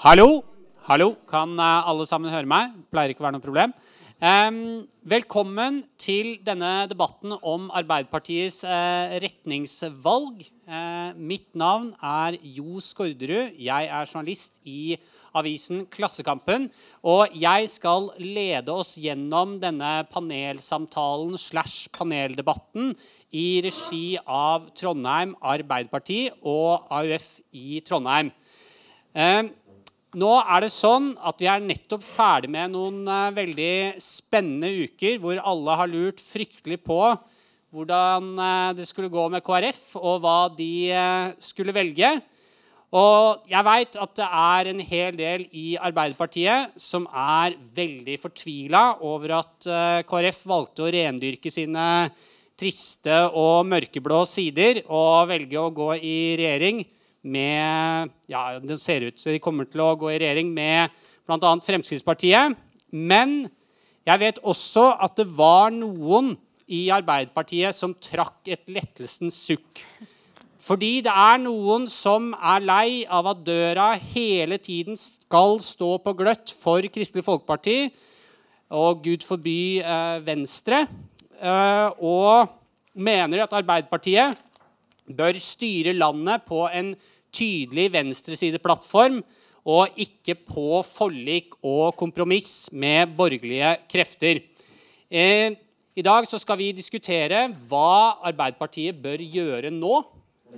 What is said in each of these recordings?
Hallo? Hallo? Kan eh, alle sammen høre meg? Pleier ikke å være noe problem. Um, velkommen til denne debatten om Arbeiderpartiets uh, retningsvalg. Uh, mitt navn er Jo Skårderud. Jeg er journalist i avisen Klassekampen. Og jeg skal lede oss gjennom denne panelsamtalen slash paneldebatten i regi av Trondheim Arbeiderparti og AUF i Trondheim. Uh, nå er det sånn at Vi er nettopp ferdig med noen uh, veldig spennende uker hvor alle har lurt fryktelig på hvordan uh, det skulle gå med KrF, og hva de uh, skulle velge. Og jeg veit at det er en hel del i Arbeiderpartiet som er veldig fortvila over at KrF valgte å rendyrke sine triste og mørkeblå sider og velge å gå i regjering med ja, Det ser ut som de kommer til å gå i regjering med bl.a. Fremskrittspartiet. Men jeg vet også at det var noen i Arbeiderpartiet som trakk et lettelsens sukk. Fordi det er noen som er lei av at døra hele tiden skal stå på gløtt for Kristelig Folkeparti og gud forby eh, Venstre. Eh, og mener at Arbeiderpartiet bør styre landet på en tydelig venstresideplattform og ikke på forlik og kompromiss med borgerlige krefter. Eh, I dag skal vi diskutere hva Arbeiderpartiet bør gjøre nå.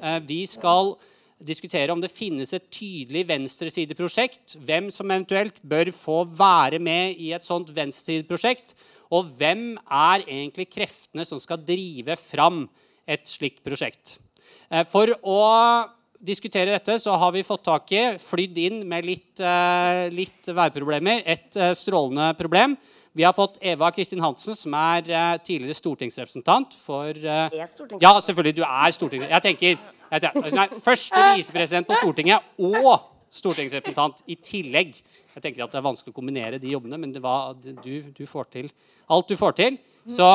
Eh, vi skal diskutere om det finnes et tydelig venstresideprosjekt. Hvem som eventuelt bør få være med i et sånt venstresideprosjekt. Og hvem er egentlig kreftene som skal drive fram et slikt prosjekt. Eh, for å diskutere dette, så har vi fått tak i, flydd inn med litt, uh, litt værproblemer, et uh, strålende problem. Vi har fått Eva Kristin Hansen, som er tidligere stortingsrepresentant for Er stortingsrepresentant? Ja, selvfølgelig. Du er stortingsrepresentant. Jeg tenker, jeg tenker nei, Første visepresident på Stortinget og stortingsrepresentant i tillegg. Jeg tenker at Det er vanskelig å kombinere de jobbene, men det var, du, du, får til alt du får til. Så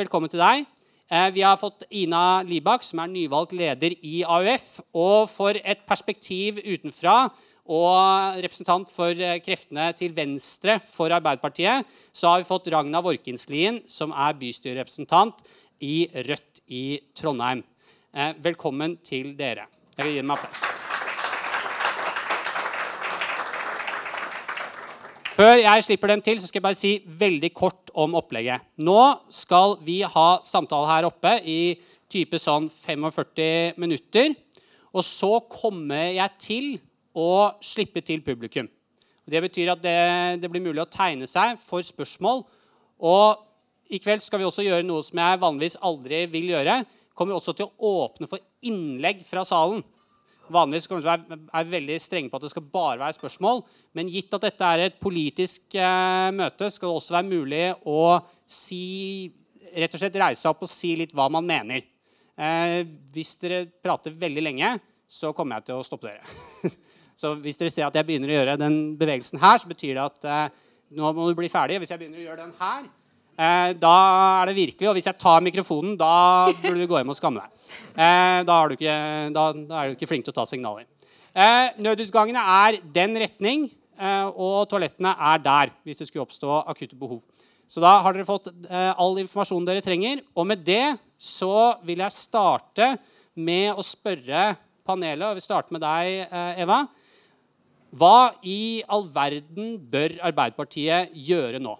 velkommen til deg. Eh, vi har fått Ina Libak, som er nyvalgt leder i AUF. Og for et perspektiv utenfra og representant for eh, kreftene til venstre for Arbeiderpartiet, så har vi fått Ragna Vorkinslien, som er bystyrerepresentant i Rødt i Trondheim. Eh, velkommen til dere. Jeg vil gi dem applaus. Før jeg slipper dem til, så skal jeg bare si veldig kort om opplegget. Nå skal vi ha samtale her oppe i type sånn 45 minutter. Og så kommer jeg til å slippe til publikum. Det betyr at det, det blir mulig å tegne seg for spørsmål. Og i kveld skal vi også gjøre noe som jeg vanligvis aldri vil gjøre. Kommer også til å åpne for innlegg fra salen. Vanligvis kommer vi til å være veldig strenge på at det skal bare være spørsmål. Men gitt at dette er et politisk eh, møte, skal det også være mulig å si rett og slett reise seg opp og si litt hva man mener. Eh, hvis dere prater veldig lenge, så kommer jeg til å stoppe dere. så hvis dere ser at jeg begynner å gjøre den bevegelsen her, så betyr det at eh, nå må du bli ferdig. Hvis jeg begynner å gjøre den her, da er det virkelig. Og hvis jeg tar mikrofonen, da burde du gå hjem og skamme deg. Eh, da, er ikke, da, da, er du ikke flink til å ta signaler. Eh, nødutgangene er den retning, og toalettene er der hvis det skulle oppstå akutte behov. Så da har dere fått all informasjonen dere trenger. Og med det så vil jeg starte med å spørre panelet, og vi starter med deg, Eva. Hva i all verden bør Arbeiderpartiet gjøre nå?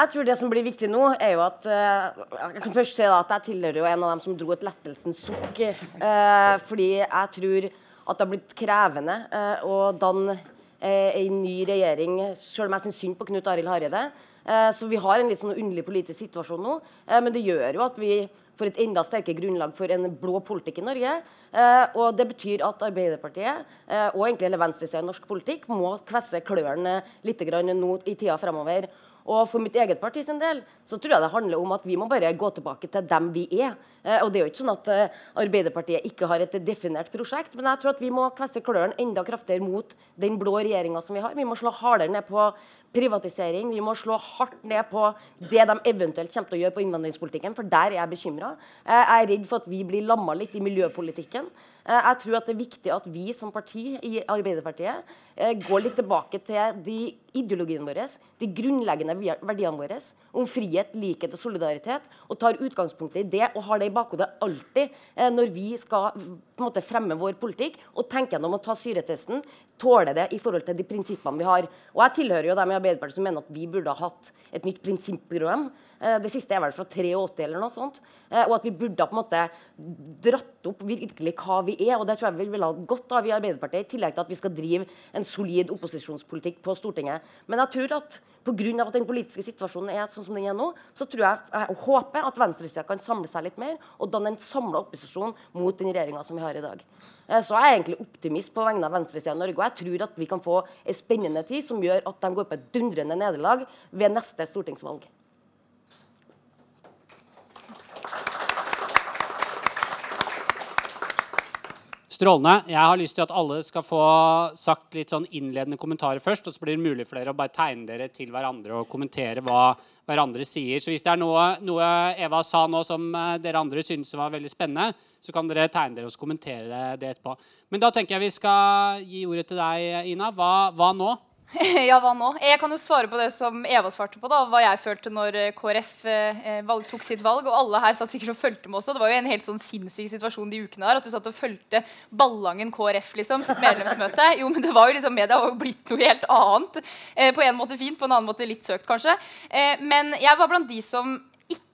Jeg tror det som blir viktig nå, er jo at uh, Jeg kan først si at jeg tilhører jo en av dem som dro et lettelsens sukk. Uh, fordi jeg tror at det har blitt krevende uh, å danne en ny regjering, selv om jeg syns synd på Knut Arild Hareide. så vi har en litt sånn underlig politisk situasjon nå. men det gjør jo at vi får et enda sterkere grunnlag for en blå politikk i Norge. og Det betyr at Arbeiderpartiet og egentlig hele venstresida i norsk politikk må kvesse klørne litt nå i tida fremover. Og for mitt eget parti sin del så tror jeg det handler om at vi må bare gå tilbake til dem vi er. Eh, og det er jo ikke sånn at eh, Arbeiderpartiet ikke har et definert prosjekt, men jeg tror at vi må kvesse klørne enda kraftigere mot den blå regjeringa som vi har. Vi må slå hardere ned på, privatisering. Vi må slå hardt ned på det de eventuelt kommer til å gjøre på innvandringspolitikken, for der er jeg bekymra. Jeg er redd for at vi blir lamma litt i miljøpolitikken. Eh, jeg tror at det er viktig at vi som parti i Arbeiderpartiet eh, går litt tilbake til de ideologiene våre, de grunnleggende verdiene våre om frihet, likhet og solidaritet, og tar utgangspunkt i det og har det i bakhodet alltid eh, når vi skal på en måte fremme vår politikk og tenke gjennom å ta syretesten. Tåle det i forhold til de prinsippene vi har. Og Jeg tilhører jo dem i Arbeiderpartiet som mener at vi burde ha hatt et nytt prinsipprogram Eh, det siste er vel fra 83 eller noe sånt. Eh, og at vi burde ha på en måte dratt opp virkelig hva vi er. Og det tror jeg vi vil ha godt av i Arbeiderpartiet, i tillegg til at vi skal drive en solid opposisjonspolitikk på Stortinget. Men jeg tror at pga. at den politiske situasjonen er sånn som den er nå, så tror jeg, jeg håper at venstresida kan samle seg litt mer og danne en samla opposisjon mot den regjeringa som vi har i dag. Eh, så jeg er egentlig optimist på vegne av venstresida i Norge. Og jeg tror at vi kan få en spennende tid som gjør at de går på et dundrende nederlag ved neste stortingsvalg. Strålende. Jeg har lyst til at alle skal få sagt litt sånn innledende kommentarer først. Og så blir det mulig for dere å bare tegne dere til hverandre og kommentere hva hverandre sier. Så hvis det er noe, noe Eva sa nå som eh, dere andre synes var veldig spennende, så kan dere tegne dere og kommentere det etterpå. Men da tenker jeg vi skal gi ordet til deg, Ina. Hva, hva nå? ja, hva nå? Jeg kan jo svare på det som Eva svarte på. da, Hva jeg følte når eh, KrF eh, valg, tok sitt valg. Og alle her satt sikkert og fulgte med også. Det var jo en helt sånn sinnssyk situasjon de ukene her. At du satt og fulgte Ballangen KrF liksom, sitt medlemsmøte. Jo, men det var jo liksom, Media var jo blitt noe helt annet. Eh, på en måte fint, på en annen måte litt søkt, kanskje. Eh, men jeg var blant de som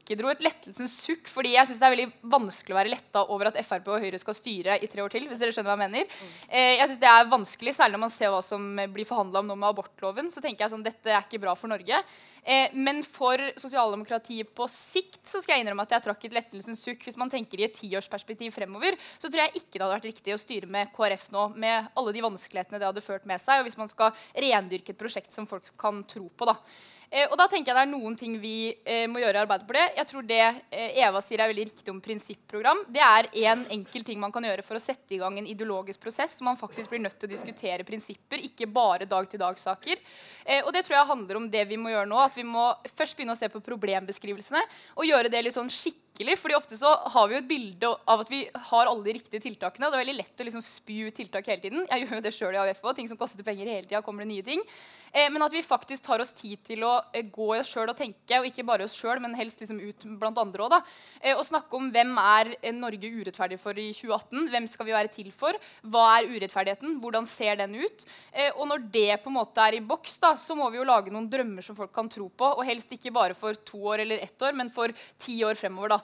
ikke dro et lettelsens sukk, fordi jeg synes det er veldig vanskelig å være letta over at Frp og Høyre skal styre i tre år til. hvis dere skjønner hva Jeg mener. Eh, jeg synes det er vanskelig, Særlig når man ser hva som blir forhandla om nå med abortloven. så tenker jeg sånn, dette er ikke bra for Norge. Eh, men for sosialdemokratiet på sikt så skal jeg innrømme at jeg trakk et lettelsens sukk. Hvis man tenker i et tiårsperspektiv fremover, så tror jeg ikke det hadde vært riktig å styre med KrF nå, med alle de vanskelighetene det hadde ført med seg, og hvis man skal rendyrke et prosjekt som folk kan tro på. da. Eh, og da tenker jeg det er noen ting vi eh, må gjøre i Arbeiderpartiet. Jeg tror det eh, Eva sier er veldig riktig om prinsipprogram. Det er en enkel ting man kan gjøre for å sette i gang en ideologisk prosess så man faktisk blir nødt til å diskutere prinsipper, ikke bare dag-til-dag-saker. Eh, og det tror jeg handler om det vi må gjøre nå. At vi må først begynne å se på problembeskrivelsene og gjøre det litt sånn skikkelig skikkelig. fordi ofte så har vi jo et bilde av at vi har alle de riktige tiltakene. Det er veldig lett å liksom spy tiltak hele tiden. Jeg gjør jo det sjøl i AUF òg. Ting som koster penger hele tida, kommer det nye ting. Eh, men at vi faktisk tar oss tid til å eh, gå i oss sjøl og tenke, og ikke bare oss sjøl, men helst liksom ut blant andre òg. Eh, og snakke om hvem er eh, Norge urettferdig for i 2018? Hvem skal vi være til for? Hva er urettferdigheten? Hvordan ser den ut? Eh, og når det på en måte er i boks, da, så må vi jo lage noen drømmer som folk kan tro på. Og helst ikke bare for to år eller ett år, men for ti år fremover. da.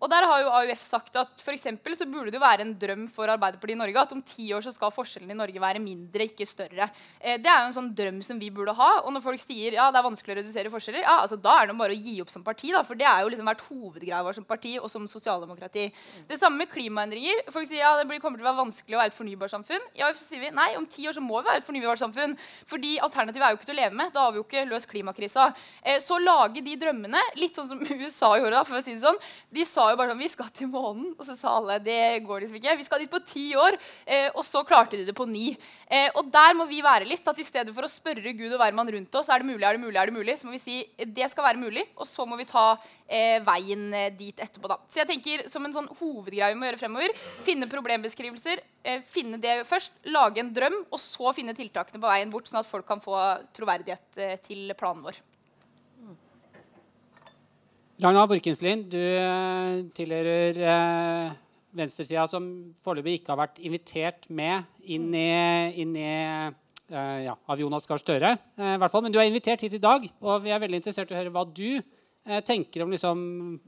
Og der har jo AUF sagt at for så burde det jo være en drøm for Arbeiderpartiet i Norge at om ti år så skal forskjellene i Norge være mindre, ikke større. Eh, det er jo en sånn drøm som vi burde ha. Og når folk sier ja, det er vanskelig å redusere forskjeller, ja, altså da er det bare å gi opp som parti. da, For det er jo liksom vært hovedgreia vår som parti og som sosialdemokrati. Det samme med klimaendringer. Folk sier ja, det kommer til å være vanskelig å være et fornybarsamfunn. I AUF så sier vi nei, om ti år så må vi være et fornybarsamfunn. Fordi alternativet er jo ikke til å leve med. Da har vi jo ikke løst klimakrisa. Eh, så lage de drømmene, litt sånn som USA gjorde, da, for å si det sånn. De sa jo bare sånn Vi skal til månen. Og så sa alle det går liksom ikke. Vi skal dit på ti år. Eh, og så klarte de det på ni. Eh, og der må vi være litt. at I stedet for å spørre Gud og hvermann rundt oss er det mulig, er det mulig, er det mulig, så må vi si det skal være mulig. Og så må vi ta eh, veien eh, dit etterpå. da. Så jeg tenker som en sånn hovedgreie vi må gjøre fremover, finne problembeskrivelser, eh, finne det først, lage en drøm, og så finne tiltakene på veien bort, sånn at folk kan få troverdighet eh, til planen vår. Ragna Borkenslien, du eh, tilhører eh, venstresida som foreløpig ikke har vært invitert med inn i, inn i eh, ja, av Jonas Gahr Støre. Eh. Men du er invitert hit i dag, og vi er veldig interessert i å høre hva du eh, tenker om liksom,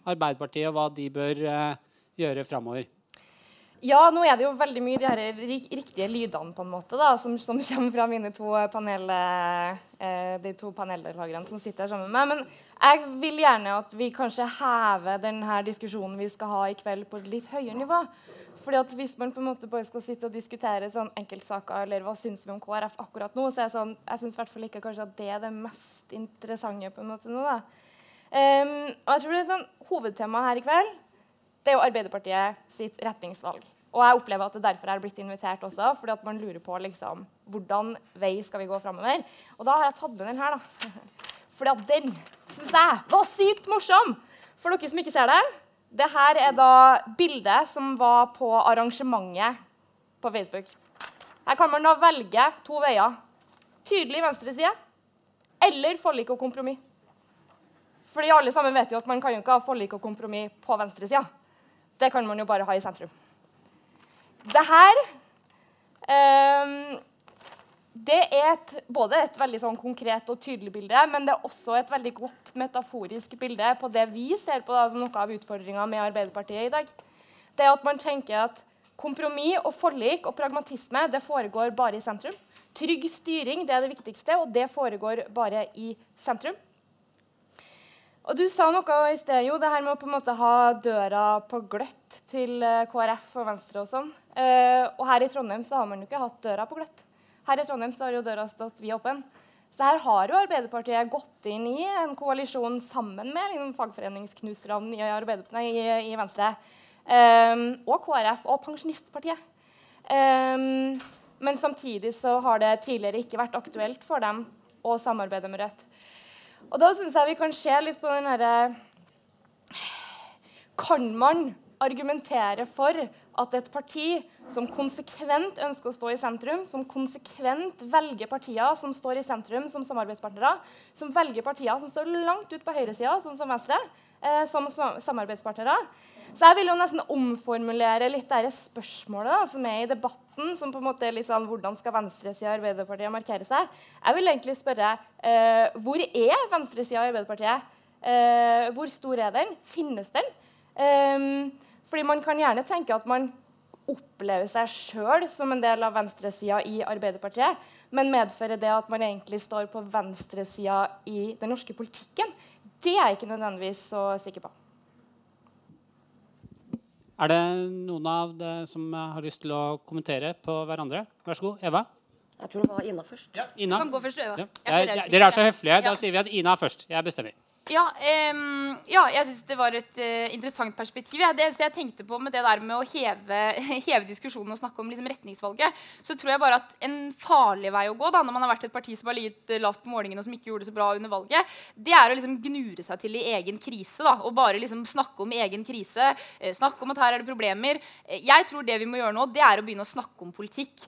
Arbeiderpartiet, og hva de bør eh, gjøre framover. Ja, nå er det jo veldig mye de her riktige lydene på en måte da, som, som kommer fra mine to panel, eh, de to paneldeltakerne som sitter her sammen med meg. Men jeg vil gjerne at vi kanskje hever denne diskusjonen vi skal ha i kveld, på et litt høyere nivå. Fordi at Hvis man på en måte bare skal sitte og diskutere sånn enkeltsaker eller hva syns vi om KrF akkurat nå, så er sånn, jeg syns ikke kanskje at det er det mest interessante på en måte nå. da. Um, og jeg tror det er sånn, Hovedtemaet her i kveld det er jo Arbeiderpartiet sitt retningsvalg. Og jeg opplever at det derfor er blitt invitert også, fordi at man lurer på liksom, hvordan vei skal vi gå framover. Og da har jeg tatt med den her, da. Fordi at den syns jeg var sykt morsom. For dere som ikke ser det. Det her er da bildet som var på arrangementet på Facebook. Her kan man da velge to veier. Tydelig venstreside eller forlik og kompromiss. Fordi alle sammen vet jo at man kan jo ikke ha forlik og kompromiss på venstresida. Det kan man jo bare ha i sentrum. Det her um, det er et, både et veldig sånn konkret og tydelig bilde, men det er også et veldig godt metaforisk bilde på det vi ser på da, som noe av utfordringa med Arbeiderpartiet i dag. Det er at man tenker at kompromiss og forlik og pragmatisme det foregår bare i sentrum. Trygg styring det er det viktigste, og det foregår bare i sentrum. Og Du sa noe i sted, jo, det her med å på en måte ha døra på gløtt til eh, KrF og Venstre og sånn. Eh, og her i Trondheim så har man jo ikke hatt døra på gløtt. Her i Trondheim så har jo døra stått vid åpen. Så her har jo Arbeiderpartiet gått inn i en koalisjon sammen med liksom, fagforeningsknuserne i, i, i, Venstre. Eh, og KrF og Pensjonistpartiet. Eh, men samtidig så har det tidligere ikke vært aktuelt for dem å samarbeide med Rødt. Og da syns jeg vi kan se litt på den herre Kan man argumentere for at et parti som konsekvent ønsker å stå i sentrum, som konsekvent velger partier som står i sentrum som samarbeidspartnere, som velger partier som står langt ut på høyresida, sånn som Venstre, eh, som samarbeidspartnere, så jeg vil jo nesten omformulere litt det spørsmålet da, som er i debatten. som på en måte er litt sånn, Hvordan skal venstresida i Arbeiderpartiet markere seg? Jeg vil egentlig spørre eh, hvor er venstresida i Arbeiderpartiet? Eh, hvor stor er den? Finnes den? Eh, fordi man kan gjerne tenke at man opplever seg sjøl som en del av venstresida i Arbeiderpartiet. Men medfører det at man egentlig står på venstresida i den norske politikken? Det er jeg ikke nødvendigvis så sikker på. Er det noen av dere som har lyst til å kommentere på hverandre? Vær så god, Eva. Jeg tror det var Ina først. Ja, Ina. Du kan gå først, Eva. Ja. Jeg, dere er så høflige. Da sier vi at Ina er først. Jeg bestemmer. Ja, um, ja, jeg syns det var et uh, interessant perspektiv. Ja. Det eneste jeg tenkte på med det der med å heve, heve diskusjonen og snakke om liksom, retningsvalget, så tror jeg bare at en farlig vei å gå da, når man har vært et parti som har ligget lavt på målingene og som ikke gjorde det så bra under valget, det er å liksom gnure seg til i egen krise. da, Og bare liksom snakke om egen krise. Uh, snakke om at her er det problemer. jeg tror det vi må gjøre nå, det er å begynne å snakke om politikk.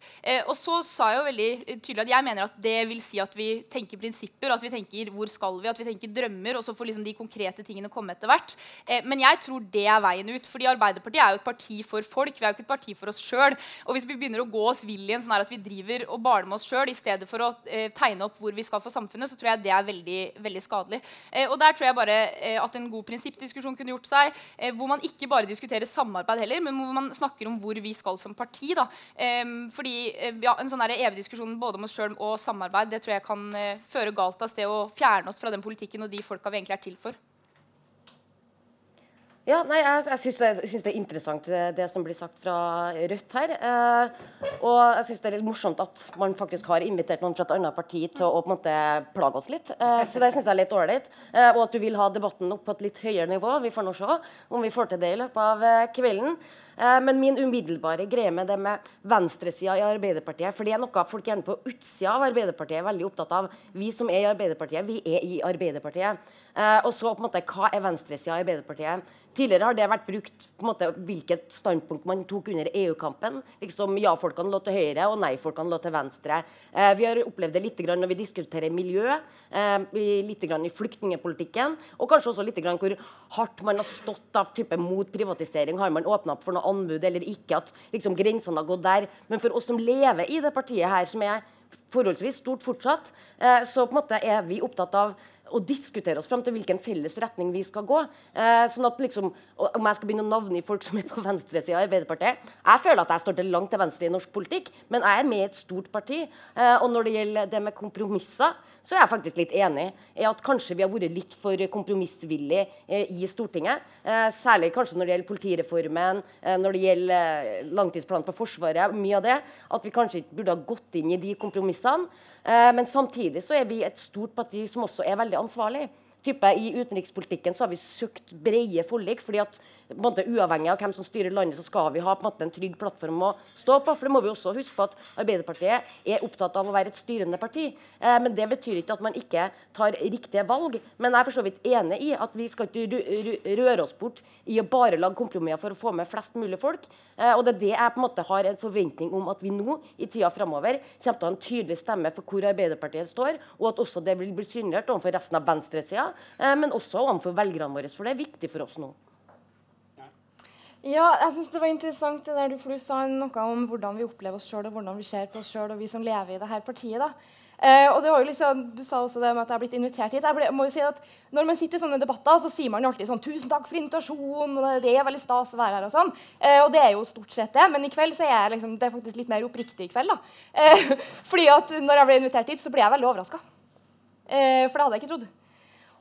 og så sa jeg jo veldig tydelig at jeg mener at det vil si at vi tenker prinsipper, at vi tenker hvor skal vi, at vi tenker drømmer. og og så får liksom de konkrete tingene komme etter hvert. Eh, men jeg tror det er veien ut. fordi Arbeiderpartiet er jo et parti for folk. Vi er jo ikke et parti for oss sjøl. Og hvis vi begynner å gå oss vill i en sånn at vi driver og baler med oss sjøl i stedet for å eh, tegne opp hvor vi skal for samfunnet, så tror jeg det er veldig, veldig skadelig. Eh, og der tror jeg bare eh, at en god prinsippdiskusjon kunne gjort seg, eh, hvor man ikke bare diskuterer samarbeid heller, men hvor man snakker om hvor vi skal som parti. da. Eh, fordi ja, En sånn evig diskusjon både om oss sjøl og samarbeid det tror jeg kan føre galt av sted og fjerne oss fra den politikken og de folka vi egentlig er til for? Ja, nei, Jeg, jeg syns det er interessant det, det, som blir sagt fra Rødt her. Eh, og jeg syns det er litt morsomt at man faktisk har invitert noen fra et annet parti til å på en måte plage oss litt. Eh, så det syns jeg er litt ålreit. Eh, og at du vil ha debatten opp på et litt høyere nivå. Vi får nå se om vi får til det i løpet av eh, kvelden. Eh, men min umiddelbare greie med det med venstresida i Arbeiderpartiet For det er noe folk gjerne på utsida av Arbeiderpartiet er veldig opptatt av. Vi som er i Arbeiderpartiet, vi er i Arbeiderpartiet. Eh, og så på en måte, hva er venstresida i Arbeiderpartiet? Tidligere har det vært brukt på en måte, hvilket standpunkt man tok under EU-kampen. Liksom Ja-folkene lå til høyre, og nei-folkene lå til venstre. Eh, vi har opplevd det litt grann når vi diskuterer miljø, eh, litt i flyktningepolitikken, og kanskje også litt grann hvor hardt man har stått av type mot privatisering. Har man åpna opp for noe anbud eller ikke? At liksom, grensene har gått der. Men for oss som lever i det partiet her, som er forholdsvis stort fortsatt, eh, så på en måte er vi opptatt av og diskutere oss fram til hvilken felles retning vi skal gå. Eh, sånn at liksom, Om jeg skal begynne å navne i folk som er på venstresida i Arbeiderpartiet Jeg føler at jeg står til langt til venstre i norsk politikk, men jeg er med i et stort parti. Eh, og når det gjelder det med kompromisser, så er jeg faktisk litt enig i at kanskje vi har vært litt for kompromissvillige eh, i Stortinget. Eh, særlig kanskje når det gjelder politireformen, eh, når det gjelder langtidsplanen for Forsvaret. mye av det, At vi kanskje ikke burde ha gått inn i de kompromissene. Men samtidig så er vi et stort parti som også er veldig ansvarlig. type I utenrikspolitikken så har vi søkt brede forlik. fordi at på en måte, Uavhengig av hvem som styrer landet, så skal vi ha på en måte en trygg plattform å stå på. for det må vi også huske på at Arbeiderpartiet er opptatt av å være et styrende parti. Eh, men Det betyr ikke at man ikke tar riktige valg. Men jeg er for så vidt enig i at vi skal ikke røre oss bort i å bare lage kompromisser for å få med flest mulig folk. Eh, og det er det jeg på en måte har en forventning om at vi nå i tida framover kommer til å ha en tydelig stemme for hvor Arbeiderpartiet står, og at også det vil bli synliggjort overfor resten av venstresida, eh, men også overfor velgerne våre. For det er viktig for oss nå. Ja, jeg synes det var interessant det der du, for du sa noe om hvordan vi opplever oss sjøl, og hvordan vi ser på oss sjøl, og vi som lever i det her partiet. da. Eh, og det var jo liksom, Du sa også det med at jeg har blitt invitert hit. Jeg, ble, må jo si at Når man sitter i sånne debatter, så sier man jo alltid sånn 'Tusen takk for invitasjonen', det er veldig stas å være her. og sånn. Eh, og det er jo stort sett det. Men i kveld så er jeg liksom, det er faktisk litt mer oppriktig i kveld. da. Eh, fordi at når jeg ble invitert hit, så ble jeg veldig overraska. Eh, for det hadde jeg ikke trodd.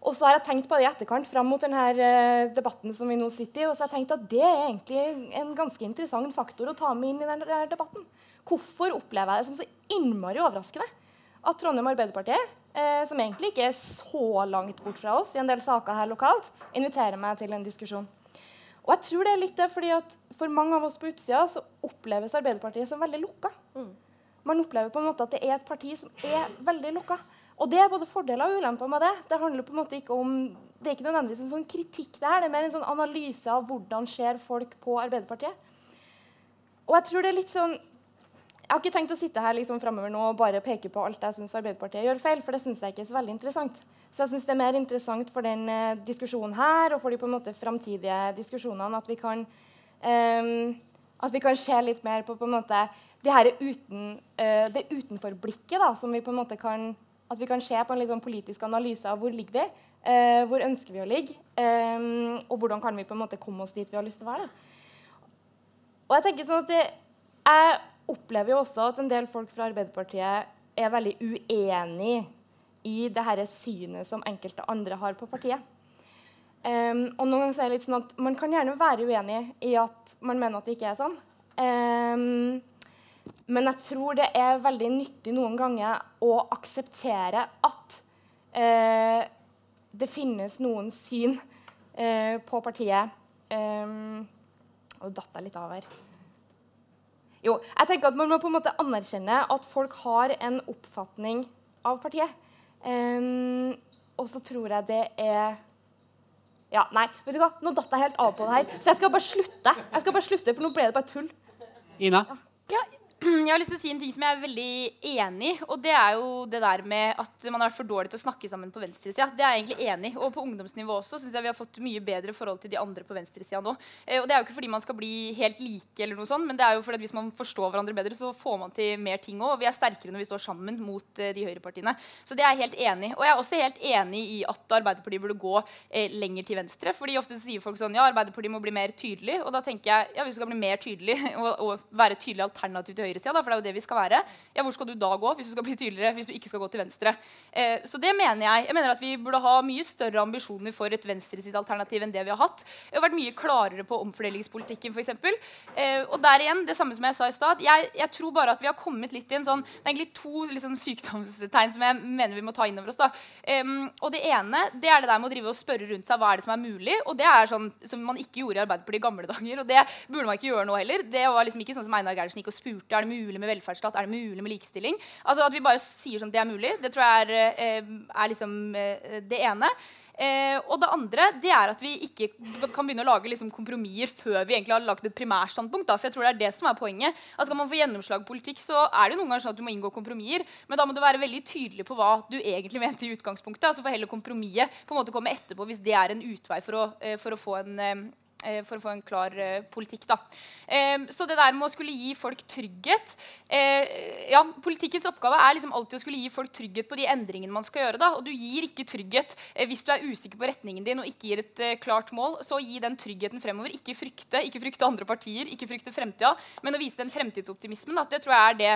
Og så har jeg tenkt på det i etterkant fram mot denne uh, debatten som vi nå sitter i. Og så har jeg tenkt at det er egentlig en ganske interessant faktor å ta med inn i denne debatten. Hvorfor opplever jeg det som så innmari overraskende at Trondheim Arbeiderparti, eh, som egentlig ikke er så langt bort fra oss i en del saker her lokalt, inviterer meg til en diskusjon. Og jeg tror det er litt det fordi at For mange av oss på utsida så oppleves Arbeiderpartiet som veldig lukka. Mm. Man opplever på en måte at det er et parti som er veldig lukka. Og det er både fordeler og ulemper med det. Det handler på en måte ikke om, det er ikke nødvendigvis en sånn kritikk, det her, det er mer en sånn analyse av hvordan ser folk på Arbeiderpartiet. Og jeg tror det er litt sånn Jeg har ikke tenkt å sitte her liksom fremover nå og bare peke på alt jeg syns Arbeiderpartiet gjør feil, for det syns jeg ikke er så veldig interessant. Så jeg syns det er mer interessant for den eh, diskusjonen her og for de på en måte framtidige diskusjonene at vi kan eh, at vi kan se litt mer på, på en måte det her uten, eh, det utenforblikket som vi på en måte kan at vi kan se på en liksom politisk analyse av hvor ligger vi, eh, hvor ønsker vi å ligge, eh, og hvordan kan vi på en måte komme oss dit vi har lyst til å være. Og Jeg tenker sånn at det, jeg opplever jo også at en del folk fra Arbeiderpartiet er veldig uenig i det her synet som enkelte andre har på partiet. Um, og noen ganger er det litt sånn at Man kan gjerne være uenig i at man mener at det ikke er sånn. Um, men jeg tror det er veldig nyttig noen ganger å akseptere at eh, det finnes noen syn eh, på partiet um, Og datt jeg litt av her. Jo, jeg tenker at Man må på en måte anerkjenne at folk har en oppfatning av partiet. Um, og så tror jeg det er ja, Nei, vet du hva? nå datt jeg helt av på det her. Så jeg skal bare slutte. Jeg skal bare slutte, For nå ble det bare tull. Ina? Ja, jeg har lyst til å si en ting som jeg er veldig enig i. Og det er jo det der med at man har vært for dårlig til å snakke sammen på venstresida. Det er jeg egentlig enig. Og på ungdomsnivå også syns jeg vi har fått mye bedre forhold til de andre på venstresida nå. Eh, og det er jo ikke fordi man skal bli helt like, eller noe sånt, men det er jo fordi at hvis man forstår hverandre bedre, så får man til mer ting òg. Og vi er sterkere når vi står sammen mot eh, de høyrepartiene. Så det er jeg helt enig. Og jeg er også helt enig i at Arbeiderpartiet burde gå eh, lenger til venstre. fordi ofte sier folk sånn ja, Arbeiderpartiet må bli mer tydelig. Og da tenker jeg ja, vi skal bli mer tydelig og, og være tydelig alternativ til høyresida, for det er jo det vi skal være. Ja, hvor skal du da gå hvis du skal bli tydeligere, hvis du ikke skal gå til venstre? Eh, så det mener jeg. Jeg mener at vi burde ha mye større ambisjoner for et venstresidealternativ enn det vi har hatt. Vi har vært mye klarere på omfordelingspolitikken, f.eks. Eh, og der igjen, det samme som jeg sa i stad, jeg, jeg, tror bare at vi har kommet litt i en sånn Det er egentlig to liksom, sykdomstegn som jeg mener vi må ta inn over oss. da. Um, og det ene det er det der med å drive og spørre rundt seg hva er det som er mulig. Og det er sånn som man ikke gjorde i Arbeiderpartiet i gamle dager. Og det burde man ikke gjøre nå heller. Det var liksom ikke sånn som Einar Gerhardsen gikk og spurte er det mulig med velferdsstat. Er det mulig med likestilling? Altså At vi bare sier sånn det er mulig, det tror jeg er, eh, er liksom eh, det ene. Eh, og det andre det er at vi ikke kan begynne å lage liksom, kompromisser før vi egentlig har lagt et primærstandpunkt. Da, for jeg tror det er det som er poenget. At Skal man få gjennomslag i politikk, så er det noen ganger sånn at du må inngå kompromisser. Men da må du være veldig tydelig på hva du egentlig mente i utgangspunktet. altså for heller kompromisset på en måte komme etterpå hvis det er en utvei for å, eh, for å få en for å få en klar uh, politikk. Da. Uh, så det der med å skulle gi folk trygghet ja, Politikkens oppgave er liksom alltid å skulle gi folk trygghet på de endringene man skal gjøre. Da. Og du gir ikke trygghet hvis du er usikker på retningen din og ikke gir et klart mål. Så gi den tryggheten fremover. Ikke frykte, ikke frykte andre partier, ikke frykte fremtida, men å vise den fremtidsoptimismen. Da. Det tror jeg er det,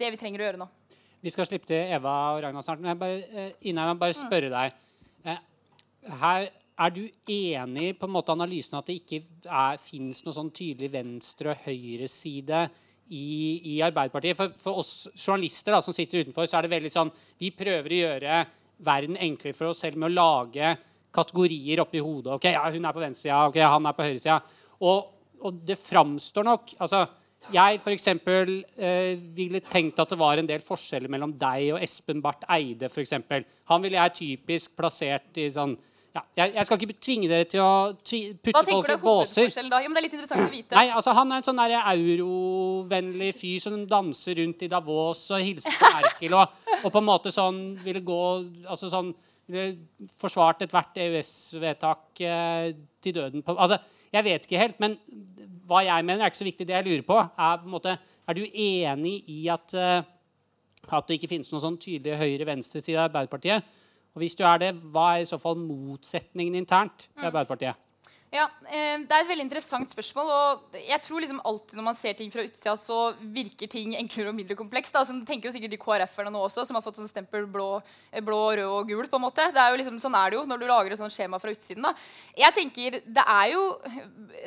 det, vi trenger å gjøre nå. Vi skal slippe til Eva og Ragna snart. Men jeg bare, Ina, jeg må bare spørre deg. Her er du enig på en måte analysen at det ikke fins noe sånn tydelig venstre- og høyreside i, i Arbeiderpartiet? For, for, oss journalister da, som sitter utenfor, så er det veldig sånn Vi prøver å gjøre verden enklere for oss selv med å lage kategorier oppi hodet. ok, ja, Hun er på venstresida, ok, han er på høyresida. Og, og det framstår nok altså, Jeg for eksempel, eh, ville tenkt at det var en del forskjeller mellom deg og Espen Barth Eide. For han ville jeg typisk plassert i sånn ja, jeg, jeg, skal ikke tvinge dere til å putte folk i båser. Da? Jo, men det er litt interessant å vite. Nei, altså Han er en sånn eurovennlig fyr som danser rundt i Davos og hilser på Merkel. Og, og, på en måte sånn ville gå altså sånn, ville forsvart ethvert EØS-vedtak eh, til døden. På, altså, Jeg vet ikke helt, men hva jeg mener er ikke så viktig. Det jeg lurer på, er på en måte, er du enig i at, uh, at det ikke finnes noen sånn tydelig høyre-venstre-side av Arbeiderpartiet? Og hvis du er det, hva er i så fall motsetningen internt i Arbeiderpartiet? Ja, eh, Det er et veldig interessant spørsmål. og jeg tror liksom alltid Når man ser ting fra utsida, så virker ting enklere og mindre komplekst. Da. Tenker jo sikkert de KrF-erne nå også, som har fått sånn stempel blå, eh, blå, rød og gul. på en måte. Det er jo liksom, Sånn er det jo når du lager et sånt skjema fra utsiden. da. Jeg tenker, det er, jo,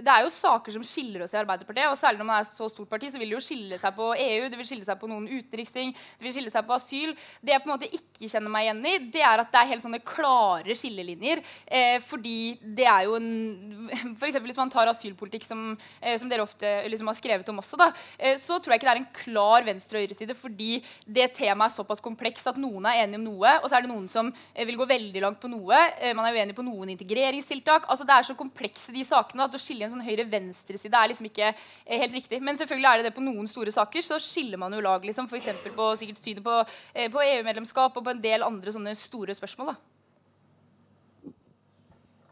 det er jo saker som skiller oss i Arbeiderpartiet. og Særlig når man er så stort parti, så vil det jo skille seg på EU, det vil skille seg på noen utenriksting, det vil skille seg på asyl. Det jeg på en måte ikke kjenner meg igjen i, det er at det er helt sånne klare skillelinjer. Eh, fordi det er jo en for Hvis man tar asylpolitikk, som, eh, som dere ofte liksom har skrevet om også, da, eh, så tror jeg ikke det er en klar venstre- og høyreside, fordi det temaet er såpass komplekst at noen er enige om noe, og så er det noen som eh, vil gå veldig langt på noe. Eh, man er uenig på noen integreringstiltak. altså Det er så komplekse de sakene at å skille en sånn høyre-venstre-side er liksom ikke eh, helt riktig. Men selvfølgelig er det det på noen store saker. Så skiller man jo lag, liksom, f.eks. på sikkert synet på, eh, på EU-medlemskap og på en del andre sånne store spørsmål. da.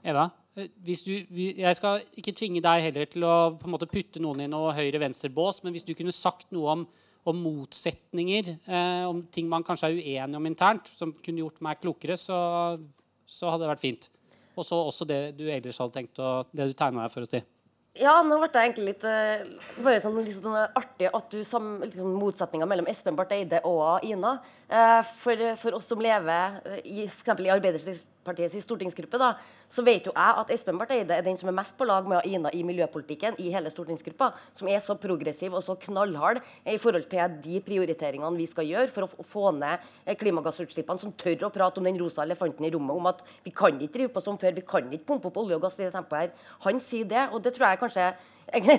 Eva? Eh, du, jeg skal ikke tvinge deg heller til å på en måte putte noen i noe høyre-venstre-bås, men hvis du kunne sagt noe om, om motsetninger, eh, om ting man kanskje er uenig om internt, som kunne gjort meg klokere, så, så hadde det vært fint. Og så også det du ellers hadde tenkt, å, det du tegna deg for å si. Ja, nå ble det egentlig litt, uh, bare sånn, sånn artig at du som liksom, motsetninga mellom Espen Barth Eide og Ina. Uh, for, for, oss som lever i, for i Arbeiderpartiets Partiets stortingsgruppe, da, så vet jo jeg at Espen Barth Eide er den som er mest på lag med Ina i miljøpolitikken i hele stortingsgruppa. Som er så progressiv og så knallhard i forhold til de prioriteringene vi skal gjøre for å få ned eh, klimagassutslippene. Som tør å prate om den rosa elefanten i rommet, om at vi kan ikke drive på som før. Vi kan ikke pumpe opp olje og gass i det tempoet her. Han sier det, og det tror jeg kanskje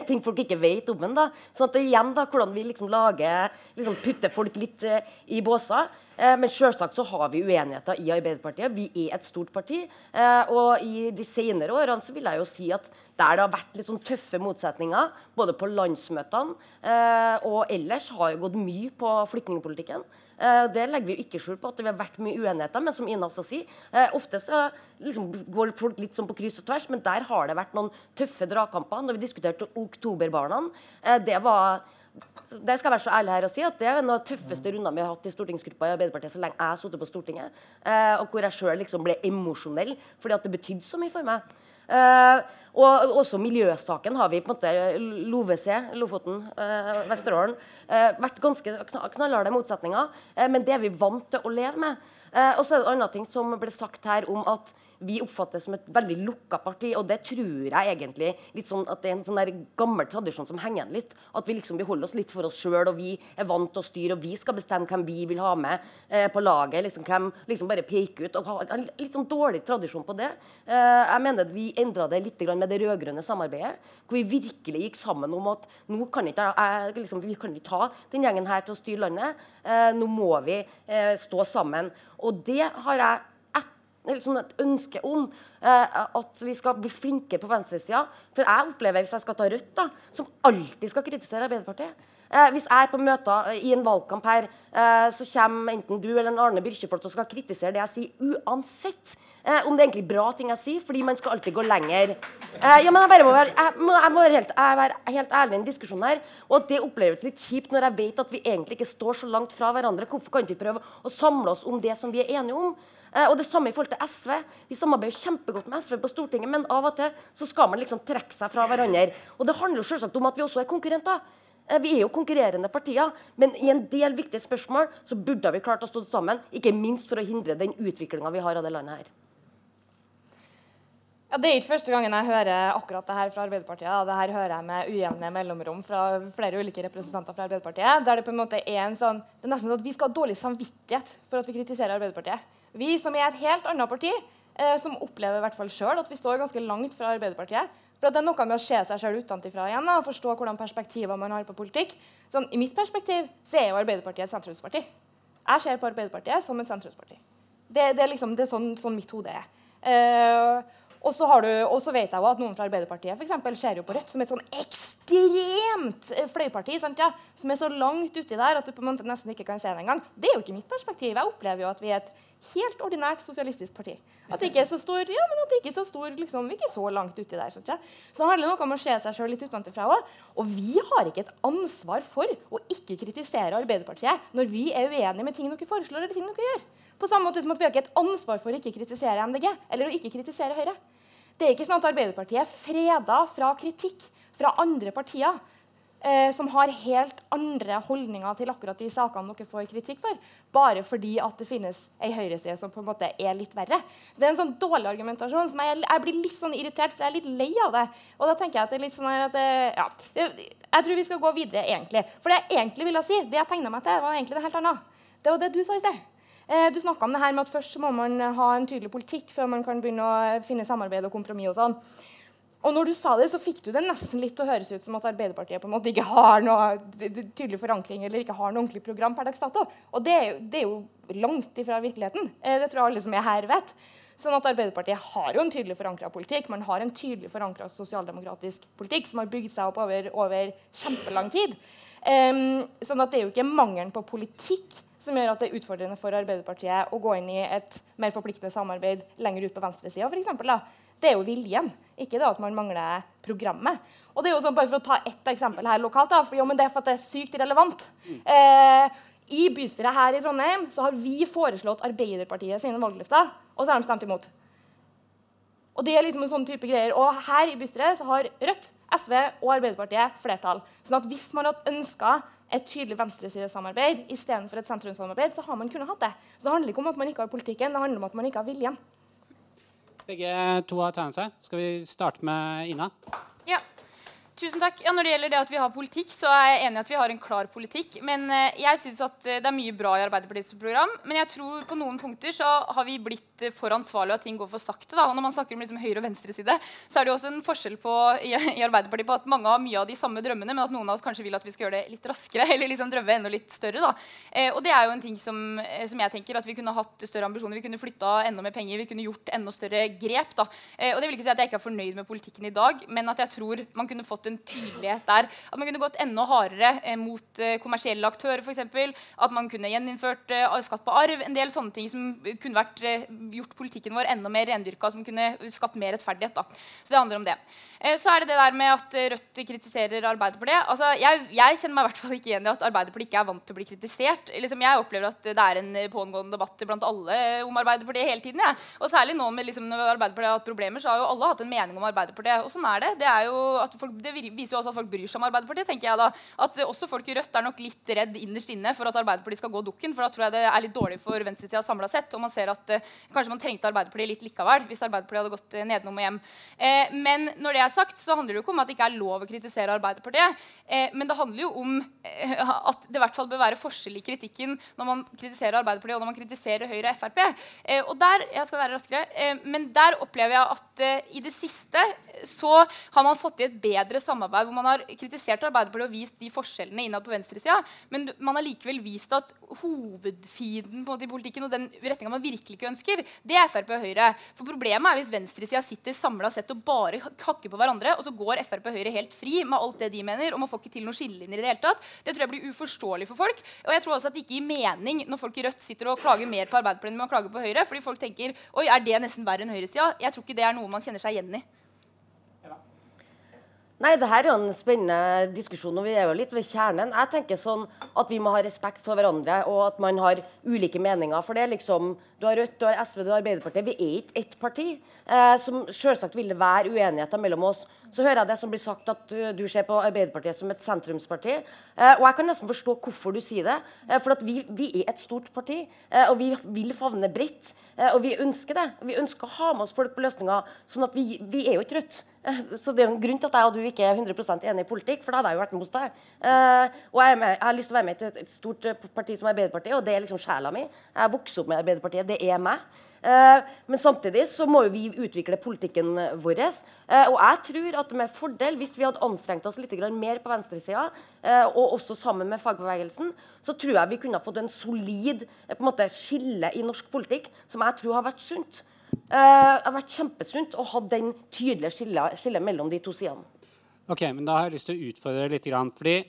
ting folk ikke vet om den. da. Sånn at igjen da, Hvordan vi liksom lager, liksom putter folk litt uh, i båser. Eh, men selvsagt så har vi uenigheter i Arbeiderpartiet. Vi er et stort parti. Eh, og i de senere årene så vil jeg jo si at der det har vært litt sånn tøffe motsetninger, både på landsmøtene eh, og ellers, har jo gått mye på flyktningpolitikken. Det legger vi jo ikke skjul på at det har vært mye uenigheter. Men som Ina også sier, ofte så liksom går folk litt sånn på kryss og tvers. Men der har det vært noen tøffe dragkamper. Når vi diskuterte oktoberbarna, det var det skal jeg være så ærlig her å si at det er en av de tøffeste rundene vi har hatt i stortingsgruppa i Arbeiderpartiet så lenge jeg har sittet på Stortinget. Eh, og hvor jeg sjøl liksom ble emosjonell fordi at det betydde så mye for meg. Eh, og også miljøsaken har vi på en måte LoVC, Lofoten, eh, Vesterålen, eh, vært ganske knallharde motsetninger. Men det er vi vant til å leve med. Og så er det en annen ting som ble sagt her om at vi oppfattes som et veldig lukka parti. Og det tror jeg egentlig litt sånn at det er en sånn gammel tradisjon som henger igjen litt. At vi liksom beholder oss litt for oss sjøl, og vi er vant til å styre, og vi skal bestemme hvem vi vil ha med eh, på laget. liksom Hvem liksom bare peker ut. Og har en litt sånn dårlig tradisjon på det. Eh, jeg mener at vi endra det litt med det rød-grønne samarbeidet, hvor vi virkelig gikk sammen om at nå kan ikke jeg, liksom, vi kan ikke ta den gjengen her til å styre landet. Eh, nå må vi eh, stå sammen. Og det har jeg sånn et ønske om eh, at vi skal bli flinkere på venstresida. For jeg opplever, hvis jeg skal ta Rødt, da, som alltid skal kritisere Arbeiderpartiet eh, Hvis jeg er på møter i en valgkamp her, eh, så kommer enten du eller en Arne Byrkjeflot og skal kritisere det jeg sier, uansett. Eh, om det er egentlig bra ting jeg sier, fordi man skal alltid gå lenger. Eh, ja, men jeg, bare må være, jeg, må, jeg må være, helt, jeg være helt ærlig i en diskusjon her. Og at det oppleves litt kjipt når jeg vet at vi egentlig ikke står så langt fra hverandre. Hvorfor kan vi ikke prøve å samle oss om det som vi er enige om? Eh, og det samme i forhold til SV. Vi samarbeider kjempegodt med SV på Stortinget, men av og til så skal man liksom trekke seg fra hverandre. Og det handler jo selvsagt om at vi også er konkurrenter. Eh, vi er jo konkurrerende partier, men i en del viktige spørsmål så burde vi klart å stå sammen. Ikke minst for å hindre den utviklinga vi har av det landet her. Ja, det er ikke første gangen jeg hører akkurat det her fra Arbeiderpartiet. Det her hører jeg med ujevne mellomrom fra flere ulike representanter fra Arbeiderpartiet. Der det på en måte er en sånn, det er nesten sånn at vi skal ha dårlig samvittighet for at vi kritiserer Arbeiderpartiet. Vi som er et helt annet parti, eh, som opplever i hvert fall selv at vi står ganske langt fra Arbeiderpartiet. For det er noe med å se seg selv utenfra igjen og forstå hvordan perspektiver man har på politikk. Sånn, I mitt perspektiv så er jo Arbeiderpartiet et sentrumsparti. Jeg ser på Arbeiderpartiet som et sentrumsparti. Det, det, er liksom, det er sånn, sånn mitt hode er. Eh, og så, har du, og så vet jeg jo at noen fra Arbeiderpartiet for eksempel, ser jo på Rødt som et sånn ekstremt eh, fløyparti. Sant, ja? Som er så langt uti der at du på en måte nesten ikke kan se det engang. Det er jo ikke mitt perspektiv. Jeg opplever jo at vi er et helt ordinært sosialistisk parti. At det ikke er så stor, ja, men at det ikke er så stor, liksom, vi er ikke så langt uti der. Sant, ja? Så det handler noe om å se seg sjøl litt utenfra òg. Og vi har ikke et ansvar for å ikke kritisere Arbeiderpartiet når vi er uenige med ting dere foreslår eller ting dere gjør. På samme måte som at vi har ikke et ansvar for å ikke kritisere MDG eller å ikke kritisere Høyre. Det er ikke sånn at Arbeiderpartiet er freda fra kritikk fra andre partier eh, som har helt andre holdninger til akkurat de sakene dere får kritikk for, bare fordi at det finnes ei høyreside som på en måte er litt verre. Det er en sånn dårlig argumentasjon som jeg, jeg blir litt sånn irritert, for jeg er litt lei av det. Og da tenker Jeg at det er litt sånn at det, ja, jeg tror vi skal gå videre, egentlig. For det jeg egentlig ville si, det jeg tegna meg til, var egentlig det helt annet. Det var det du sa i sted. Eh, du snakka om det her med at først må man ha en tydelig politikk før man kan begynne å finne samarbeid og kompromiss. og sånn. Og når du sa det, så fikk du det nesten litt til å høres ut som at Arbeiderpartiet på en måte ikke har noe tydelig forankring eller ikke har noe ordentlig program per dags dato. Og det er, jo, det er jo langt ifra virkeligheten. Eh, det tror jeg alle som er her, vet. Sånn at Arbeiderpartiet har jo en tydelig forankra politikk. Man har en tydelig forankra sosialdemokratisk politikk som har bygd seg opp over, over kjempelang tid. Um, sånn at det er jo ikke mangelen på politikk som gjør at det er utfordrende for Arbeiderpartiet å gå inn i et mer forpliktende samarbeid lenger ut på venstresida. Det er jo viljen, ikke det at man mangler programmet. Og det er jo sånn, bare For å ta ett eksempel her lokalt, da, for, jo, men det er for at det er sykt relevant. Eh, I bystyret her i Trondheim så har vi foreslått Arbeiderpartiet sine valgløfter, og så har de stemt imot. Og det er liksom en sånn type greier. Og her i bystyret så har Rødt, SV og Arbeiderpartiet flertall. Sånn at hvis man hadde ønska et tydelig venstresidesamarbeid istedenfor et sentrumssamarbeid, så har man kunnet hatt det. Så det handler ikke om at man ikke har politikken, det handler om at man ikke har viljen. Begge to har tegnet seg. Skal vi starte med Ina? Tusen takk. Ja, når det gjelder det at vi har politikk, så er jeg enig i at vi har en klar politikk. Men eh, jeg syns at eh, det er mye bra i Arbeiderpartiets program. Men jeg tror på noen punkter så har vi blitt eh, for ansvarlige, og at ting går for sakte. da. Og når man snakker om liksom høyre- og venstreside, så er det jo også en forskjell på, i, i, Arbeiderpartiet på at mange har mye av de samme drømmene, men at noen av oss kanskje vil at vi skal gjøre det litt raskere, eller liksom drømme enda litt større. da. Eh, og det er jo en ting som, som, jeg tenker at vi kunne hatt større ambisjoner. Vi kunne flytta enda mer penger, vi kunne gjort enda større grep. da. Eh, og det vil ikke si at jeg ikke er fornøyd med politikken i dag, men at jeg tror man kunne fått en tydelighet der. At man kunne gått enda hardere eh, mot eh, kommersielle aktører, f.eks. At man kunne gjeninnført eh, skatt på arv. En del sånne ting som kunne vært, gjort politikken vår enda mer rendyrka, som kunne skapt mer rettferdighet. Da. Så det handler om det. Eh, så er det det der med at Rødt kritiserer Arbeiderpartiet. Altså, jeg, jeg, kjenner meg i hvert fall ikke igjen i at Arbeiderpartiet ikke er vant til å bli kritisert. Liksom, jeg opplever at det er en pågående debatt blant alle om Arbeiderpartiet hele tiden. Ja. Og særlig nå med liksom, når Arbeiderpartiet har hatt problemer, så har jo alle hatt en mening om Arbeiderpartiet. Og sånn er det. Det, er jo at folk, det viser jo også at folk bryr seg om Arbeiderpartiet. tenker jeg da. At også folk i Rødt er nok litt redd innerst inne for at Arbeiderpartiet skal gå dukken. For da tror jeg det er litt dårlig for venstresida samla sett. Og man ser at eh, kanskje man trengte Arbeiderpartiet litt likevel hvis Arbeiderpartiet hadde gått uh, nedenom og hjem. Eh, men når det er sagt, så handler det jo ikke om at det ikke er lov å kritisere Arbeiderpartiet. men det handler jo om at det i hvert fall bør være forskjell i kritikken når man kritiserer Arbeiderpartiet og når man kritiserer Høyre og Frp. og der jeg skal være raskere, men der opplever jeg at i det siste så har man fått til et bedre samarbeid hvor man har kritisert Arbeiderpartiet og vist de forskjellene innad på venstresida, men man har likevel vist at hovedfienden i politikken og den retninga man virkelig ikke ønsker, det er Frp og Høyre. For Problemet er hvis venstresida sitter samla sett og bare hakker på hverandre, og så går Frp og Høyre helt fri med alt det de mener, og man får ikke til noen skillelinjer i det hele tatt. Det tror jeg blir uforståelig for folk. Og jeg tror også at det ikke gir mening når folk i Rødt sitter og klager mer på Arbeiderpartiet enn man klager på Høyre, fordi folk tenker oi, er det nesten verre enn høyresida? Jeg tror ikke det er noe man kjenner seg igjen i. Nei, det her er jo en spennende diskusjon, og vi er jo litt ved kjernen. Jeg tenker sånn at vi må ha respekt for hverandre, og at man har ulike meninger. For det er liksom Du har Rødt, du har SV, du har Arbeiderpartiet. Vi er ikke ett parti. Eh, som Selvsagt vil det være uenigheter mellom oss. så hører jeg det som blir sagt at du, du ser på Arbeiderpartiet som et sentrumsparti. Eh, og jeg kan nesten forstå hvorfor du sier det. Eh, for vi, vi, er et stort parti, eh, og vi vil favne bredt. Eh, og vi ønsker det. Vi ønsker å ha med oss folk på løsninger. sånn at vi, vi er jo ikke Rødt. Eh, så det er en grunn til at jeg og du ikke er 100% enig i politikk, for da hadde jeg jo vært mot deg. Eh, og jeg, med, jeg, har lyst til å være med i et, et stort parti som Arbeiderpartiet, og det er liksom sjela mi. Jeg vokste opp med Arbeiderpartiet. Det er meg. Eh, men samtidig så må vi utvikle politikken vår. Eh, og jeg tror at med fordel, hvis vi hadde anstrengt oss litt mer på venstresida, eh, og også sammen med fagbevegelsen, så tror jeg vi kunne fått en solid en måte, skille i norsk politikk som jeg tror har vært sunt. Det har vært kjempesunt å ha den tydelige skillet, skillet mellom de to sidene. Ok, men Da har jeg lyst til å utfordre litt. fordi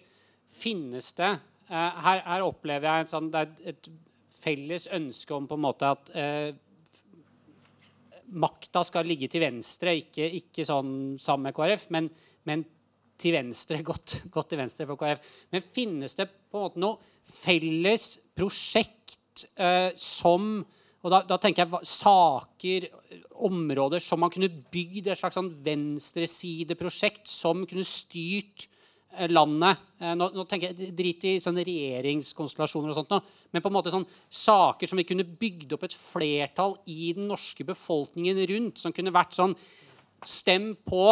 finnes det her, her, opplever jeg sånn, det er et felles ønske om på en måte at eh, makta skal ligge til venstre, ikke, ikke sånn sammen med KrF, men, men til venstre, godt, godt, til venstre for KrF. Men finnes det på en måte noe felles prosjekt eh, som og da, da, tenker jeg saker, områder som man kunne bygd et slags sånn venstresideprosjekt som kunne styrt landet eh, nå, nå, tenker jeg Drit i sånne regjeringskonstellasjoner, og sånt nå, men på en måte sånn saker som vi kunne bygd opp et flertall i den norske befolkningen rundt, som kunne vært sånn Stem på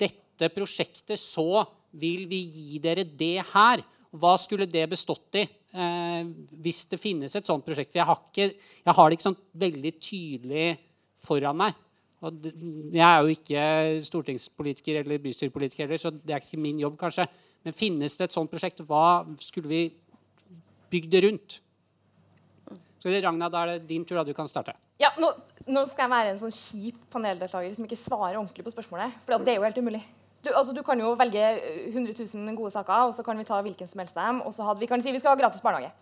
dette prosjektet, så vil vi gi dere det her. Hva skulle det bestått i eh, hvis det finnes et sånt prosjekt? For jeg har, ikke, jeg har det ikke sånn veldig tydelig foran meg. Og jeg er jo ikke stortingspolitiker eller bystyrepolitiker heller, så det er ikke min jobb, kanskje. Men finnes det et sånt prosjekt? Hva skulle vi bygd det rundt? Så Ragna, da er det din tur. da du kan starte. Ja, nå, nå skal jeg være en sånn kjip paneldeltaker som ikke svarer ordentlig på spørsmålet. For det er jo helt umulig. Du, altså, du, kan jo velge 100 000 gode saker, og så kan vi ta hvilken som helst av dem. Og så hadde vi kan si vi skal ha gratis barnehage.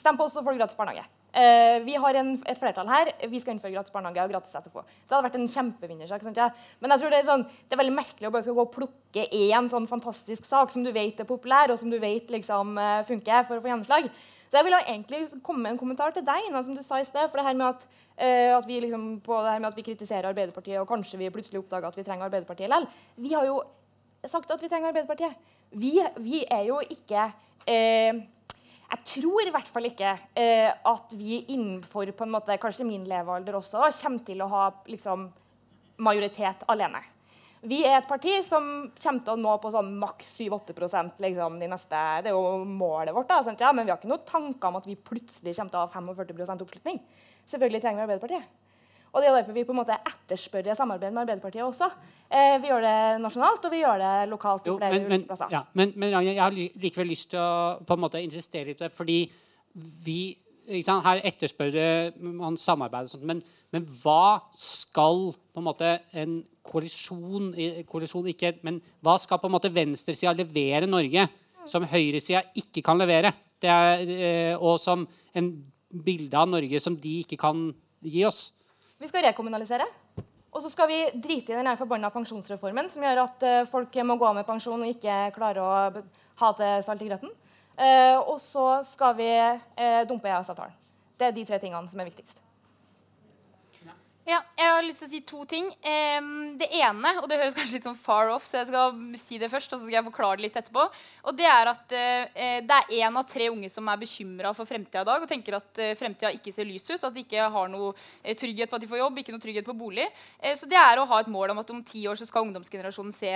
Stem på oss, så får du gratis barnehage. Uh, vi har en, et flertall her. Vi skal innføre gratis barnehage og gratis SFO. Det hadde vært en kjempevinnersak. Men jeg tror det er, sånn, det er, veldig merkelig å bare skal gå og plukke én sånn fantastisk sak som du vet er populær, og som du vet liksom, uh, funker for å få gjennomslag. Så jeg vil egentlig komme med en kommentar til deg, Ina, som du sa i sted. for det her med at, uh, at vi liksom, på det her med at vi kritiserer Arbeiderpartiet, og kanskje vi plutselig oppdager at vi trenger Arbeiderpartiet likevel. Vi har jo sagt at vi trenger Arbeiderpartiet. Vi, vi er jo ikke eh, jeg tror i hvert fall ikke eh, at vi innenfor på en måte, kanskje min levealder også kommer til å ha liksom, majoritet alene. Vi er et parti som kommer til å nå på sånn maks 7-8% liksom, de neste Det er jo målet vårt, da, ja, men vi har ikke noen tanker om at vi plutselig kommer til å ha 45 oppslutning. Selvfølgelig trenger vi Arbeiderpartiet. Og det er derfor vi på en måte etterspør samarbeid med Arbeiderpartiet også. Eh, vi gjør det nasjonalt, og vi gjør det lokalt. Jo, men, men, ja, men, men jeg har likevel lyst til å på en måte insistere litt på det, fordi vi her etterspør man samarbeid og sånt, men, men, hva skal på en måte en koalisjon, koalisjon ikke, men hva skal på en måte venstresida levere Norge som høyresida ikke kan levere? Er, eh, og som en bilde av Norge som de ikke kan gi oss? Vi skal rekommunalisere. Og så skal vi drite i den forbanna pensjonsreformen som gjør at uh, folk må gå av med pensjon og ikke klare å ha til salt i grøten. Uh, og så skal vi uh, dumpe EØS-avtalen. Det er de tre tingene som er viktigst. Ja, jeg har lyst til å si to ting. Um, det ene, og det høres kanskje litt sånn far off, så jeg skal si det først. og så skal jeg forklare det litt etterpå. Og Det er at uh, det er én av tre unge som er bekymra for fremtida i dag og tenker at uh, fremtida ikke ser lys ut. At de ikke har noe trygghet på at de får jobb, ikke noe trygghet på bolig. Uh, så det er å ha et mål om at om ti år så skal ungdomsgenerasjonen se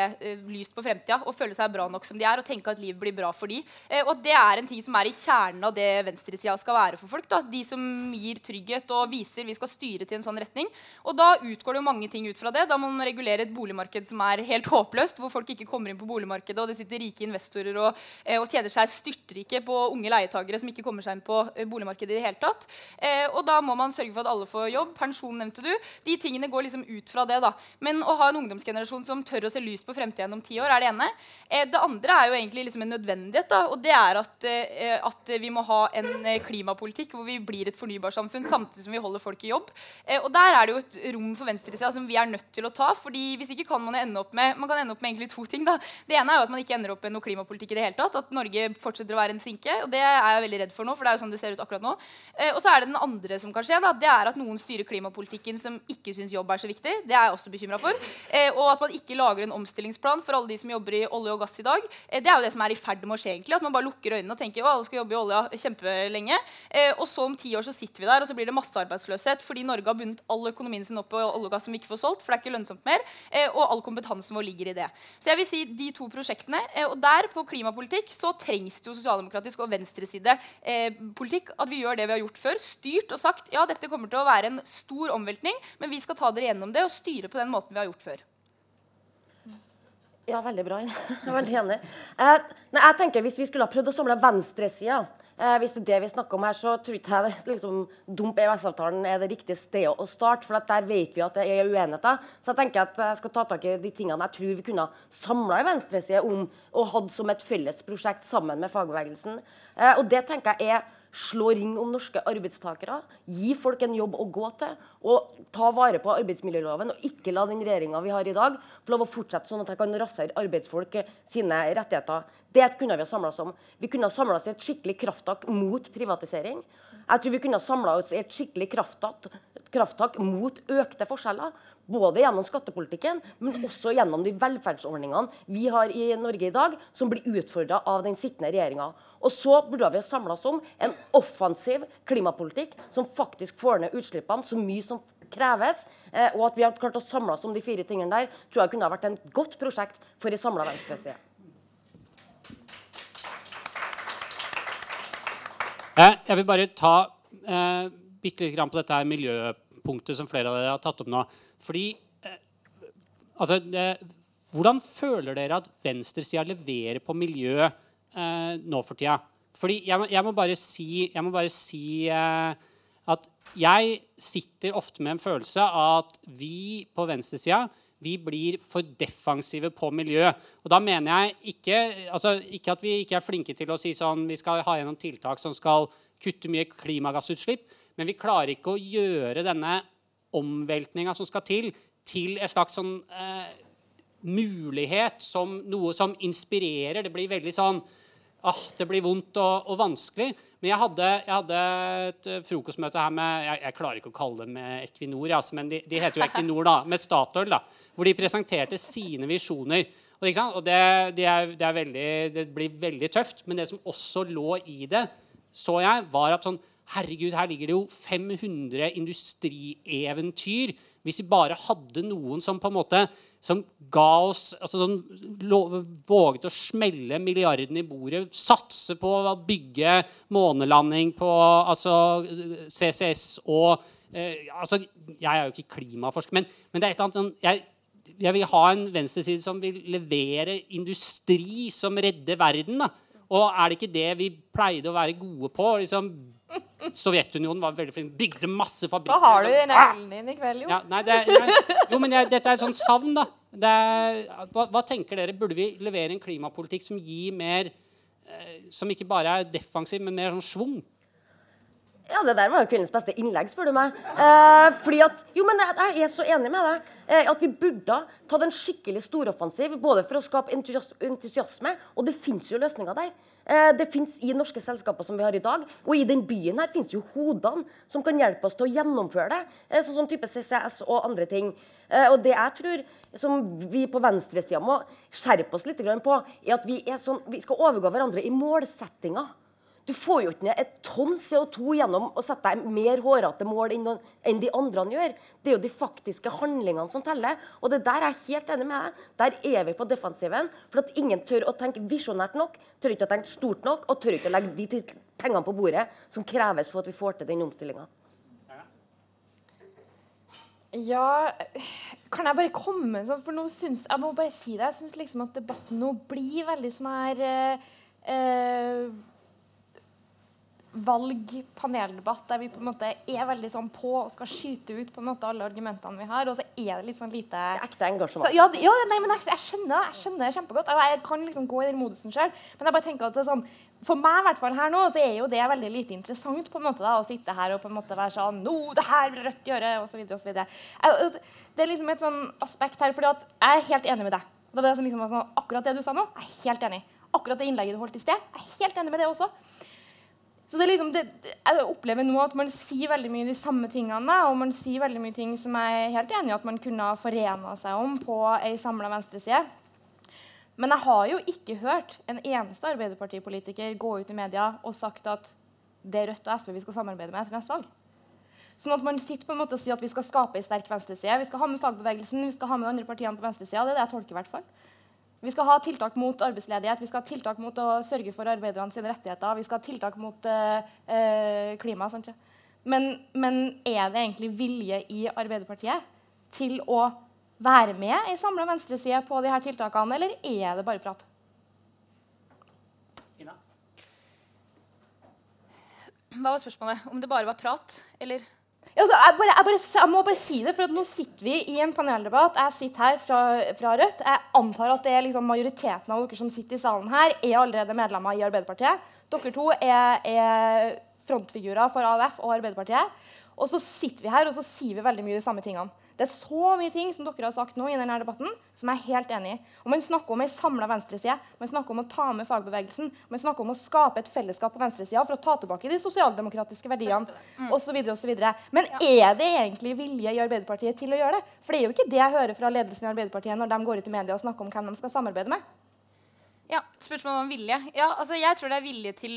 lyst på fremtida og føle seg bra nok som de er, og tenke at livet blir bra for de. Og det er en ting som er i kjernen av det venstresida skal være for folk. da, De som gir trygghet og viser vi skal styre til en sånn retning. Og da utgår det jo mange ting ut fra det. Da må man regulere et boligmarked som er helt håpløst, hvor folk ikke kommer inn på boligmarkedet, og det sitter rike investorer og, eh, og tjener seg styrtrike på unge leietagere som ikke kommer seg inn på eh, boligmarkedet i det hele tatt. Eh, og da må man sørge for at alle får jobb. Pensjon nevnte du. De tingene går liksom ut fra det. da. Men å ha en ungdomsgenerasjon som tør å se lyst på fremtiden om ti år, er det ene. Det andre er jo egentlig liksom en nødvendighet, da, og det er at, at vi må ha en klimapolitikk hvor vi blir et fornybarsamfunn samtidig som vi holder folk i jobb. og der er det jo et rom for venstresida som vi er nødt til å ta. fordi hvis ikke kan Man ende opp med man kan ende opp med egentlig to ting. da. Det ene er jo at man ikke ender opp med noe klimapolitikk i det hele tatt. At Norge fortsetter å være en sinke. og Det er jeg veldig redd for nå. for det er jo sånn det ser ut akkurat nå. Eh, og så er det den andre som kan skje. da, Det er at noen styrer klimapolitikken som ikke syns jobb er så viktig. Det er jeg også bekymra for. Eh, og at man ikke lager en omstillingsplan for alle de som jobber i olje og gass i dag. Eh, det er jo det som er i ferd med å skje. egentlig, At man bare lukker øynene og tenker å, alle skal jobbe i olja kjempelenge. Eh, og så om ti år så sitter vi der, og så blir det massearbeidsløshet fordi Norge har bundet all økonomien sin opp på olje og gass som vi ikke får solgt, for det er ikke lønnsomt mer. Eh, og all kompetansen vår ligger i det. Så jeg vil si de to prosjektene. Eh, og der, på klimapolitikk, så trengs det jo sosialdemokratisk og venstresidepolitikk. at vi gjør det vi har gjort før. Styrt og sagt ja, dette kommer til å være en stor omveltning, men vi skal ta dere gjennom det og styre på den måten vi har gjort før. Ja, veldig bra. Jeg er veldig enig. Eh, nei, jeg tenker Hvis vi skulle ha prøvd å samle venstresida eh, hvis det er det vi snakker om her, så tror ikke jeg det, liksom, dump EØS-avtalen er det riktige stedet å starte. For der vet vi at det er uenigheter. Så jeg tenker at jeg skal ta tak i de tingene jeg tror vi kunne samla i venstresida om og hatt som et felles prosjekt sammen med fagbevegelsen. Eh, og det tenker jeg er slå ring om norske arbeidstakere, gi folk en jobb å gå til, og ta vare på arbeidsmiljøloven, og ikke la den regjeringa vi har i dag, få lov å fortsette sånn at jeg kan rasere arbeidsfolk sine rettigheter. Det kunne vi ha samla oss om. Vi kunne ha samla oss i et skikkelig krafttak mot privatisering. Jeg tror vi kunne ha samla oss i et skikkelig krafttak, krafttak mot økte forskjeller. Både gjennom skattepolitikken, men også gjennom de velferdsordningene vi har i Norge i dag, som blir utfordra av den sittende regjeringa. Og så burde vi samla oss om en offensiv klimapolitikk som faktisk får ned utslippene så mye som kreves. Eh, og at vi har klart å samle oss om de fire tingene der, tror jeg kunne ha vært en godt prosjekt for ei samla venstreside. Eh, jeg vil bare ta eh, bitte litt på dette her miljøpunktet som flere av dere har tatt opp nå. Fordi eh, altså, eh, Hvordan føler dere at venstresida leverer på miljø eh, nå for tida? Fordi jeg, jeg, må bare si, jeg må bare si eh, at jeg sitter ofte med en følelse av at vi på venstresida vi blir for defensive på miljø. Og da mener jeg ikke, altså ikke at vi ikke er flinke til å si sånn vi skal ha gjennom tiltak som skal kutte mye klimagassutslipp, men vi klarer ikke å gjøre denne omveltninga som skal til, til en slags sånn eh, mulighet som noe som inspirerer. Det blir veldig sånn ah, Det blir vondt og, og vanskelig. Men jeg hadde, jeg hadde, et frokostmøte her med Jeg, jeg klarer ikke å kalle dem Equinor, altså, men de, de, heter jo Equinor, da, med Statoil. da, Hvor de presenterte sine visjoner. Og, og det, det, er, det, er veldig, det blir veldig tøft. Men det som også lå i det, så jeg, var at sånn Herregud, her ligger det jo 500 industrieventyr. Hvis vi bare hadde noen som på en måte som ga oss altså sånn, Våget å smelle milliardene i bordet, satse på å bygge månelanding på altså, CCS og eh, altså, Jeg er jo ikke klimaforsker, men, men det er et eller annet sånn jeg, jeg vil ha en venstreside som vil levere industri som redder verden. da. Og er det ikke det vi pleide å være gode på? liksom Sovjetunionen var veldig flink. Bygde masse fabrikker. Hva har du i den ølen din i kveld, jo. Ja, nei, det, nei, jo, men jeg, dette er et sånt savn, da. Er, hva, hva, tenker dere? Burde vi levere en klimapolitikk som gir mer eh, Som ikke bare er defensiv, men mer sånn schwung? Ja, det der var jo kvinnens beste innlegg, spør du meg. Eh, fordi at, jo, men Jeg, jeg er så enig med deg. Eh, at vi burde tatt en skikkelig storoffensiv både for å skape entusiasme, og det fins jo løsninger der. Eh, det fins i norske selskaper som vi har i dag, og i den byen her fins jo hodene som kan hjelpe oss til å gjennomføre det. Eh, sånn som type CCS og andre ting. Eh, og det jeg tror som vi på venstresida må skjerpe oss litt på, er at vi, sånn, vi skal overgå hverandre i målsettinga. Du får jo ikke ned et tonn CO2 gjennom å sette deg mer hårete mål enn de andre gjør. Det er jo de faktiske handlingene som teller. Og det der er jeg helt enig med deg. Der er vi på defensiven. For at ingen tør å tenke visjonært nok, tør ikke å tenke stort nok, og tør ikke å legge de pengene på bordet som kreves for at vi får til den omstillinga. Ja Kan jeg bare komme sånn For nå syns Jeg må bare si det. Jeg syns liksom at debatten nå blir veldig sånn her eh, eh valg, paneldebatt, der vi på en måte er veldig sånn på og skal skyte ut på en måte alle argumentene vi har, og så er det litt sånn lite Ekte engasjement. Så, ja, ja, nei, men jeg, jeg, skjønner det jeg skjønner det kjempegodt. Jeg, jeg kan liksom gå i den modusen sjøl, men jeg bare tenker at det er sånn for meg i hvert fall her nå, så er jo det veldig lite interessant på en måte da, å sitte her og på en måte være sånn Nå, det her vil Rødt gjøre, osv. osv. Det er liksom et sånn aspekt her, fordi at jeg er helt enig med deg. Det var liksom sånn, akkurat det du sa nå, jeg er helt enig. Akkurat det innlegget du holdt i sted, jeg er helt enig med det også. Så det er liksom, det, Jeg opplever nå at man sier veldig mye de samme tingene, og man sier veldig mye ting som jeg er helt enig i at man kunne ha forena seg om på ei samla venstreside. Men jeg har jo ikke hørt en eneste Arbeiderpartipolitiker gå ut i media og sagt at det er Rødt og SV vi skal samarbeide med etter neste valg. Sånn at man sitter på en måte og sier at vi skal skape en sterk venstreside. Vi skal ha med fagbevegelsen, vi skal ha med de andre partiene på venstresida. Det er det jeg tolker i hvert fall. Vi skal ha tiltak mot arbeidsledighet, vi skal ha tiltak mot å sørge for arbeiderne sine rettigheter. Vi skal ha tiltak mot eh, uh, klima. Men, men er det egentlig vilje i Arbeiderpartiet til å være med i samla venstreside på de her tiltakene, eller er det bare prat? Ina? Hva var spørsmålet? Om det bare var prat, eller? Altså, jeg, bare, jeg, bare, jeg, må bare si det, for nå sitter vi i en paneldebatt. Jeg sitter her fra, fra Rødt. Jeg antar at det er liksom majoriteten av dere som sitter i salen her, er allerede medlemmer i Arbeiderpartiet. Dere to er, er frontfigurer for AUF og Arbeiderpartiet. Og så sitter vi her og så sier vi veldig mye de samme tingene. Det er så mye ting som dere har sagt nå i denne debatten, som jeg er helt enig i. Og Man snakker om ei samla venstreside, man snakker om å ta med fagbevegelsen, man snakker om å skape et fellesskap på venstresida for å ta tilbake de sosialdemokratiske verdiene mm. osv. Men er det egentlig vilje i Arbeiderpartiet til å gjøre det? For det er jo ikke det jeg hører fra ledelsen i Arbeiderpartiet når de går ut i media og snakker om hvem de skal samarbeide med. Ja, Spørsmål om vilje. Ja, altså Jeg tror det er vilje til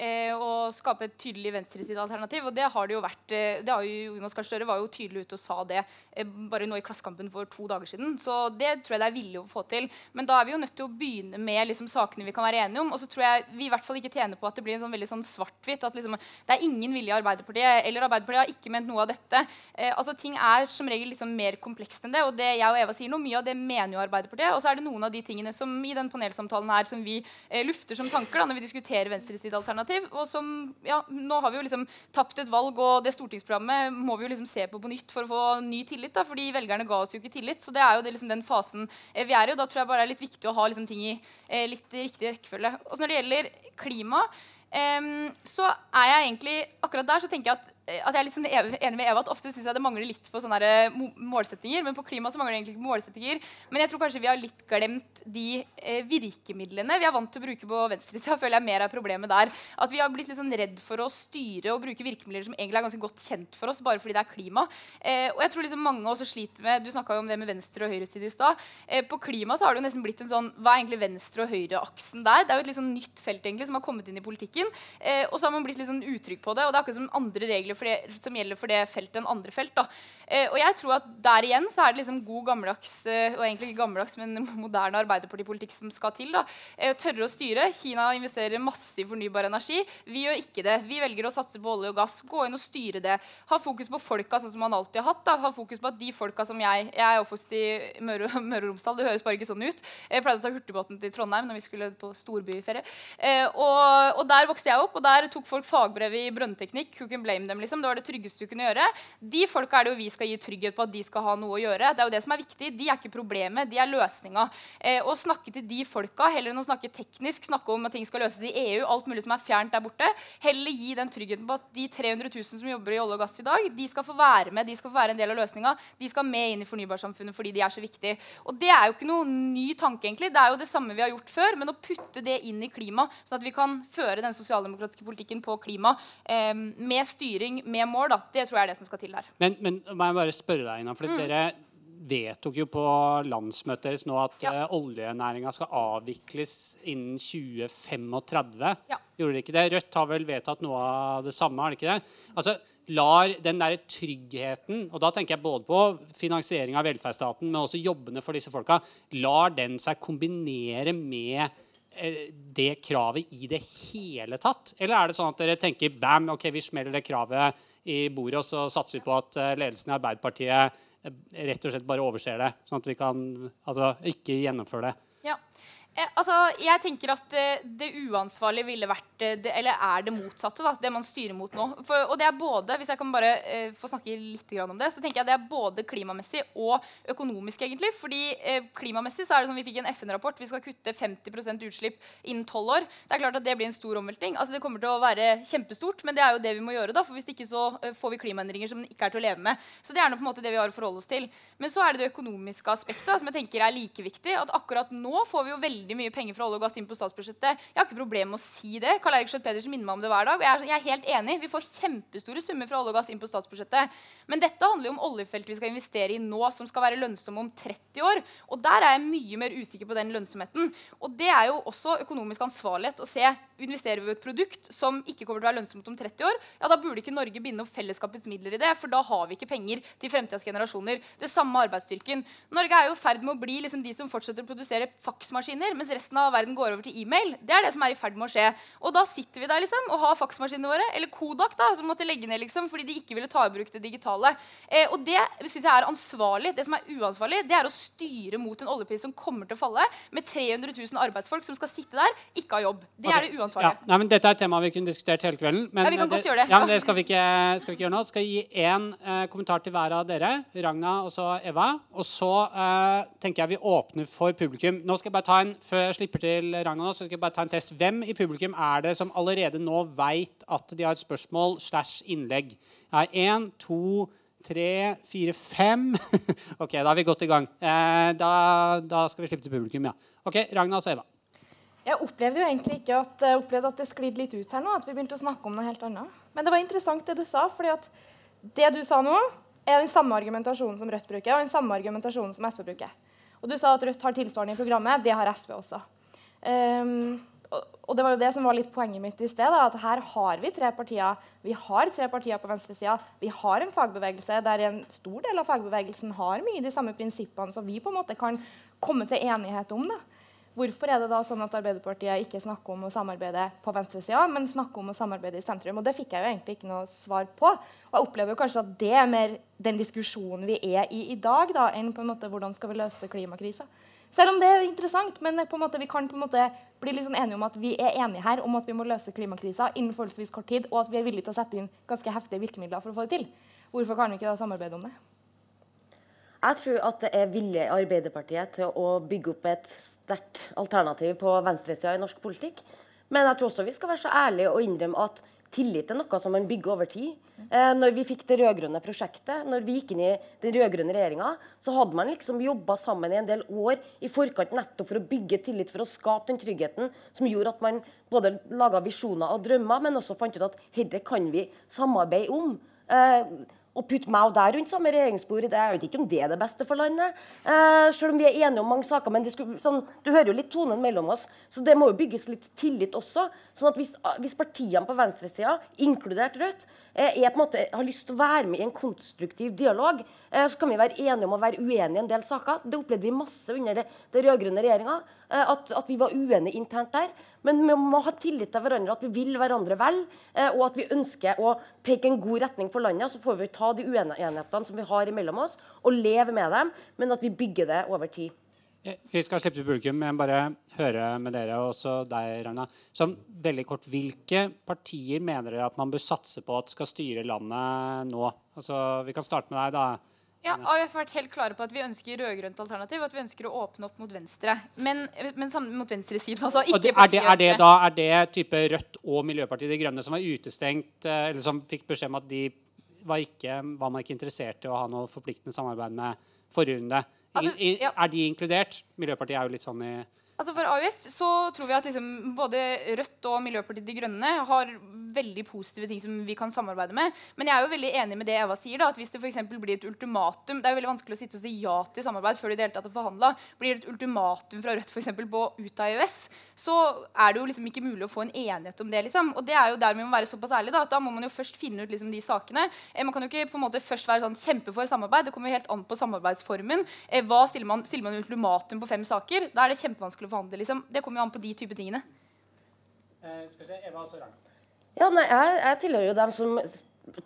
eh, å skape et tydelig venstresidealternativ. Og det har det jo vært. Eh, det har jo, Jonas Gahr Støre var jo tydelig ute og sa det eh, bare nå i Klassekampen for to dager siden. Så det tror jeg det er vilje å få til. Men da er vi jo nødt til å begynne med liksom, sakene vi kan være enige om. Og så tror jeg vi i hvert fall ikke tjener på at det blir en sånn veldig sånn svart-hvitt. At liksom, det er ingen vilje i Arbeiderpartiet, eller Arbeiderpartiet har ikke ment noe av dette. Eh, altså Ting er som regel liksom mer komplekst enn det. Og det jeg og Eva sier nå, mye av det mener jo Arbeiderpartiet. Og så er det noen av de tingene som i den panelsamtalen her som vi eh, lufter som tanker da, når vi diskuterer venstresidealternativ. Og som, ja, nå har vi jo liksom tapt et valg, og det stortingsprogrammet må vi jo liksom se på på nytt for å få ny tillit. da, fordi velgerne ga oss jo ikke tillit. Så det er jo det, liksom den fasen eh, vi er i. og Da tror jeg bare det er litt viktig å ha liksom ting i eh, litt riktig rekkefølge. Og når det gjelder klima, Um, så er jeg egentlig akkurat der så tenker jeg at, eh, at jeg er litt sånn enig med Eva at ofte syns jeg det mangler litt på eh, målsettinger. Men på klima så mangler det egentlig ikke målsettinger. Men jeg tror kanskje vi har litt glemt de eh, virkemidlene vi er vant til å bruke på venstresida. føler jeg mer er problemet der. At vi har blitt litt sånn redd for å styre og bruke virkemidler som egentlig er ganske godt kjent for oss, bare fordi det er klima. Eh, og jeg tror liksom mange også sliter med Du snakka jo om det med venstre- og høyreside i stad. Eh, på klima så har det jo nesten blitt en sånn Hva er egentlig venstre- og høyreaksen der? Det er jo et litt sånn nytt felt egentlig som har kommet inn i politikken. Eh, og så har man blitt litt sånn utrygg på det. Og det er akkurat som andre regler det, som gjelder for det feltet enn andre felt. da. Eh, og jeg tror at der igjen så er det liksom god gammeldags eh, og egentlig ikke gammeldags, men moderne arbeiderpartipolitikk som skal til. da. Eh, tørre å styre. Kina investerer masse i fornybar energi. Vi gjør ikke det. Vi velger å satse på olje og gass. Gå inn og styre det. Ha fokus på folka, sånn som man alltid har hatt. da. Ha fokus på at de folka som jeg Jeg er oppvokst i Møre, Møre og Romsdal. Det høres bare ikke sånn ut. Jeg pleide å ta hurtigbåten til Trondheim når vi skulle på storbyferie. Og, og der vokste jeg opp, og der tok folk fagbrev i brønnteknikk. Who can blame them, liksom. Det var det tryggeste du kunne gjøre. De folka er det jo vi skal gi trygghet på at de skal ha noe å gjøre. Det er jo det som er viktig. De er ikke problemet, de er løsninga. Eh, å snakke til de folka heller enn å snakke teknisk, snakke om at ting skal løses i EU, alt mulig som er fjernt der borte, heller gi den tryggheten på at de 300 000 som jobber i olje og gass i dag, de skal få være med, de skal få være en del av løsninga. De skal med inn i fornybarsamfunnet fordi de er så viktige. Og det er jo ikke noe ny tanke, egentlig. Det er jo det samme vi har gjort før, men å putte det inn i klima, sånn at vi kan føre den sosialdemokratiske politikken på klima eh, med styring, med mål, da, det tror jeg er det som skal til der. Men, men må jeg bare spørre deg, Ina, for mm. dere vedtok jo på landsmøtet deres nå at ja. uh, oljenæringa skal avvikles innen 2035. Ja. Gjorde dere ikke det? Rødt har vel vedtatt noe av det samme? har det ikke det? Altså, lar den der tryggheten, og da tenker jeg både på finansiering av velferdsstaten, men også jobbene for disse folka, lar den seg kombinere med Eh, det kravet i det hele tatt? Eller er det sånn at dere tenker bam, ok, vi smeller det kravet i bordet, og så satser vi på at eh, ledelsen i Arbeiderpartiet eh, rett og slett bare overser det, sånn at vi kan altså, ikke gjennomføre det? Eh, altså, jeg tenker at eh, Det uansvarlige ville vært eh, det, eller er det motsatte, da, det man styrer mot nå. For, og det er både, Hvis jeg kan bare eh, få snakke litt om det, så tenker jeg det er både klimamessig og økonomisk. egentlig, fordi eh, Klimamessig så er det som vi fikk en FN-rapport. Vi skal kutte 50% utslipp innen 12 år. Det er klart at det blir en stor omveltning. Altså Det kommer til å være kjempestort, men det er jo det vi må gjøre. da, for Hvis ikke så får vi klimaendringer som ikke er til å leve med. Så det er noe på en måte det vi har å forholde oss til. Men så er det det økonomiske aspektet som jeg tenker er like viktig. at Akkurat nå får vi jo veldig mye penger fra olje og gass inn på statsbudsjettet. Jeg har ikke problemer med å si det. Karl Erik Schjøtt Pedersen minner meg om det hver dag. og jeg er, jeg er, helt enig. Vi får kjempestore summer fra olje og gass inn på statsbudsjettet. Men dette handler jo om oljefelt vi skal investere i nå, som skal være lønnsomme om 30 år. Og der er jeg mye mer usikker på den lønnsomheten. Og det er jo også økonomisk ansvarlighet å se investerer vi i et produkt som ikke kommer til å være lønnsomt om 30 år, ja, da burde ikke Norge binde opp fellesskapets midler i det, for da har vi ikke penger til fremtidas generasjoner. Det samme arbeidsstyrken. Norge er i ferd med å bli liksom de som fortsetter å produsere faksmaskiner, mens resten av verden går over til e-mail. Det er det som er i ferd med å skje. Og da sitter vi der liksom, og har faksmaskinene våre, eller Kodak, da, som måtte legge ned liksom, fordi de ikke ville ta i bruk det digitale. Eh, og det syns jeg er ansvarlig. Det som er uansvarlig, det er å styre mot en oljepris som kommer til å falle, med 300 000 arbeidsfolk som skal sitte der, ikke ha jobb. Det okay. er det uansvarlige. Ja. Nei, men dette er et tema vi kunne diskutert hele kvelden. Men ja, vi kan godt gjøre det. Ja, men det skal vi ikke, skal vi ikke gjøre nå. Skal gi én eh, kommentar til hver av dere. Ragna og så Eva. Og så eh, tenker jeg vi åpner for publikum. Nå skal jeg bare ta en, Før jeg slipper til Ragna, så skal jeg bare ta en test. Hvem i publikum er det som allerede nå veit at de har et spørsmål slash innlegg? Jeg har én, to tre, fire, fem. ok, da er vi godt i gang. Eh, da, da, skal vi slippe til publikum, ja. Ok, Ragna og Eva. Jeg opplevde jo egentlig ikke at, at det sklidde litt ut her nå. At vi begynte å snakke om noe helt annet. Men det var interessant det du sa. fordi at det du sa nå, er den samme argumentasjonen som Rødt bruker, og den samme argumentasjonen som SV bruker. Og du sa at Rødt har tilsvarende i programmet. Det har SV også. Um, og det var jo det som var litt poenget mitt i sted. At her har vi tre partier. Vi har tre partier på venstresida. Vi har en fagbevegelse der en stor del av fagbevegelsen har mye de samme prinsippene som vi på en måte kan komme til enighet om. da. Hvorfor er det da sånn at Arbeiderpartiet ikke snakker om å samarbeide på venstresida, men snakker om å samarbeide i sentrum? Og Det fikk jeg jo egentlig ikke noe svar på. Og jeg opplever jo kanskje at det er mer den diskusjonen vi er i i dag, da, enn på en måte hvordan skal vi løse klimakrisa. Selv om det er interessant, men på en måte, vi kan på en måte bli sånn enige om at vi er enige her om at vi må løse klimakrisa innen forholdsvis kort tid, og at vi er villige til å sette inn ganske heftige virkemidler for å få det til. Hvorfor kan vi ikke da samarbeide om det? Jeg tror at det er vilje i Arbeiderpartiet til å bygge opp et sterkt alternativ på venstresida i norsk politikk. Men jeg tror også vi skal være så ærlige og innrømme at tillit er noe som man bygger over tid. Eh, når vi fikk det rød-grønne prosjektet, når vi gikk inn i den rød-grønne regjeringa, så hadde man liksom jobba sammen i en del år i forkant nettopp for å bygge tillit, for å skape den tryggheten som gjorde at man både laga visjoner og drømmer, men også fant ut at dette kan vi samarbeide om. Eh, å putte meg og deg rundt samme regjeringsbord, det, jeg vet ikke om det er det beste for landet. Eh, selv om vi er enige om mange saker. men skulle, sånn, Du hører jo litt tonen mellom oss. Så det må jo bygges litt tillit også. sånn at Hvis, hvis partiene på venstresida, inkludert Rødt, eh, er, på en måte, har lyst til å være med i en konstruktiv dialog, eh, så kan vi være enige om å være uenige i en del saker. Det opplevde vi masse under det, det rød-grønne regjeringa. Eh, at, at, vi var uenige internt der. Men vi må ha tillit til hverandre, at vi vil hverandre vel, og at vi ønsker å peke en god retning for landet. Så får vi ta de uenighetene som vi har imellom oss, og leve med dem, men at vi bygger det over tid. Vi skal slippe til publikum, men bare høre med dere, og også deg, Ragna. Som veldig kort, Hvilke partier mener dere at man bør satse på at skal styre landet nå? Altså, vi kan starte med deg. da. Ja, AUF har vært helt klare på at vi ønsker rød-grønt alternativ. At vi ønsker å åpne opp mot venstre. Men, men sammen mot venstresiden. Altså ikke det, er, det, er, det, da, er det type Rødt og Miljøpartiet De Grønne som var utestengt, eh, eller som fikk beskjed om at de var, ikke, var man ikke interessert i å ha noe forpliktende samarbeid med forrige runde? Altså, ja. Er de inkludert? Miljøpartiet er jo litt sånn i Altså For AUF så tror vi at liksom både Rødt og Miljøpartiet De Grønne har veldig positive ting som vi kan samarbeide med. Men jeg er jo veldig enig med det Eva sier. da, at Hvis det for blir et ultimatum Det er jo veldig vanskelig å sitte og si ja til samarbeid før de i har forhandla. Blir det et ultimatum fra Rødt for eksempel, på ut av EØS, så er det jo liksom ikke mulig å få en enighet om det. liksom. Og det er jo der vi må være såpass ærlige. Da at da må man jo først finne ut liksom de sakene. Eh, man kan jo ikke på en måte først være sånn kjempe for samarbeid. Det kommer jo helt an på samarbeidsformen. Eh, hva Stiller man, stiller man ultimatum på fem saker? Da er det kjempevanskelig å liksom. Det kommer jo an på de type tingene. Eh, skal vi se, Eva Sørang. Ja, nei, jeg, jeg, tilhører jo dem som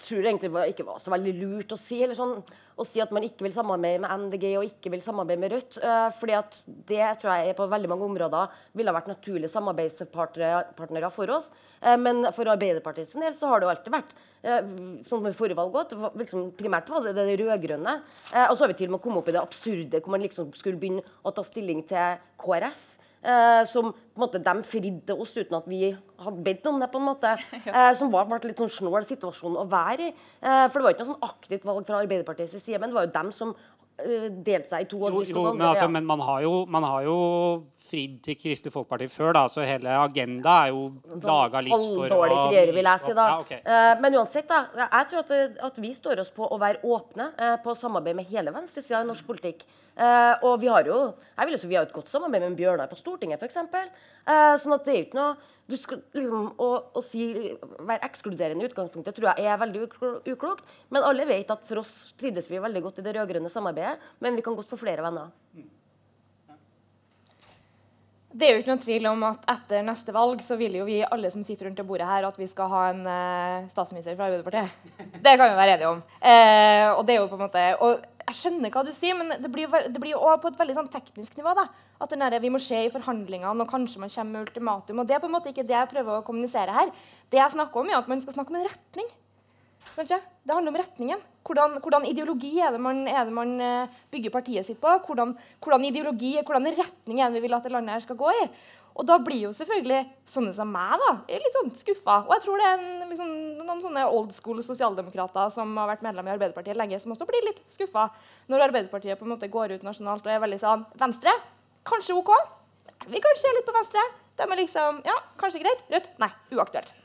tror det egentlig det ikke var så veldig lurt å si, eller sånn, å si at man ikke vil samarbeide med MDG og ikke vil samarbeide med Rødt. Uh, fordi at det tror jeg på veldig mange områder ville ha vært naturlige samarbeidspartnere for oss. Uh, men for Arbeiderpartiets del så har det jo alltid vært uh, sånn med forrige valg òg, liksom, Primært var det det rød-grønne. og så har vi til og med kommet opp i det absurde hvor man liksom skulle begynne å ta stilling til KrF. Eh, som på en måte, de fridde oss uten at vi hadde bedt om det. på en måte, eh, Som var, ble litt sånn snål situasjon å være i. Eh, for det var ikke noe sånn aktivt valg fra Arbeiderpartiets side, men det var jo dem som uh, delte seg i to. Jo, jo men, altså, men man, har jo, man har jo fridd til Kristelig Folkeparti før, da, så hele agenda er jo laga litt for å Halvdårlig frieri, vil jeg si. da. Ja, okay. uh, men uansett, da, jeg tror at, at, vi står oss på å være åpne uh, på samarbeid med hele venstresida i norsk politikk. Uh, og vi har jo jeg vil si, vi har et godt samarbeid med Bjørnar på Stortinget, f.eks. Uh, sånn at det er jo ikke noe du skal, liksom, å, å si, Være ekskluderende i utgangspunktet tror jeg er veldig uklokt. Men alle vet at for oss trives vi veldig godt i det rød-grønne samarbeidet. Men vi kan godt få flere venner. Det er jo ikke noen tvil om at etter neste valg så vil jo vi alle som sitter rundt det bordet her, at vi skal ha en uh, statsminister fra Arbeiderpartiet. Det kan vi være enige om. Uh, og det er jo på en måte, og jeg skjønner hva du sier, men det blir, det blir jo på et veldig sånn teknisk nivå. da, At der, vi må se i forhandlingene, og kanskje man kommer med ultimatum. og Det er på en måte ikke det jeg prøver å kommunisere her. Det jeg snakker om, er at man skal snakke om en retning. Det handler om retningen. Hvordan, hvordan ideologi er det, man, er det man, eh, bygger partiet sitt på? Hvordan, hvordan, ideologi, hvordan retning er det vi vil at det landet her skal gå i? Og da blir jo selvfølgelig sånne som meg da, litt sånn skuffa. Og jeg tror det er en, liksom, noen sånne old school sosialdemokrater som har vært medlem i Arbeiderpartiet lenge, som også blir litt skuffa når Arbeiderpartiet på en måte går ut nasjonalt og er veldig sånn Venstre? Kanskje OK? Vi kan se litt på Venstre. De er liksom Ja, kanskje greit. Rødt? Nei, uaktuelt.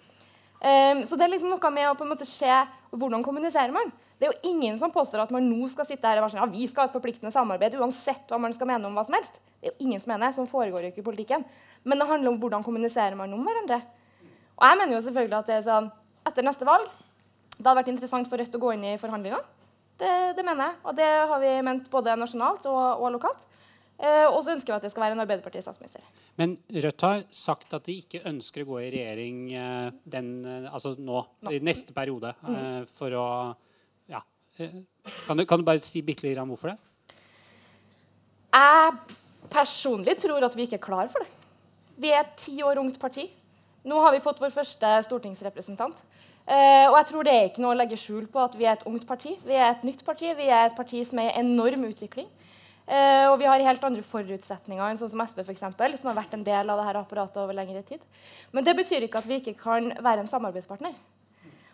Um, så det er liksom noe med å på en måte se hvordan kommuniserer man. Det er jo ingen som påstår at man nå skal sitte her og være sånn, ja, vi skal ha et forpliktende samarbeid uansett hva man skal mene om hva som helst. Det er jo ingen som mener, sånn foregår jo ikke i politikken. Men det handler om hvordan kommuniserer man om hverandre. Og jeg mener jo selvfølgelig at det er sånn, etter neste valg det hadde vært interessant for Rødt å gå inn i forhandlinger. Det, det mener jeg. Og det har vi ment både nasjonalt og, og lokalt. Eh, og så ønsker vi at det skal være en Arbeiderparti-statsminister. Men Rødt har sagt at de ikke ønsker å gå i regjering eh, den, eh, altså nå, nå, i neste periode. Mm. For å Ja. Kan du, kan du, bare si bitte litt om hvorfor det? Jeg personlig tror at vi ikke er klar for det. Vi er et ti år ungt parti. Nå har vi fått vår første stortingsrepresentant. Uh, og jeg tror det er ikke noe å legge skjul på at vi er et ungt parti. Vi er et nytt parti. Vi er et parti som er i enorm utvikling. Uh, og vi har helt andre forutsetninger enn sånn som SV, for eksempel, som har vært en del av dette apparatet over lengre tid. Men det betyr ikke at vi ikke kan være en samarbeidspartner.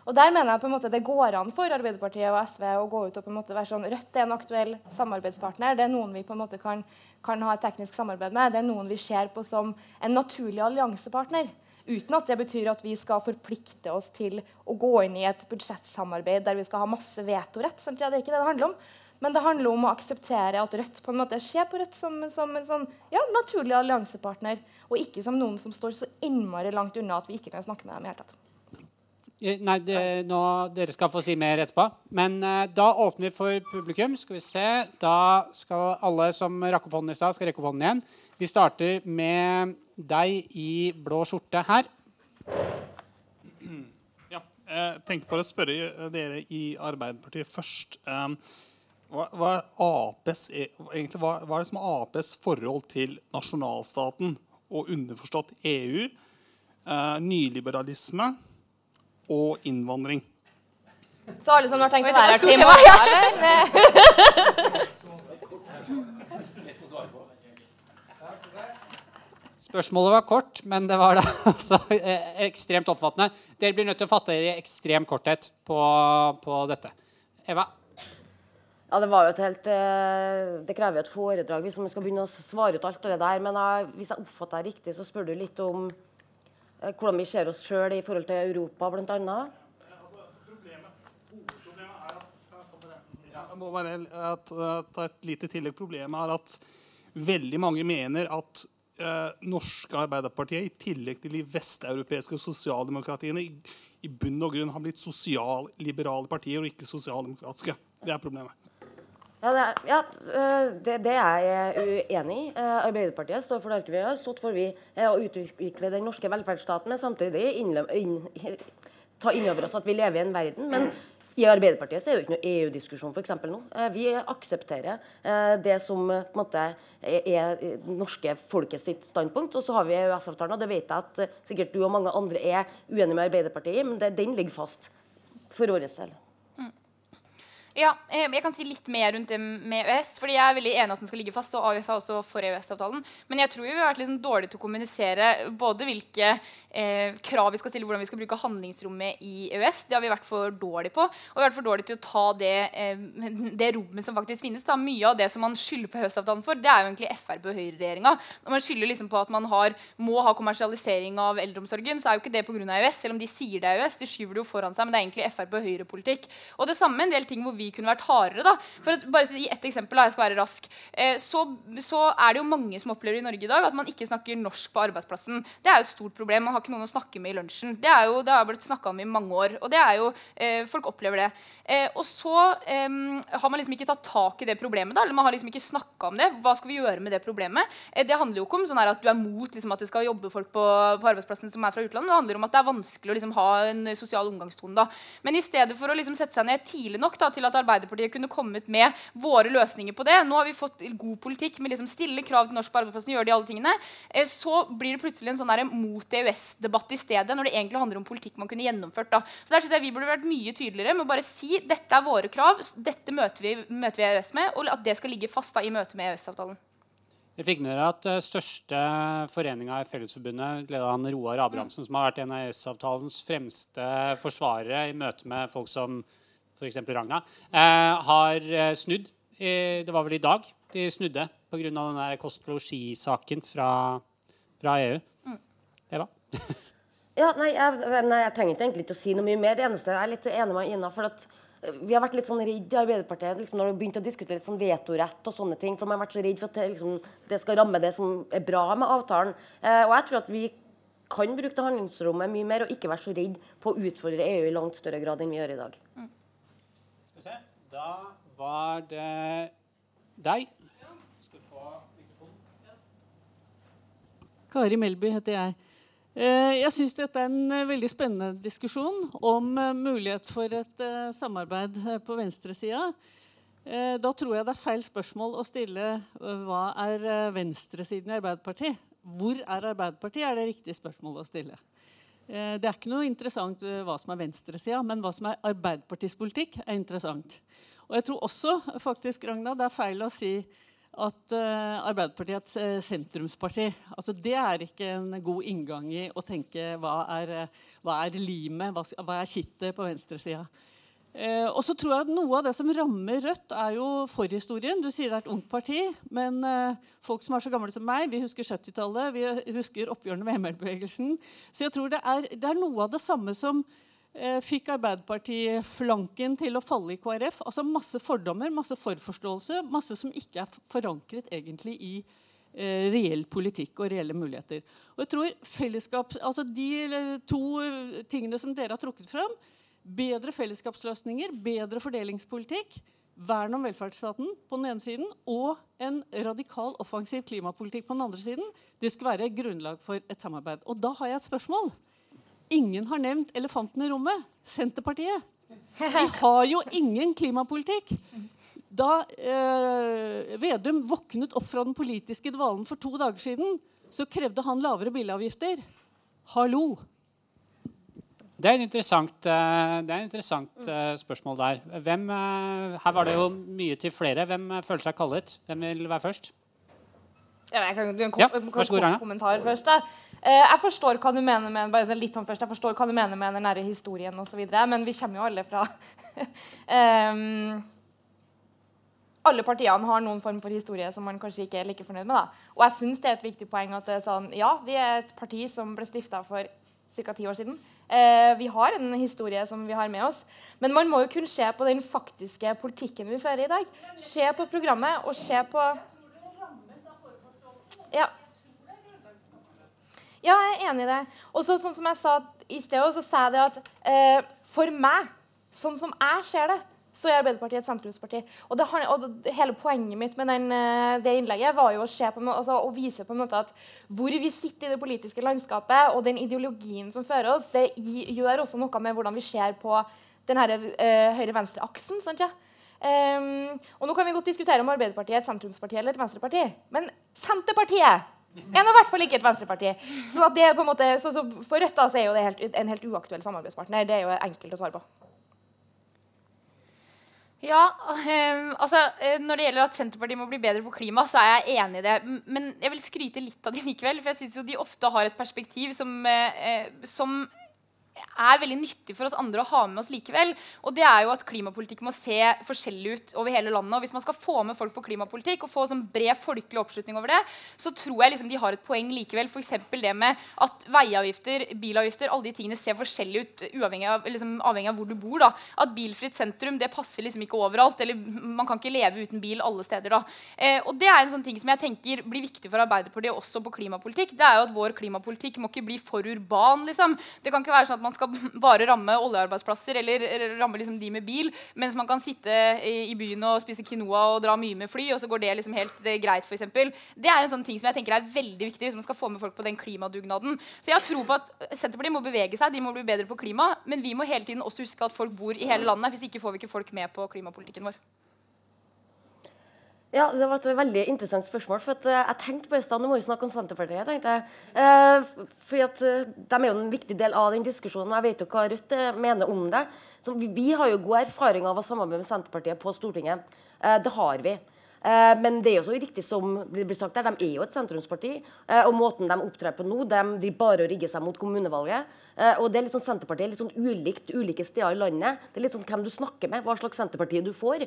Og der mener jeg på en måte det går an for Arbeiderpartiet og SV å gå ut og på en måte være sånn Rødt er en aktuell samarbeidspartner. Det er noen vi på en måte kan, kan ha et teknisk samarbeid med. Det er noen vi ser på som en naturlig alliansepartner. Uten at det betyr at vi skal forplikte oss til å gå inn i et budsjettsamarbeid der vi skal ha masse vetorett. Ja, det er ikke det det handler om. Men det handler om å akseptere at Rødt på en måte ser på Rødt som, som en sånn, ja, naturlig alliansepartner, og ikke som noen som står så innmari langt unna at vi ikke kan snakke med dem i hele tatt. Eh, nei, det, nå, dere skal få si mer etterpå. Men uh, da åpner vi for publikum. Skal vi se. Da skal alle som rakk opp hånden i stad, skal rekke opp hånden igjen. Vi starter med deg i blå skjorte her. Ja, jeg tenkte bare å spørre dere i Arbeiderpartiet først. Um, hva, hva, APs, e, egentlig, hva, hva, er det som er Aps forhold til nasjonalstaten og underforstått EU, eh, nyliberalisme og innvandring? Så alle som har tenkt å være her til eller? Spørsmålet var kort, men det var da også eh, ekstremt oppfattende. Dere blir nødt til å fatte dere i ekstrem korthet på, på dette. Eva? Ja, Det var jo et helt, eh, det krever jo et foredrag hvis man skal begynne å svare ut alt det der. Men jeg, hvis jeg oppfatter deg riktig, så spør du litt om eh, hvordan vi ser oss sjøl i forhold til Europa, bl.a. Jeg må bare ta et lite tillegg. Problemet er at veldig mange mener at eh, norske Arbeiderpartiet, i tillegg til de vesteuropeiske sosialdemokratiene, i, i bunn og grunn har blitt sosialliberale partier og ikke sosialdemokratiske. Det er problemet. Ja, det, ja øh, det, det, er jeg uenig i. Øh, Arbeiderpartiet står for alt vi har stått for, vi, å utvikle den norske velferdsstaten, men samtidig ta inn over oss at vi lever i en verden. Men i Arbeiderpartiet så er det jo ikke noe EU-diskusjon for eksempel, nå. Eh, vi aksepterer eh, det som eh, på en måte er norske folket sitt standpunkt. Og så har vi EØS-avtalen, og det vet jeg at sikkert du og mange andre er uenige med Arbeiderpartiet i, men det, den ligger fast for vår del. Ja, eh, jeg kan si litt mer rundt det med EØS. fordi Jeg er veldig enig at den skal ligge fast, og AUF er også for EØS-avtalen. Men jeg tror vi har vært liksom dårlige til å kommunisere både hvilke eh, krav vi skal stille, hvordan vi skal bruke handlingsrommet i EØS. Det har vi vært for dårlige på. Og vi har vært for dårlige til å ta det, eh, det rommet som faktisk finnes. Da. Mye av det som man skylder på EØS-avtalen for, det er jo egentlig Frp og høyreregjeringa. Når man skylder liksom på at man har, må ha kommersialisering av eldreomsorgen, så er jo ikke det pga. EØS, selv om de sier det er EØS. De skyver det jo foran seg, men det er egentlig Frp og høyrepolitikk. Og det samme en del ting hvor vi kunne vært hardere. da. For at, bare gi ett eksempel, da, jeg skal være rask. Eh, så, så, er det jo mange som opplever i Norge i dag at man ikke snakker norsk på arbeidsplassen. Det er jo et stort problem. Man har ikke noen å snakke med i lunsjen. Det er jo, det har blitt snakka om i mange år. Og det er jo, eh, folk opplever det. Eh, og så eh, har man liksom ikke tatt tak i det problemet. da, eller Man har liksom ikke snakka om det. Hva skal vi gjøre med det problemet? Eh, det handler jo ikke om sånn at du er mot liksom, at det skal jobbe folk på, på arbeidsplassen som er fra utlandet. Det handler om at det er vanskelig å liksom, ha en sosial omgangstone. da. Men i stedet for å liksom, sette seg ned tidlig nok da, til at Arbeiderpartiet kunne kommet med våre løsninger på det. Nå har vi fått god politikk med liksom stille krav til norsk på arbeidsplassen, gjøre de alle tingene. Eh, så blir det plutselig en sånn mot EØS-debatt i stedet, når det egentlig handler om politikk man kunne gjennomført. da. Så der synes jeg Vi burde vært mye tydeligere med å bare si dette er våre krav, dette møter vi, møter vi EØS med, og at det skal ligge fast da, i møte med EØS-avtalen. Jeg fikk med dere at uh, største foreninga i Fellesforbundet, ledet han Roar Abrahamsen, som har vært en av EØS-avtalens fremste forsvarere i møte med folk som f.eks. Ragna, eh, har eh, snudd. det var vel i dag de snudde pga. den kost og saken fra, fra EU. Mm. Eva? ja, nei, jeg, nei, jeg trenger ikke egentlig ikke å si noe mye mer. Det eneste jeg er litt enig med Ina. for at eh, vi har vært litt sånn redd i Arbeiderpartiet liksom, når vi begynte å diskutere litt sånn vetorett og sånne ting. For man har vært så redd for at det, liksom, det skal ramme det som er bra med avtalen. Eh, og jeg tror at vi kan bruke det handlingsrommet mye mer og ikke være så redd på å utfordre EU i langt større grad enn vi gjør i dag. Mm. Skal vi se. Da var det deg. Skal få Kari Melby heter jeg. Eh, jeg syns dette er en eh, veldig spennende diskusjon om eh, mulighet for et samarbeid på venstresida. Da tror jeg det er feil spørsmål å stille hva er venstresiden i Arbeiderpartiet. Hvor er Arbeiderpartiet, er det riktige spørsmålet å stille. Eh, det er ikke noe interessant eh, hva som er venstresida, men hva som er Arbeiderpartiets politikk, er interessant. Og jeg tror også faktisk, Ragna, det er feil å si at uh, Arbeiderpartiet er et sentrumsparti. Altså, det er ikke en god inngang i å tenke hva er, hva er limet, hva, hva er kittet på venstresida. Eh, og så tror jeg at Noe av det som rammer Rødt, er jo forhistorien. Du sier det er et ungt parti, men eh, folk som er så gamle som meg, vi husker 70-tallet, vi husker oppgjørene med ML-bevegelsen. Så jeg tror det er, det er, noe av det samme som eh, fikk Arbeiderparti-flanken til å falle i KrF. Altså Masse fordommer, masse forforståelse, masse som ikke er forankret egentlig i reell politikk og reelle muligheter. Og jeg tror fellesskap, altså De to tingene som dere har trukket fram, Bedre fellesskapsløsninger, bedre fordelingspolitikk, vern om velferdsstaten på den ene siden og en radikal offensiv klimapolitikk på den andre siden. Det skulle være grunnlag for et samarbeid. Og da har jeg et spørsmål. Ingen har nevnt elefanten i rommet. Senterpartiet. De har jo ingen klimapolitikk. Da eh, Vedum våknet opp fra den politiske dvalen for to dager siden, så krevde han lavere bilavgifter. Hallo! Det er et interessant, eh, det er et interessant uh, spørsmål der. Hvem, uh, her var det jo mye til flere. Hvem føler seg kallet? Hvem vil være først? Ja, jeg kan, en, ja, vær så god, Ragna. kommentar først. Da. jeg forstår hva du mener med bare litt om først, jeg forstår hva du mener med den nære historien osv., men vi kommer jo alle fra um, Alle partiene har noen form for historie som man kanskje ikke er like fornøyd med. Da. Og jeg syns det er et viktig poeng at det er sånn, ja, vi er et parti som ble stifta for ca. ti år siden. Eh, vi har en historie som vi har med oss. Men man må jo kun se på den faktiske politikken vi fører i dag. Se på programmet og se på Ja. Ja, jeg er enig i det. Og så, sånn som jeg sa i sted, så sa jeg det at eh, for meg, sånn som jeg ser det, så er Arbeiderpartiet et sentrumsparti. Og, det, og hele poenget mitt med den, eh, det innlegget var jo å, på, altså, å, vise på en måte at hvor vi sitter i det politiske landskapet, og den ideologien som fører oss, det gjør også noe med hvordan vi ser på den uh, høyre-venstre-aksen. sant ja? Um, og nå kan vi godt diskutere om Arbeiderpartiet er et sentrumsparti eller et venstreparti. Men Senterpartiet er nå i hvert fall ikke et venstreparti. Så, måte, så, så for Rødt da, er jo det helt, en helt uaktuell samarbeidspartner. Det er jo enkelt å svare på. Ja, um, altså Når det gjelder at Senterpartiet må bli bedre på klima, så er jeg enig i det. Men jeg vil skryte litt av dem likevel. For jeg syns de ofte har et perspektiv som, uh, som er veldig nyttig for oss andre å ha med oss likevel. Og det er jo at klimapolitikk må se forskjellig ut over hele landet. Og hvis man skal få med folk på klimapolitikk og få sånn bred folkelig oppslutning over det, så tror jeg liksom de har et poeng likevel. F.eks. det med at veiavgifter, bilavgifter, alle de tingene ser forskjellig ut uavhengig av, liksom, avhengig av hvor du bor. da. At bilfritt sentrum det passer liksom ikke overalt. Eller man kan ikke leve uten bil alle steder. da. Eh, og det er en sånn ting som jeg tenker blir viktig for Arbeiderpartiet også på klimapolitikk. Det er jo at vår klimapolitikk må ikke bli for urban. liksom. Det kan ikke være sånn at man skal bare ramme oljearbeidsplasser eller ramme liksom de med bil, mens man kan sitte i, byen og spise quinoa og dra mye med fly, og så går det liksom helt det greit, f.eks. Det er en sånn ting som jeg tenker er veldig viktig hvis man skal få med folk på den klimadugnaden. Så jeg tror på at Senterpartiet må bevege seg, de må bli bedre på klima, men vi må hele tiden også huske at folk bor i hele landet. Hvis ikke får vi ikke folk med på klimapolitikken vår. Ja, Det var et veldig interessant spørsmål. for uh, Jeg tenkte på i stad, Nå må vi snakke om Senterpartiet. tenkte jeg. Uh, fordi at uh, De er jo en viktig del av den diskusjonen. Jeg vet jo hva Rødt mener om det. Så vi, vi, har jo god erfaring av å samarbeide med Senterpartiet på Stortinget. det har vi. Eh, men det er jo så riktig som det blir sagt der, de er jo et sentrumsparti. Eh, og måten de opptrer på nå, de driver bare å rigge seg mot kommunevalget. Eh, og det er litt sånn Senterpartiet er litt sånn ulikt ulike steder i landet. Det er litt sånn hvem du snakker med, hva slags Senterparti du får.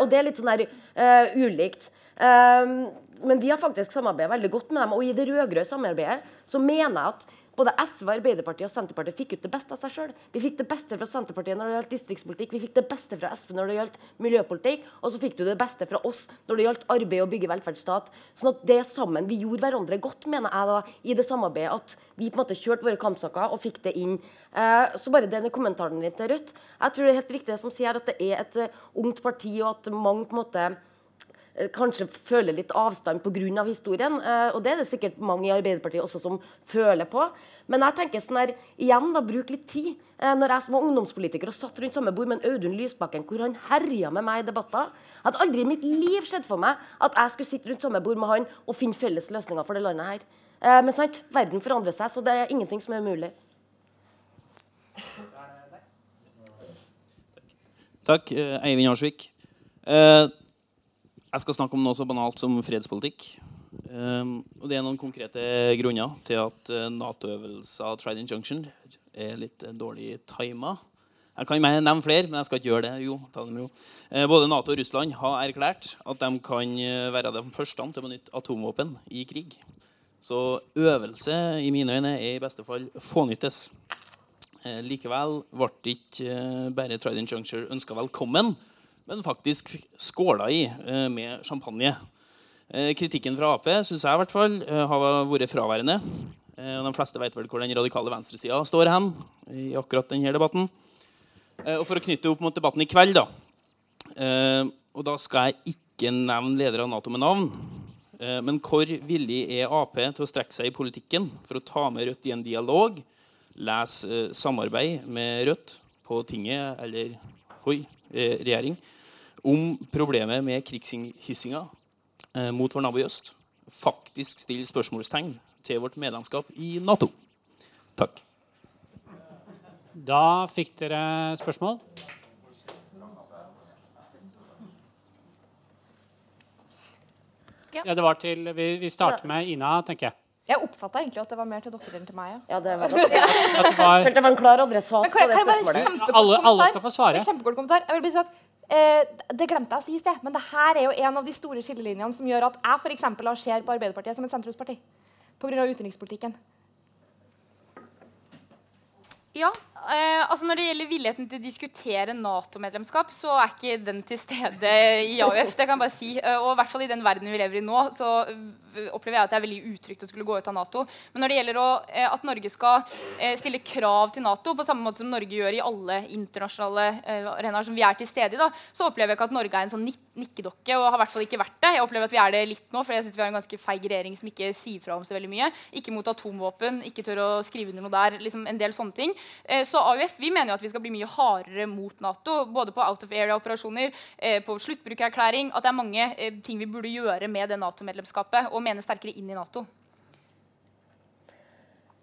og det er litt sånn der ulikt. men vi har faktisk samarbeidet veldig godt med dem. Og i det rød-grønne samarbeidet så mener jeg at både SV, Arbeiderpartiet og Senterpartiet fikk ut det beste av seg sjøl. Vi fikk det beste fra Senterpartiet når det gjaldt distriktspolitikk, vi fikk det beste fra SV når det gjaldt miljøpolitikk, og så fikk du det beste fra oss når det gjaldt arbeid og bygge velferdsstat. Sånn at det sammen, Vi gjorde hverandre godt, mener jeg, da, i det samarbeidet. At vi på en måte kjørte våre kampsaker og fikk det inn. Eh, så bare denne kommentaren din til Rødt. Jeg tror det er helt riktig det som sier at det er et uh, ungt parti, og at mange på en måte Eh, kanskje føler litt avstand pga. historien. Eh, og det er det sikkert mange i Arbeiderpartiet også som føler på. Men jeg tenker sånn her, igjen da, bruk litt tid. Eh, når jeg var ungdomspolitiker og satt rundt samme bord med en Audun Lysbakken, hvor han herja med meg i debatter Hadde aldri i mitt liv skjedd for meg at jeg skulle sitte rundt samme bord med han og finne felles løsninger for det landet her. Men sant, verden forandrer seg, så det er ingenting som er umulig. Takk, Eivind Arsvik. Uh, jeg skal snakke om noe så banalt som fredspolitikk. Um, og Det er noen konkrete grunner til at uh, Nato-øvelser Trident Junction er litt uh, dårlig tima. Jeg kan nevne flere, men jeg skal ikke gjøre det. Jo, jo. Uh, både Nato og Russland har erklært at de kan være de første til å benytte atomvåpen i krig. Så øvelse i mine øyne er i beste fall fånyttes. Likevel ble ikke bare Trident Juncture ønska velkommen men faktisk skåla i eh, med champagne. Eh, kritikken fra Ap synes jeg i hvert fall eh, har vært fraværende. De fleste vet vel hvor den radikale venstresida står hen i akkurat denne debatten. Og For å knytte opp mot debatten i kveld, da. Og da skal jeg ikke nevne ledere av Nato med navn. Men hvor villig er Ap til å strekke seg i politikken for å ta med Rødt i en dialog? Lese samarbeid med Rødt på tinget eller oi, regjering? Om problemet med krigshissinga eh, mot vår nabo i øst faktisk stiller spørsmålstegn til vårt medlemskap i Nato. Takk. Da fikk dere spørsmål. Ja, det var til, Vi, vi starter med Ina, tenker jeg. Jeg oppfatta egentlig at det var mer til dere enn til meg. Ja, det var, det. var, det var en klar adressat på det spørsmålet. Alle, alle, skal få svare. Kjempekort kommentar. Jeg vil bli si at Eh, det glemte jeg å si i sted, men det her er jo en av de store skillelinjene som gjør at jeg for eksempel, ser på Arbeiderpartiet som et sentrumsparti pga. utenrikspolitikken. Ja, Eh, altså Når det gjelder villigheten til å diskutere Nato-medlemskap, så er ikke den til stede i AUF. det kan jeg bare si. Eh, og i hvert fall i den verden vi lever i nå, så eh, opplever jeg at det er veldig utrygt å skulle gå ut av Nato. Men når det gjelder å, eh, at Norge skal eh, stille krav til Nato, på samme måte som Norge gjør i alle internasjonale eh, arenaer som vi er til stede i, da, så opplever jeg ikke at Norge er en sånn nik nikkedokke, og har i hvert fall ikke vært det. Jeg opplever at vi er det litt nå, for jeg synes vi har en ganske feig regjering som ikke sier fra om så veldig mye. Ikke mot atomvåpen, ikke tør å skrive under noe der. liksom En del sånne ting. Eh, så AUF vi mener jo at vi skal bli mye hardere mot Nato. Både på out of area-operasjoner, eh, på sluttbrukererklæring. At det er mange eh, ting vi burde gjøre med det Nato-medlemskapet. Og mene sterkere inn i Nato.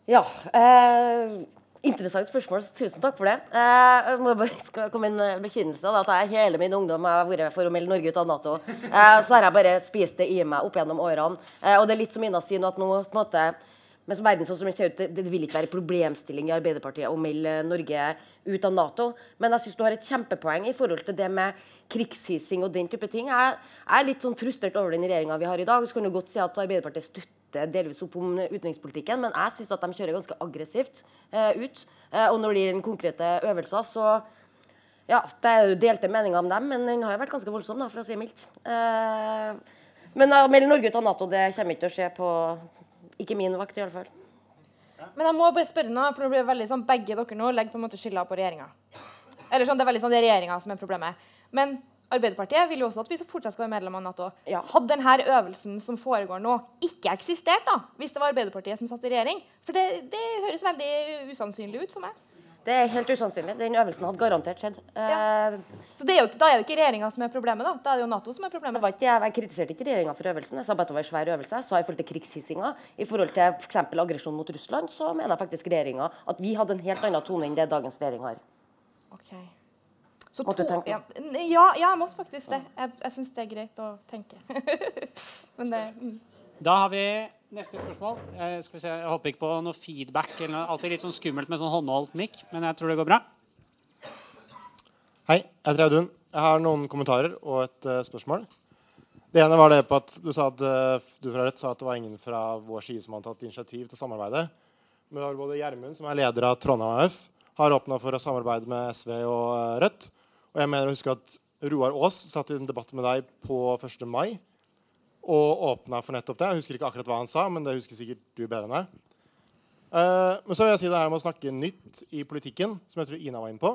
Ja. Eh, interessant spørsmål. Tusen takk for det. Eh, jeg må bare komme en bekjennelse. da, at jeg Hele min ungdom har vært for å melde Norge ut av Nato. Eh, så har jeg bare spist det i meg opp gjennom årene. Eh, og det er litt som Ina sier nå, at nå på en måte men som verden sånn som det ser ut, det, det vil ikke være problemstilling i Arbeiderpartiet å melde Norge ut av Nato. Men jeg syns du har et kjempepoeng i forhold til det med krigshissing og den type ting. Jeg, jeg er litt sånn frustrert over den regjeringa vi har i dag. Så kan du godt si at Arbeiderpartiet støtter delvis opp om utenrikspolitikken, men jeg syns at de kjører ganske aggressivt eh, ut. Eh, og når det gjelder konkrete øvelser, så ja, det er jo delte meninger om dem, men den har jo vært ganske voldsom, da, for å si mildt. Eh, men å melde Norge ut av Nato det kommer ikke til å skje på ikke min vakt, i alle fall. Men jeg må bare spørre nå, for nå blir det veldig sånn, begge dere nå legger på en måte skylda på regjeringa. Eller sånn, Det er veldig sånn, det er regjeringa som er problemet. Men Arbeiderpartiet vil jo også at vi fortsatt skal være medlem av Nato. Ja. Hadde denne øvelsen som foregår nå, ikke eksistert da, hvis det var Arbeiderpartiet som satt i regjering? For det, det høres veldig usannsynlig ut for meg. Det er helt usannsynlig. Den øvelsen hadde garantert skjedd. Ja. Så det er jo, Da er det ikke regjeringa som er problemet, da. Da er det jo Nato som er det problemet. var ikke, jeg, jeg kritiserte ikke regjeringa for øvelsen. Jeg sa bare at det var en svær øvelse. Jeg sa i forhold til krigshissinga, i forhold til f.eks. aggresjon mot Russland, så mener jeg faktisk regjeringa at vi hadde en helt annen tone enn det dagens regjering har. Ok. Så Måtte du tenke? ja, ja, ja, jeg måtte faktisk det. Jeg, jeg syns det er greit å tenke. Men det mm. Da har vi neste spørsmål. Eh, skal vi se, jeg håper ikke på noe feedback. eller noe. Alltid litt sånn skummelt med sånn håndholdt mikk, men jeg tror det går bra. Hei, jeg heter Audun. Jeg har noen kommentarer og et uh, spørsmål. Det ene var det på at du sa at eh, du fra Rødt sa at det var ingen fra vår side som hadde tatt initiativ til samarbeidet. Men det var både Gjermund, som er leder av Trondheim AF, har åpna for å samarbeide med SV og eh, Rødt. Og jeg mener å huske at Roar Aas satt i en debatt med deg på 1. mai og åpna for nettopp det. Jeg husker ikke akkurat hva han sa, men det husker sikkert du bedre enn meg. Uh, men så vil jeg si det her med å snakke nytt i politikken, som jeg tror Ina var inne på.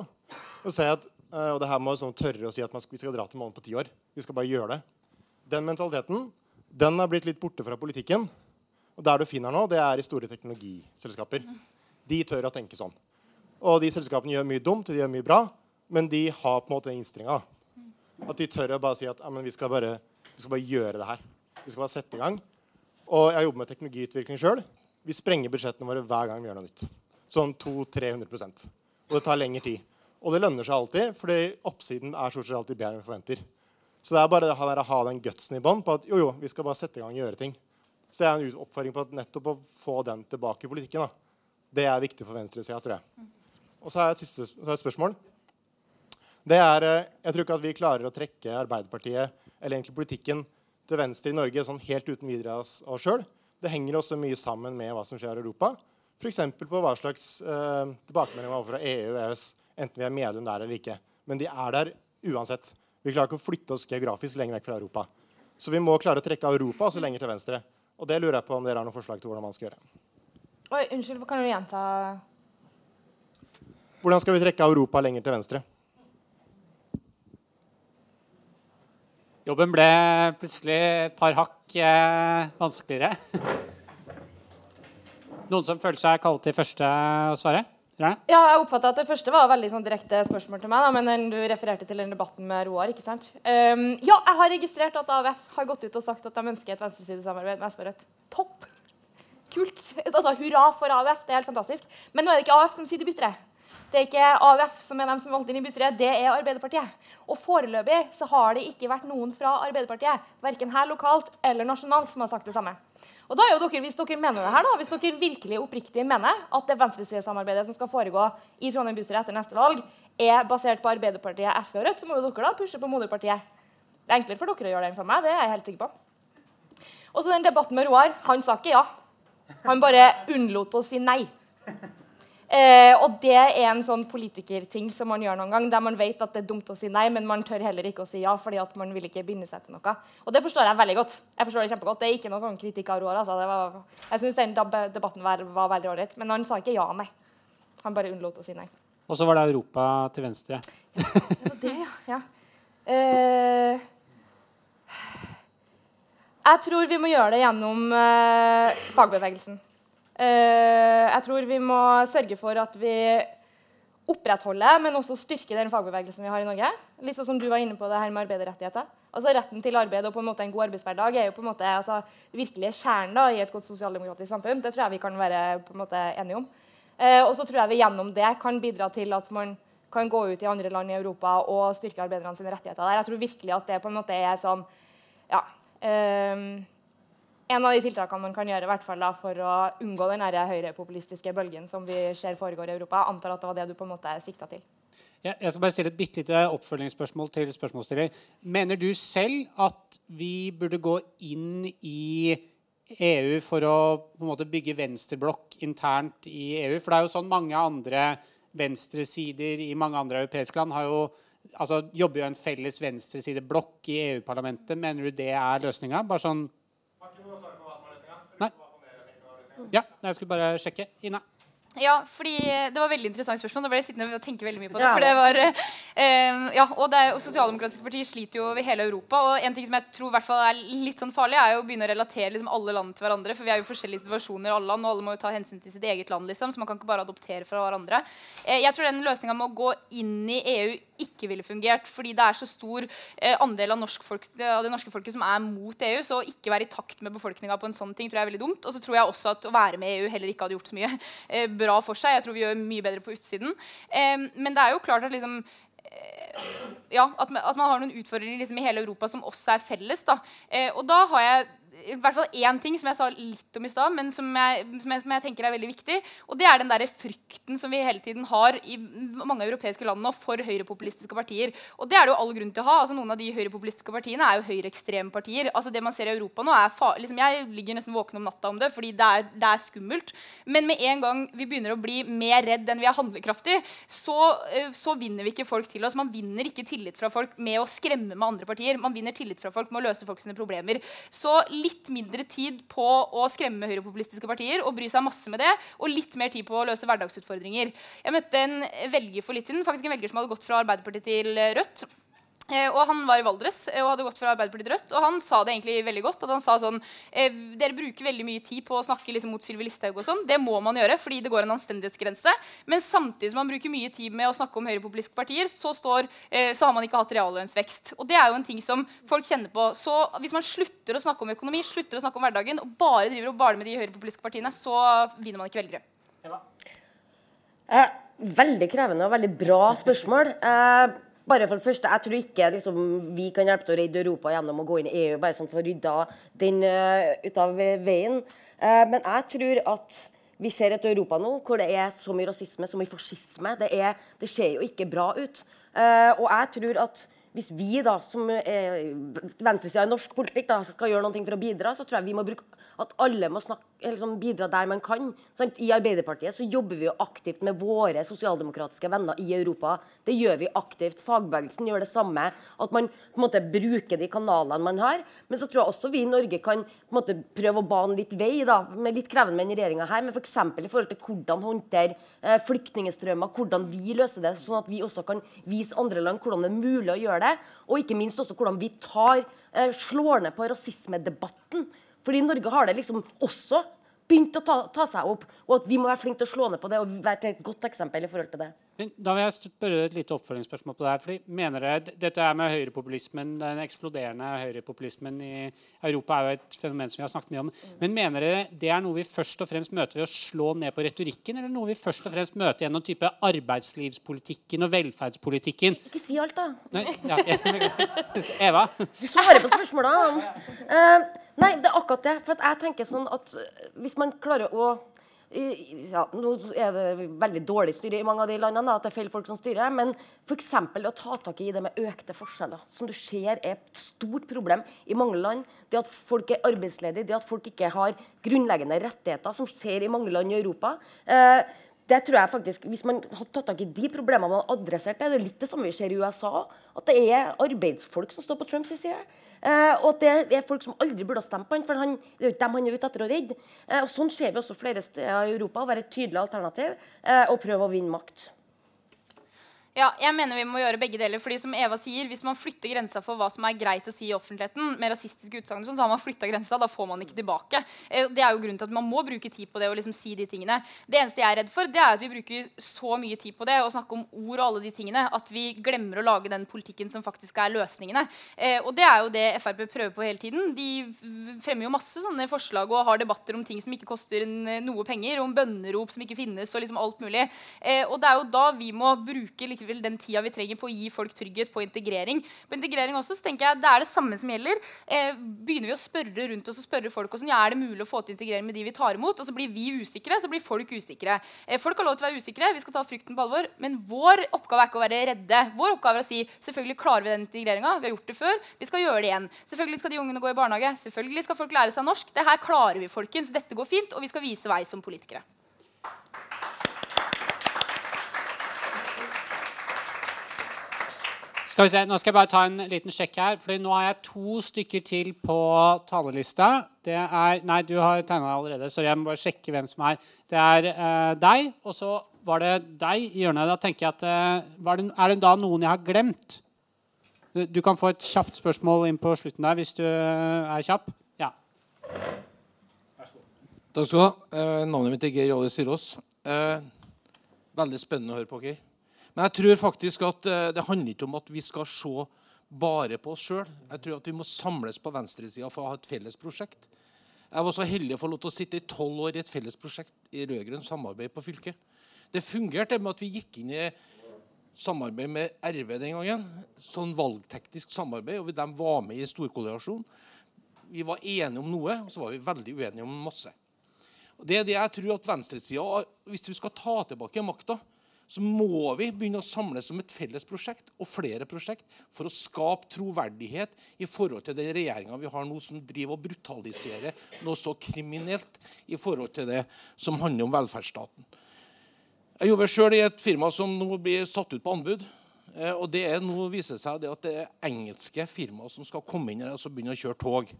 Og, si at, uh, og det her med å sånn tørre å si at man vi skal dra til månen på ti år. Vi skal bare gjøre det. Den mentaliteten den er blitt litt borte fra politikken. Og der du finner nå, det er i store teknologiselskaper. De tør å tenke sånn. Og de selskapene gjør mye dumt, de gjør mye bra, men de har på en måte innstillinga. At de tør å bare si at vi, skal bare, vi skal bare gjøre det her. Vi skal bare sette i gang. Og jeg jobber med teknologiutvikling sjøl. Vi sprenger budsjettene våre hver gang vi gjør noe nytt. Sånn 200-300% Og det tar lengre tid. Og det lønner seg alltid, fordi oppsiden er stort sett alltid bedre enn vi forventer. Så det er bare å ha den gutsen i bånn på at jo, jo, vi skal bare sette i gang og gjøre ting. Så det er en oppfordring på at nettopp å få den tilbake i politikken. da. Det er viktig for venstresida, tror jeg. Og så har jeg et siste spørsmål. Det er, eh, Jeg tror ikke at vi klarer å trekke Arbeiderpartiet eller egentlig politikken til venstre i Norge sånn helt uten videre av oss sjøl. Det henger også mye sammen med hva som skjer i Europa. F.eks. på hva slags eh, tilbakemeldinger man får fra EU og EØS, enten vi er medlem der eller ikke. Men de er der uansett. Vi klarer ikke å flytte oss geografisk lenger vekk fra Europa. Så vi må klare å trekke Europa også lenger til venstre. Og det lurer jeg på om dere har noen forslag til hvordan man skal gjøre. Oi, unnskyld, kan du gjenta Hvordan skal vi trekke Europa lenger til venstre? Jobben ble plutselig et par hakk eh, vanskeligere. Noen som føler seg kalt til første å svare? Ja. Jeg oppfatta at det første var veldig sånn direkte spørsmål til meg, da, men du refererte til den debatten med Roar, ikke sant? Um, ja, jeg har registrert at AUF har gått ut og sagt at de ønsker et venstresidesamarbeid med SV og Rødt. Topp! Kult. Altså, hurra for AUF. Det er helt fantastisk. Men nå er det ikke AUF som sitter i bystyret. Det er ikke AUF som er dem som valgte inn i bystyret, det er Arbeiderpartiet. Og foreløpig så har det ikke vært noen fra Arbeiderpartiet, verken her lokalt eller nasjonalt, som har sagt det samme. Og da er jo dere, Hvis dere mener det her da, hvis dere virkelig oppriktig mener at det venstresidesamarbeidet som skal foregå i Trondheim bystyre etter neste valg, er basert på Arbeiderpartiet, SV og Rødt, så må jo dere da pushe på moderpartiet. Det er enklere for dere å gjøre det enn for meg. det er jeg helt sikker på. Og så den debatten med Roar. Han sa ikke ja. Han bare unnlot å si nei. Eh, og det er en sånn politikerting som man gjør noen gang, der man vet at det er dumt å si nei, men man tør heller ikke å si ja, fordi at man vil ikke binde seg til noe. Og det forstår jeg veldig godt. Jeg forstår Det kjempegodt. Det er ikke noe sånn kritikk av Roar. Altså. Var, jeg syns den debatten var, var veldig ålreit. Men han sa ikke ja, nei. Han bare unnlot å si nei. Og så var det Europa til venstre. det var det, ja. ja. Eh, jeg tror vi må gjøre det gjennom eh, fagbevegelsen. Eh, jeg tror vi må sørge for at vi opprettholder, men også styrker den fagbevegelsen vi har i Norge. Litt sånn som du var inne på det her med arbeiderrettigheter. Altså Retten til arbeid og på en måte en god arbeidshverdag er jo på en måte altså, virkelig kjernen i et godt sosialdemokratisk samfunn. Det tror jeg vi kan være på en måte enige om. Eh, og så tror jeg vi gjennom det kan bidra til at man kan gå ut i andre land i Europa og styrke arbeiderne sine rettigheter der. Jeg tror virkelig at det på en måte er sånn ja, eh, en av de tiltakene man kan gjøre hvert fall da, for å unngå den høyrepopulistiske bølgen som vi ser foregår i Europa. Jeg antar at det var det du på en måte sikta til. Ja, jeg skal bare stille et bitte lite oppfølgingsspørsmål til spørsmålsstiller. Mener du selv at vi burde gå inn i EU for å måte bygge venstreblokk internt i EU? For det er jo sånn mange andre venstresider i mange andre europeiske land har jo altså, jobber jo en felles venstresideblokk i EU-parlamentet. Mener du det er løsninga? Bare sånn Nei. Ja, jeg skulle bare sjekke. Ina. Ja, fordi Det var veldig interessant spørsmål. Da ble jeg sittende og tenke veldig mye på det. for det var, eh, ja, og, det og Sosialdemokratiske partier sliter jo over hele Europa. og en ting som jeg tror hvert fall er litt sånn farlig, er jo å begynne å relatere liksom, alle land til hverandre. For vi er jo forskjellige situasjoner i alle land, og alle må jo ta hensyn til sitt eget land. liksom, Så man kan ikke bare adoptere fra hverandre. Eh, jeg tror den løsninga med å gå inn i EU ikke ville fungert, fordi det er så stor eh, andel av, folk, av, det norske folket som er mot EU. Så å ikke være i takt med befolkninga på en sånn ting tror jeg er veldig dumt. Og så tror jeg også at å være med EU heller ikke hadde gjort så mye eh, bra for seg. Jeg tror vi gjør mye bedre på utsiden. Men det er jo klart at liksom eh, ja, at, man har noen utfordringer liksom, i hele Europa som også er felles. Da. Eh, og da har jeg i hvert fall én ting som jeg sa litt om i stad, men som jeg, som, jeg, som jeg, tenker er veldig viktig. Og det er den der frykten som vi hele tiden har i mange europeiske land nå for høyrepopulistiske partier. Og det er det jo all grunn til å ha. altså Noen av de høyrepopulistiske partiene er jo høyreekstreme partier. altså Det man ser i Europa nå, er far liksom, Jeg ligger nesten våken om natta om det, fordi det er, det er, skummelt. Men med en gang vi begynner å bli mer redd enn vi er handlekraftige, så, eh, så vinner vi ikke folk til oss. Man vinner ikke tillit fra folk med å skremme med andre partier. Man vinner tillit fra folk med å løse folk sine problemer. Så litt litt mindre tid på å skremme høyrepopulistiske partier og bry seg masse med det, og litt mer tid på å løse hverdagsutfordringer. Jeg møtte en velger for litt siden, faktisk en velger som hadde gått fra Arbeiderpartiet til Rødt. Eh, og Han var i Valdres eh, og hadde gått fra Arbeiderpartiet til Rødt. Og han sa det egentlig veldig godt. at han sa sånn, eh, Dere bruker veldig mye tid på å snakke liksom mot Sylvi Listhaug. og sånn. Det må man gjøre, fordi det går en anstendighetsgrense. Men samtidig som man bruker mye tid med å snakke om høyrepopulistiske partier, så, står, eh, så har man ikke hatt reallønnsvekst. Og det er jo en ting som folk kjenner på. Så hvis man slutter å snakke om økonomi, slutter å snakke om hverdagen, og bare driver og baler med de høyrepopulistiske partiene, så vinner man ikke velgere. Eh, veldig krevende og veldig bra spørsmål. Eh, bare for det første, Jeg tror ikke liksom, vi kan hjelpe til å redde Europa gjennom å gå inn i EU, bare sånn for å rydde den uh, ut av veien. Uh, men jeg tror at vi ser et Europa nå hvor det er så mye rasisme, så mye fascisme. Det, er, det ser jo ikke bra ut. Uh, og jeg tror at hvis vi da, som er venstresida i norsk politikk da, skal gjøre noe for å bidra, så tror jeg vi må bruke at alle må snakke, liksom, bidra der man kan. Sant? I Arbeiderpartiet så jobber vi jo aktivt med våre sosialdemokratiske venner i Europa. Det gjør vi aktivt. Fagbevegelsen gjør det samme. At man på en måte bruker de kanalene man har. Men så tror jeg også vi i Norge kan på en måte prøve å bane litt vei. da, med Litt krevende med den regjeringa her, men f.eks. i forhold til hvordan håndtere eh, flyktningstrømmer, hvordan vi løser det, sånn at vi også kan vise andre land hvordan det er mulig å gjøre det. Og ikke minst også hvordan vi tar, eh, slår ned på rasismedebatten. Fordi Norge har det liksom også begynt å ta, ta, seg opp, og at vi må være flinke til å slå ned på det og være et godt eksempel i forhold til det. Da vil jeg spørre et lite oppfølgingsspørsmål på det her. fordi mener dere, Dette er med høyrepopulismen, den eksploderende høyrepopulismen i Europa er jo et fenomen som vi har snakket mye om. Men mener dere det er noe vi først og fremst møter ved å slå ned på retorikken, eller noe vi først og fremst møter gjennom type arbeidslivspolitikken og velferdspolitikken? Ikke si alt, da. Nei, ja, Eva? Du svarer på spørsmålene. Uh, Nei, det er akkurat det. For jeg tenker sånn at hvis man klarer å ja, Nå er det veldig dårlig styre i mange av de landene, at det er feil folk som styrer. Men f.eks. å ta tak i det med økte forskjeller, som du ser er et stort problem i mange land. Det at folk er arbeidsledige, det at folk ikke har grunnleggende rettigheter, som skjer i mange land i Europa. Eh, det tror jeg faktisk, Hvis man hadde tatt tak i de problemene og adressert det Det er litt det samme vi ser i USA. At det er arbeidsfolk som står på Trumps side. Eh, og at det, er folk som aldri burde ha stemt på han, for han, det er jo ikke dem han er ute etter å redde. Eh, og Sånn ser vi også flere steder i Europa. Være et tydelig alternativ eh, og prøve å vinne makt. Ja, jeg mener vi må gjøre begge deler. fordi som Eva sier, Hvis man flytter grensa for hva som er greit å si i offentligheten, med rasistiske utsagn, sånn, så har man flytta grensa. Da får man ikke tilbake. Eh, det er jo grunnen til at man må bruke tid på det og liksom si de tingene. Det eneste jeg er redd for, det er at vi bruker så mye tid på det og snakker om ord og alle de tingene at vi glemmer å lage den politikken som faktisk er løsningene. Eh, og det er jo det Frp prøver på hele tiden. De fremmer jo masse sånne forslag og har debatter om ting som ikke koster noe penger, om bønnerop som ikke finnes, og liksom alt mulig. Eh, og det er jo da vi må bruke like vel den tida vi trenger på å gi folk trygghet på integrering. På integrering også, så tenker jeg Det er det samme som gjelder. Eh, begynner vi å spørre rundt oss og spørre folk hvordan, ja, er det mulig å få til integrering med de vi tar imot, og så blir vi usikre, så blir folk usikre. Eh, folk har lov til å være usikre, vi skal ta frykten på alvor, men vår oppgave er ikke å være redde. Vår oppgave er å si selvfølgelig klarer vi den integreringa, vi har gjort det før, vi skal gjøre det igjen. Selvfølgelig skal de ungene gå i barnehage, selvfølgelig skal folk lære seg norsk. Det her klarer vi, folkens. Dette går fint, og vi skal vise vei som politikere. Skal vi se, Nå skal jeg bare ta en liten sjekk her. for Nå har jeg to stykker til på talerlista. Det er Nei, du har tegna allerede. Sorry, jeg må bare sjekke hvem som er Det er uh, deg, og så var det deg i hjørnet. Da tenker jeg at uh, det, Er det da noen jeg har glemt? Du, kan få et kjapt spørsmål inn på slutten der hvis du uh, er kjapp. Ja. Takk skal du ha. navnet mitt er Geir Jale Sirås. veldig spennende å høre på dere. Men jeg tror faktisk at eh, det handler ikke om at vi skal se bare på oss sjøl. Jeg tror at vi må samles på venstresida for å ha et felles prosjekt. Jeg var så heldig å få lov til å sitte i tolv år i et felles prosjekt i rød-grønt samarbeid på fylket. Det fungerte med at vi gikk inn i samarbeid med RV den gangen. Sånn valgteknisk samarbeid, og de var med i storkoalesjon. Vi var enige om noe, og så var vi veldig uenige om masse. Og det er det jeg tror at venstresida, Hvis vi skal ta tilbake makta, så må vi begynne å samles som et felles prosjekt og flere prosjekt for å skape troverdighet i forhold til den regjeringa vi har nå, som driver og brutaliserer noe så kriminelt i forhold til det som handler om velferdsstaten. Jeg jobber sjøl i et firma som nå blir satt ut på anbud. Eh, og det er nå viser seg at det er engelske firmaer som skal komme inn her og begynne å kjøre tog.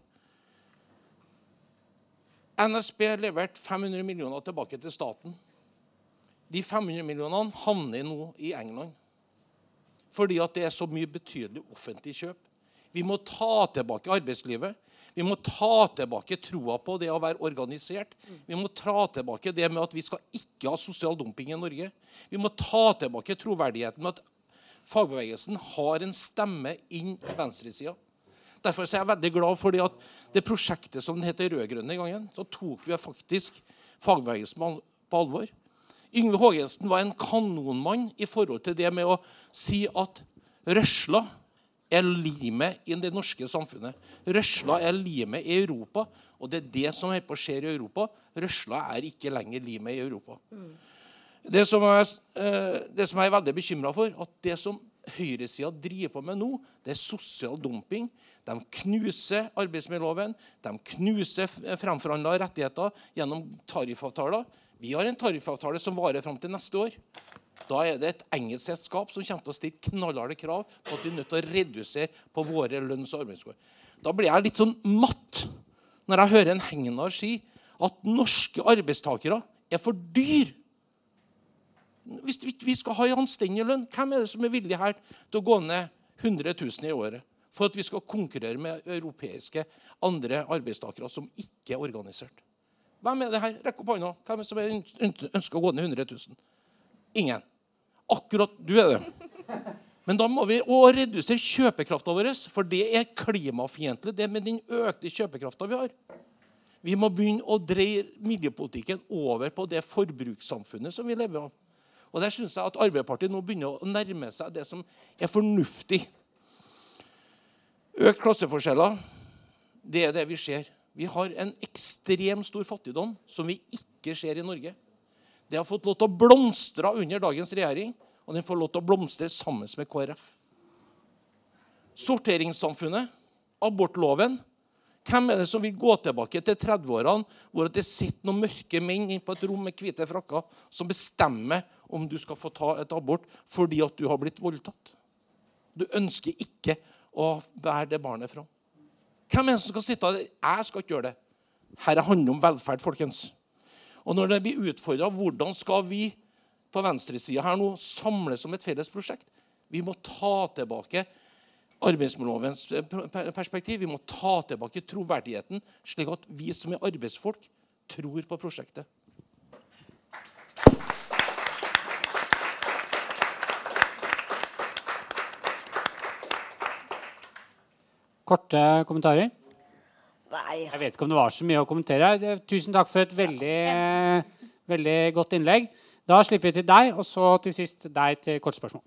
NSB leverte 500 millioner tilbake til staten. De 500 millionene havner nå i England. Fordi at det er så mye betydelig offentlig kjøp. Vi må ta tilbake arbeidslivet. Vi må ta tilbake troa på det å være organisert. Vi må ta tilbake det med at vi skal ikke ha sosial dumping i Norge. Vi må ta tilbake troverdigheten med at fagbevegelsen har en stemme inn i venstresida. Derfor er jeg veldig glad for at det prosjektet som heter Rød-grønne gangen, så tok vi faktisk fagbevegelsen på alvor. Yngve Hågensen var en kanonmann i forhold til det med å si at røsla er limet i det norske samfunnet. Røsla er limet i Europa, og det er det som er på å skje i Europa. Røsla er ikke lenger limet i Europa. Mm. Det, som er, eh, det som jeg er veldig bekymra for, at det som høyresida driver på med nå, det er sosial dumping. De knuser arbeidsmiljøloven. De knuser fremforhandla rettigheter gjennom tariffavtaler. Vi har en tariffavtale som varer fram til neste år. Da er det et engelsk selskap som kommer til å stille knallharde krav på at vi er nødt til å redusere på våre lønns- og arbeidsgård. Da blir jeg litt sånn matt når jeg hører en Hegnar si at norske arbeidstakere er for dyr. Hvis vi skal ha en anstendig lønn, hvem er det som er villig her til å gå ned 100 000 i året for at vi skal konkurrere med europeiske andre arbeidstakere som ikke er organisert? Hvem er det her? Rekk opp hånda. Hvem er det som ønsker å gå ned 100 000? Ingen. Akkurat du er det. Men da må vi òg redusere kjøpekrafta vår, for det er klimafiendtlig. Det med den økte kjøpekrafta vi har. Vi må begynne å dreie miljøpolitikken over på det forbrukssamfunnet som vi lever av. Og Der syns jeg at Arbeiderpartiet nå begynner å nærme seg det som er fornuftig. Økt klasseforskjeller, det er det vi ser. Vi har en ekstremt stor fattigdom som vi ikke ser i Norge. Det har fått lov til å blomstre under dagens regjering, og den får lov til å blomstre sammen med KrF. Sorteringssamfunnet, abortloven Hvem er det som vil gå tilbake til 30-årene, hvor det sitter noen mørke menn inne på et rom med hvite frakker som bestemmer om du skal få ta et abort fordi at du har blitt voldtatt? Du ønsker ikke å bære det barnet fram. Hvem er det som skal sitte der? Jeg skal ikke gjøre det. Dette handler om velferd, folkens. Og når det blir utfordra hvordan skal vi på venstresida her nå samles om et felles prosjekt Vi må ta tilbake arbeidsmiljølovens perspektiv. Vi må ta tilbake troverdigheten, slik at vi som er arbeidsfolk, tror på prosjektet. Korte kommentarer? Nei. Jeg vet ikke om det var så mye å kommentere. Tusen takk for et veldig, veldig godt innlegg. Da slipper vi til deg, og så til sist deg til kort spørsmål.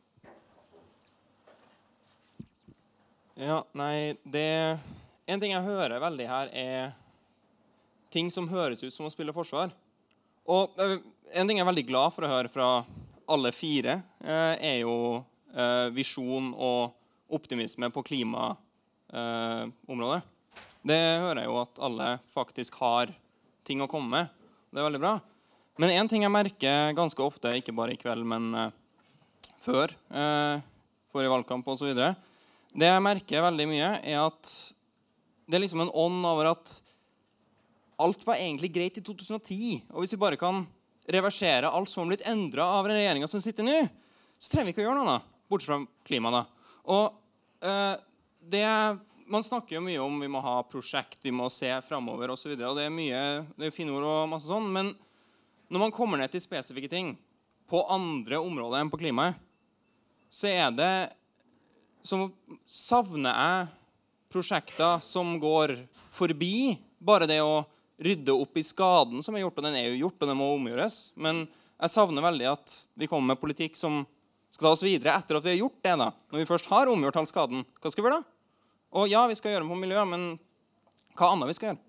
Ja, nei, det En ting jeg hører veldig her, er ting som høres ut som å spille forsvar. Og eh, en ting jeg er veldig glad for å høre fra alle fire, eh, er jo eh, visjon og optimisme på klimaområdet. Det hører jeg jo at alle faktisk har ting å komme med. Det er veldig bra. Men én ting jeg merker ganske ofte, ikke bare i kveld, men før, forrige valgkamp osv., det jeg merker veldig mye, er at det er liksom en ånd over at alt var egentlig greit i 2010. Og hvis vi bare kan reversere alt som har blitt endra av regjeringa som sitter nå, så trenger vi ikke å gjøre noe, annet, bortsett fra klimaet. Og eh, det, Man snakker jo mye om vi må ha prosjekt, vi må se framover osv. Det er mye, det er fine ord og masse sånn. Men når man kommer ned til spesifikke ting på andre områder enn på klimaet, så er det så savner jeg prosjekter som går forbi bare det å rydde opp i skaden som er gjort. Og den er jo gjort, og den må omgjøres. Men jeg savner veldig at vi kommer med politikk som skal ta oss videre etter at vi har gjort det. da. Når vi først har omgjort all skaden, hva skal vi gjøre da? Og ja, vi skal gjøre det på miljø, men hva annet vi skal gjøre?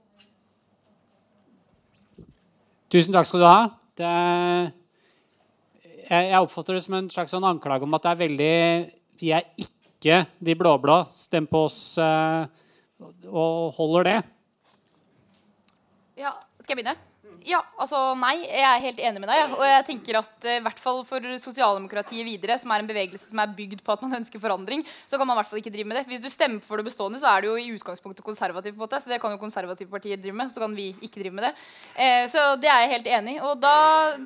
Tusen takk skal du ha. Det, jeg, jeg, oppfatter det som en slags sånn anklage om at det er veldig Vi er ikke de blå-blå. Stem på oss eh, og holder det. Ja, skal jeg begynne? Ja, altså nei, jeg er helt enig med deg. Og jeg tenker at eh, i hvert fall for sosialdemokratiet videre, som er en bevegelse som er bygd på at man ønsker forandring, så kan man i hvert fall ikke drive med det. Hvis du stemmer for det bestående, så er det jo i utgangspunktet konservativ. på en måte, Så det kan jo konservative partier drive med. Så kan vi ikke drive med det. Eh, så det er jeg helt enig i. Og da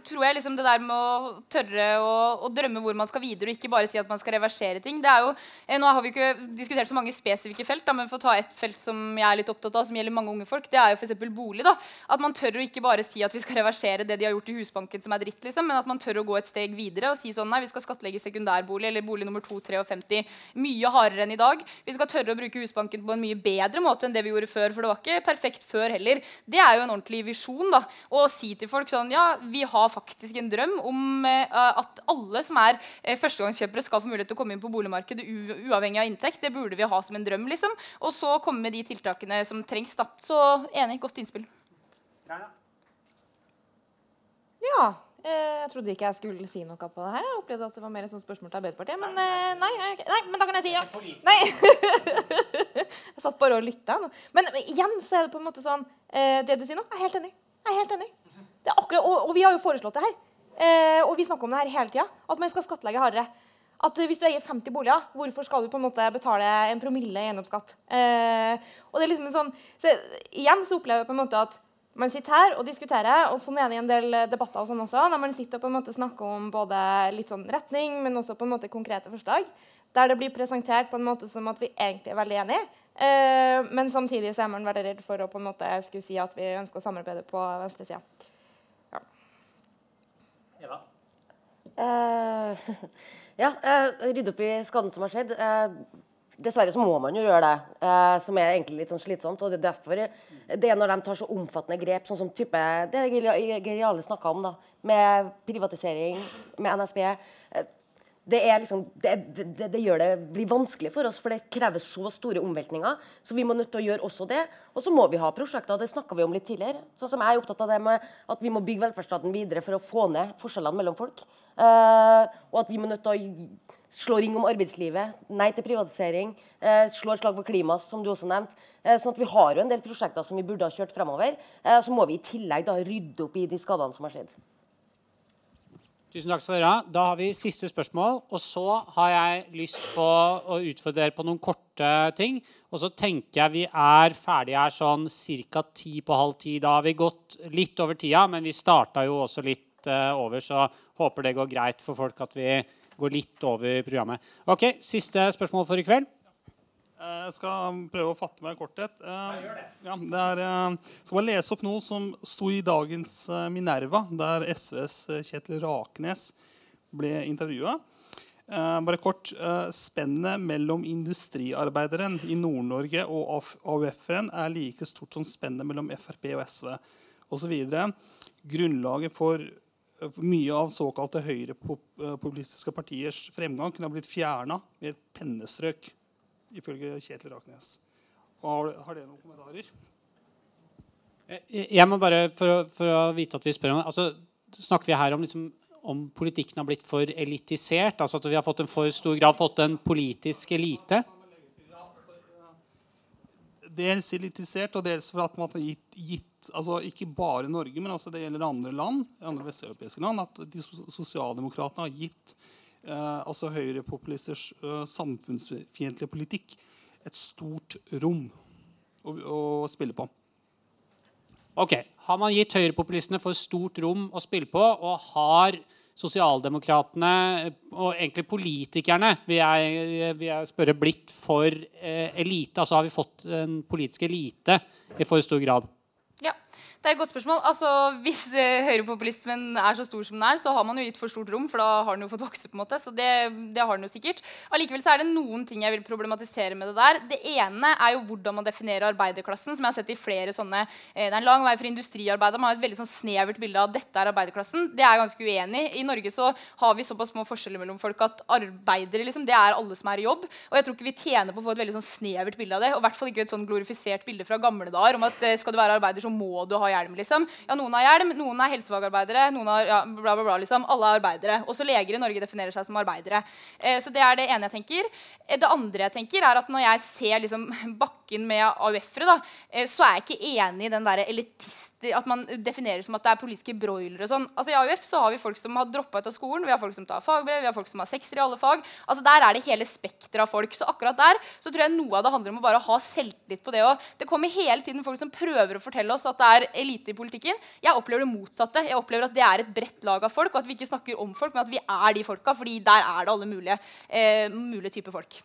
tror jeg liksom det der med å tørre å, å, drømme hvor man skal videre, og ikke bare si at man skal reversere ting det er jo, eh, Nå har vi ikke diskutert så mange spesifikke felt, da, men for å ta et felt som jeg er litt opptatt av, som gjelder mange unge folk, det er jo f.eks. bolig. da, At man tør å ikke bare si at vi skal reversere det de har gjort i Husbanken som er dritt, liksom, men at man tør å gå et steg videre og si sånn nei, vi skal skattlegge sekundærbolig eller bolig nummer 253 mye hardere enn i dag. Vi skal tørre å bruke Husbanken på en mye bedre måte enn det vi gjorde før, for det var ikke perfekt før heller. Det er jo en ordentlig visjon. da, Å si til folk sånn ja, vi har faktisk en drøm om eh, at alle som er eh, førstegangskjøpere, skal få mulighet til å komme inn på boligmarkedet uavhengig av inntekt. Det burde vi ha som en drøm, liksom. Og så komme med de tiltakene som trengs. da. Så enig. Godt innspill. Ja. Eh, jeg trodde ikke jeg skulle si noe på det her. Jeg opplevde at det var mer et sånt spørsmål til Arbeiderpartiet. Men nei, nei, nei, men da kan jeg si ja. Nei. jeg satt bare og lytta. Men igjen så er det på en måte sånn eh, Det du sier nå, jeg er helt enig. Jeg er helt enig. Akkurat, og, og, vi har jo foreslått det her. og vi snakker om det her hele tida. At man skal skattlegge hardere. At Hvis du eier 50 boliger, hvorfor skal du på en måte betale en promille i eiendomsskatt? og det er liksom en sånn, så Igjen så opplever jeg på en måte at man sitter her og diskuterer, og sånn er det i en del debatter og sånn også, der man sitter og på en måte snakker om både litt sånn retning, men også på en måte konkrete forslag. Der det blir presentert på en måte som at vi egentlig er veldig enige. Eh, men samtidig så er man veldig redd for å på en måte skulle si at vi ønsker å samarbeide på venstresida. Ja. Eva? Uh, ja, uh, rydde opp i skaden som har skjedd. Uh, Dessverre så må man jo gjøre det, eh, som er egentlig litt sånn slitsomt. og Det er derfor det er når de tar så omfattende grep, sånn som type det Geriale snakka om, da, med privatisering, med NSB eh, det, liksom, det, det, det, gjør det blir vanskelig for oss, for det krever så store omveltninger. Så vi må nødt til å gjøre også det. Og så må vi ha prosjekter. Det snakka vi om litt tidligere. Sånn som jeg er opptatt av det med at vi må bygge velferdsstaten videre for å få ned forskjellene mellom folk. Uh, og at vi må nødt til å slå ring om arbeidslivet, nei til privatisering, eh, slå et slag for klima, som du også nevnte. Eh, sånn at vi har jo en del prosjekter som vi burde ha kjørt fremover. Eh, så må vi i tillegg da rydde opp i de skadene som har skjedd. Tusen takk skal dere ha. Da har vi siste spørsmål. Og så har jeg lyst på å utfordre dere på noen korte ting. Og så tenker jeg vi er ferdige her sånn ca. ti på halv ti. Da har vi gått litt over tida, men vi starta jo også litt uh, over, så håper det går greit for folk at vi går litt over programmet. Ok, Siste spørsmål for i kveld. Eh, Jeg skal prøve å fatte meg i korthet. Eh, Ja, det er, eh, jeg skal bare lese opp noe som sto i dagens eh, Minerva, der SVs eh, Kjetil Raknes ble intervjua. Eh, bare kort. eh, Spennet mellom industriarbeideren i Nord-Norge og AUF-eren er like stort som spennet mellom Frp og SV osv. Grunnlaget eh, for mye av såkalte høyrepopulistiske partiers fremgang kunne ha blitt fjerna med et pennestrøk ifølge Kjetil Raknes. Har, har dere noen kommentarer? Jeg jeg må bare, for, å- for å vite at vi spør om altså, Snakker vi her om, liksom, om politikken har blitt for elitisert? Altså at vi har fått en for stor grad fått en politisk elite? Dels elitisert, og dels for at man har gitt, gitt altså Ikke bare Norge, men også det gjelder andre land, andre vesteuropeiske land, at de sos- sosialdemokratene har gitt eh, altså høyrepopulisters eh, samfunnsfiendtlige politikk et stort rom å, å spille på. Ok, Har man gitt høyrepopulistene for stort rom å spille på, og har sosialdemokratene og egentlig politikerne vil jeg, vil jeg spørre, blitt for eh, elite? Altså har vi fått en politisk elite i for stor grad? Det er et godt spørsmål. Altså, Hvis uh, høyrepopulismen er så stor som den er, så har man jo gitt for stort rom, for da har den jo fått vokse. på en måte, så det, det har den jo sikkert. Allikevel så er det noen ting jeg vil problematisere med det der. Det ene er jo hvordan man definerer arbeiderklassen. som jeg har sett i flere sånne, eh, Det er en lang vei for industriarbeidere. Man har et veldig sånn snevert bilde av dette er arbeiderklassen. Det er jeg ganske uenig i. I Norge så har vi såpass små forskjeller mellom folk at arbeidere liksom, det er alle som er i jobb. Og jeg tror ikke vi tjener på å få et veldig sånn snevert bilde av det. Og i hvert fall ikke et sånn glorifisert bilde fra gamle dager om at eh, skal du være arbeider, så må du ha hjelm. liksom. Ja, Noen har hjelm, noen er helsefagarbeidere, noen har ja, bla, bla, bla. liksom. Alle er arbeidere. Også leger i Norge definerer seg som arbeidere. Eh, så det er det ene jeg tenker. Eh, det andre jeg tenker, er at når jeg ser liksom, bakken med AUF-ere, eh, så er jeg ikke enig i den der elitister At man definerer som at det er politiske broilere sånn. Altså I AUF så har vi folk som har droppa ut av skolen, vi har folk som tar fagbrev, vi har folk som har sekser i alle fag. Altså Der er det hele spekteret av folk. Så akkurat der så tror jeg noe av det handler om å bare ha selvtillit på det òg. Det kommer hele tiden folk som prøver å fortelle oss at det er elite i politikken. Jeg opplever det motsatte. Jeg opplever at det er et bredt lag av folk, og at vi ikke snakker om folk, men at vi er de folka. fordi der er det alle mulige, eh, mulige typer folk.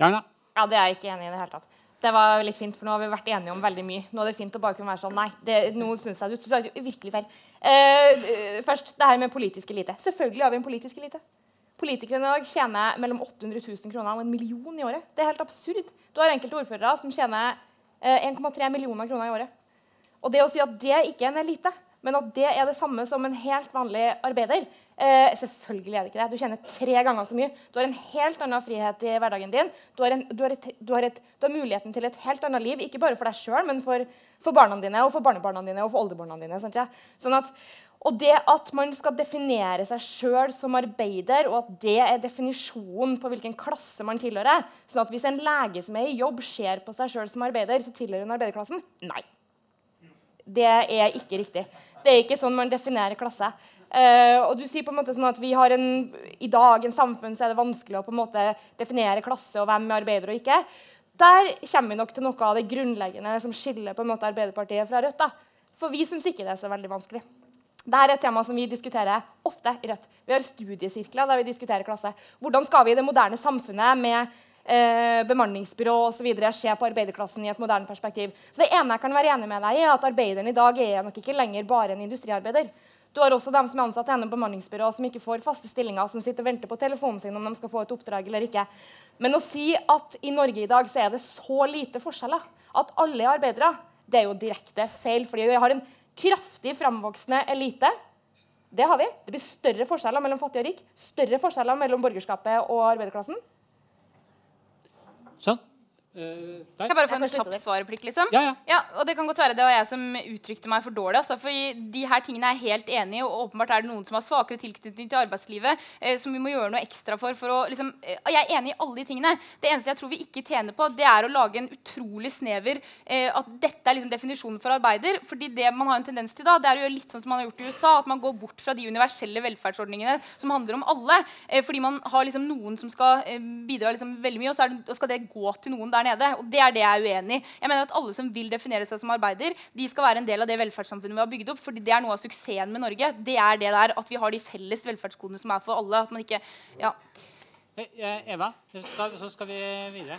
Ragna? Ja, det er jeg ikke enig i det hele tatt. Det var litt fint, for nå har vi vært enige om veldig mye. Nå er det fint å bare kunne være sånn Nei, det, nå syns jeg du tar virkelig feil. Eh, eh, først det her med politisk elite. Selvfølgelig har vi en politisk elite. Politikerne i dag tjener mellom 800 000 kroner og en million i året. Det er helt absurd. Du har enkelte ordførere som tjener eh, 1,3 millioner kroner i året. Og det å si at det ikke er en elite, men at det er det samme som en helt vanlig arbeider eh, Selvfølgelig er det ikke det. Du tjener tre ganger så mye. Du har en helt annen frihet i hverdagen din. Du har, en, du har, et, du har, et, du har muligheten til et helt annet liv, ikke bare for deg sjøl, men for, for barna dine og for barnebarna dine og for oldebarna dine. Sant, ja? sånn at, og det at man skal definere seg sjøl som arbeider, og at det er definisjonen på hvilken klasse man tilhører sånn at Hvis en lege som er i jobb, ser på seg sjøl som arbeider, så tilhører hun arbeiderklassen? Nei. Det er ikke riktig. Det er ikke sånn man definerer klasse. Uh, og du sier på en måte sånn at vi har en, I dag en samfunn så er det vanskelig å på en måte definere klasse og hvem er arbeider og ikke. Der kommer vi nok til noe av det grunnleggende som skiller på en måte Arbeiderpartiet fra Rødt. da. For vi syns ikke det er så veldig vanskelig. Dette er et tema som vi diskuterer ofte i Rødt. Vi har studiesirkler der vi diskuterer klasse. Hvordan skal vi i det moderne samfunnet med eh, bemanningsbyrå videre, se på arbeiderklassen i et moderne perspektiv? Så det ene jeg kan være enig med deg i, er at arbeideren i dag er nok ikke lenger bare en industriarbeider. Du har også dem som er ansatt gjennom bemanningsbyrå som ikke får faste stillinger, som sitter og venter på telefonen sin om de skal få et oppdrag eller ikke. Men å si at i Norge i dag så er det så lite forskjeller, at alle er arbeidere, det er jo direkte feil. fordi vi har en kraftig framvoksende elite. Det har vi. Det blir større forskjeller mellom fattig og rik. Større forskjeller mellom borgerskapet og arbeiderklassen. Sånn. Eh, Kan jeg bare få en kjapp svarreplikk, liksom? Ja, ja. og det kan godt være det var jeg som uttrykte meg for dårlig. Altså, for de her tingene er jeg helt enig i, og åpenbart er det noen som har svakere tilknytning til arbeidslivet, eh, som vi må gjøre noe ekstra for. for å, liksom, eh, jeg er enig i alle de tingene. Det eneste jeg tror vi ikke tjener på, det er å lage en utrolig snever eh, At dette er liksom definisjonen for arbeider. fordi det man har en tendens til da, det er å gjøre litt sånn som man har gjort i USA, at man går bort fra de universelle velferdsordningene som handler om alle. Eh, fordi man har liksom noen som skal eh, bidra liksom veldig mye, og så er det, og skal det gå til noen der nede. Og det er det jeg er uenig i. Jeg mener at alle som vil definere seg som arbeider, de skal være en del av det velferdssamfunnet vi har bygd opp. fordi det er noe av suksessen med Norge. Det er det der at vi har de felles velferdskodene som er for alle. At man ikke ja. Eh, eh, Eva, skal, så skal vi videre.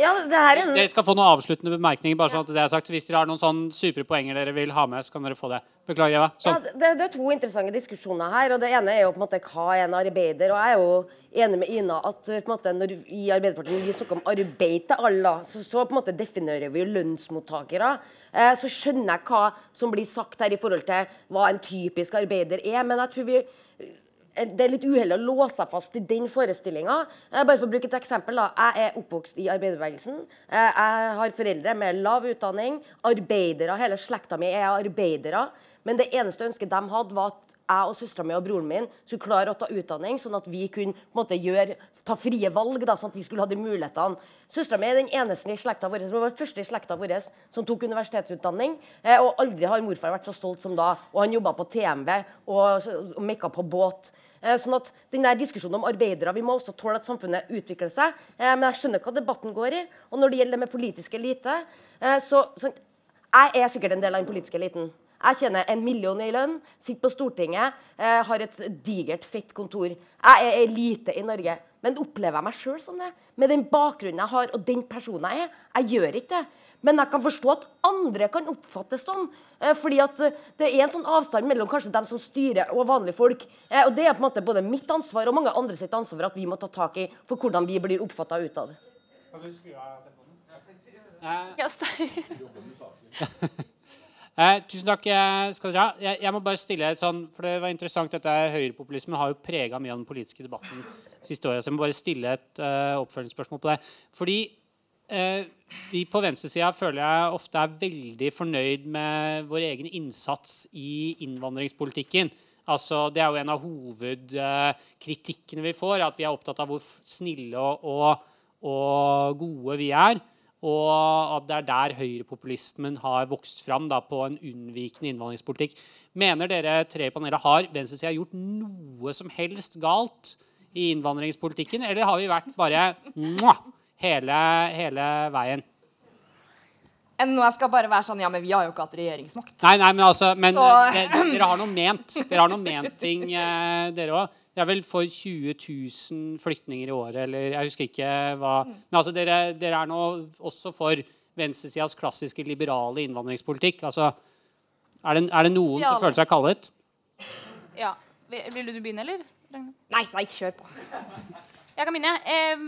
Ja, det en Dere skal få noen avsluttende bemerkninger. bare sånn at det er sagt. Hvis dere har noen sånn supre poenger dere vil ha med, så kan dere få det. Beklager, Eva. Ja, Sånn. det, det er to interessante diskusjoner her. og Det ene er jo på en måte hva er en arbeider. og Jeg er jo enig med Ina at eh, på en måte, når i Arbeiderpartiet vi snakker om arbeid til alle, så, så på en måte definerer vi jo lønnsmottakere. Eh, så skjønner jeg hva som blir sagt her i forhold til hva en typisk arbeider er. Men jeg tror vi det er litt uheldig å låse seg fast i den forestillinga. Bare for å bruke et eksempel. da. Jeg er oppvokst i arbeiderbevegelsen. Eh, Jeg har foreldre med lav utdanning. Arbeidere. Hele slekta mi er arbeidere. Men det eneste ønsket de hadde, var at jeg og søstera mi og broren min skulle klare å ta utdanning, sånn at vi kunne måte, gjøre, ta frie valg. Da, sånn at vi skulle ha de mulighetene. Søstera mi er den eneste i slekta vår som var den første i slekta vår som tok universitetsutdanning. Eh, og aldri har morfar vært så stolt som da. Og han jobba på TMV og, og mekka på båt. Eh, sånn at den diskusjonen om arbeidere, Vi må også tåle at samfunnet utvikler seg. Eh, men jeg skjønner hva debatten går i. Og når det gjelder det med politisk elite, eh, så, så Jeg er sikkert en del av den politiske eliten. Jeg tjener en million i lønn, sitter på Stortinget, eh, har et digert, fett kontor. Jeg er elite i Norge. Men opplever jeg meg sjøl som det? Med den bakgrunnen jeg har, og den personen jeg er? Jeg gjør ikke det. Men jeg kan forstå at andre kan oppfattes sånn. Eh, fordi at eh, det er en sånn avstand mellom kanskje dem som styrer og vanlige folk. Eh, og det er på en måte både mitt ansvar og mange andre sitt ansvar at vi må ta tak i for hvordan vi blir oppfatta utad. Ja, st- Eh, tusen takk eh, skal dere ha. Jeg, jeg må bare stille et sånn, for det var interessant dette Høyrepopulismen har jo prega mye av den politiske debatten siste året. Så jeg må bare stille et uh, oppfølgingsspørsmål på det. Fordi uh, vi på venstresida føler jeg ofte er veldig fornøyd med vår egen innsats i innvandringspolitikken. Altså, det er jo en av hovedkritikkene vi får, at vi er opptatt av hvor snille og, og, og gode vi er. Og at det er der høyrepopulismen har vokst fram da, på en unnvikende innvandringspolitikk. Mener dere tre i panelet har venstresida gjort noe som helst galt i innvandringspolitikken, eller har vi vært bare mwah, hele, hele veien? Enn nå jeg skal bare være sånn Ja, men vi har jo ikke hatt regjeringsmakt. Nei, nei, men altså men Så- eh, Dere har noe ment. Dere har noe ment ting, eh, dere òg. Det er vel for 20 000 flyktninger i året, eller jeg husker ikke hva Men altså, dere, dere er nå også for venstresidas klassiske liberale innvandringspolitikk. Altså, er det, er det noen Ja, som føler seg kallet? ja. Vil vil du begynne, eller? Nei, nei, kjør på. Jeg kan begynne. Em,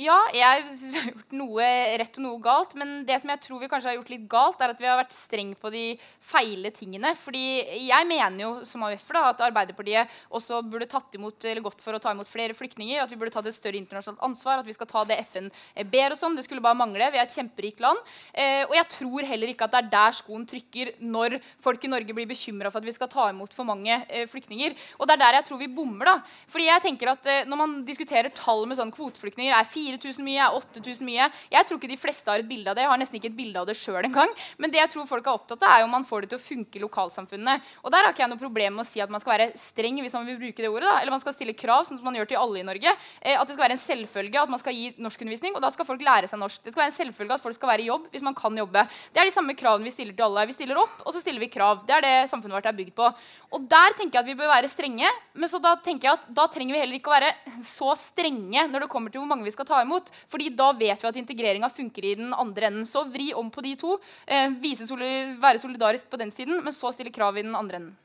ja, jeg har gjort noe rett og noe galt. Men det som jeg tror vi kanskje har gjort litt galt, er at vi har vært streng på de feile tingene. Fordi jeg mener jo som AUF da, at Arbeiderpartiet også burde tatt imot, eller gått for å ta imot flere flyktninger. At vi burde tatt et større internasjonalt ansvar. At vi skal ta det FN ber oss om. Det skulle bare mangle. Vi er et kjemperikt land. Eh, og jeg tror heller ikke at det er der skoen trykker når folk i Norge blir bekymra for at vi skal ta imot for mange eh, flyktninger. Og det er der jeg tror vi bommer. da. Fordi jeg tenker at eh, Når man diskuterer tall med sånn kvoteflyktninger, er 4000 mye, er 8000 mye Jeg tror ikke de fleste har et bilde av det. Jeg har nesten ikke et bilde av det sjøl engang. Men det jeg tror folk er opptatt av, er om man får det til å funke i lokalsamfunnene. Og der har ikke jeg noe problem med å si at man skal være streng hvis man vil bruke det ordet. da. Eller man skal stille krav, sånn som man gjør til alle i Norge. Eh, at det skal være en selvfølge at man skal gi norskundervisning, og da skal folk lære seg norsk. Det skal være en selvfølge at folk skal være i jobb hvis man kan jobbe. Det er de samme kravene vi stiller til alle. Vi stiller opp, og så stiller vi krav. Det er det samfunnet vårt er bygd på. Og der tenker jeg at vi bør være strenge. Men så da tenker jeg at da trenger vi heller ikke å være så strenge når det kommer til hvor mange vi skal ta imot. Fordi da vet vi at integreringa funker i den andre enden. Så vri om på de to. Eh, soli være solidarisk på den siden, men så stille krav i den andre enden.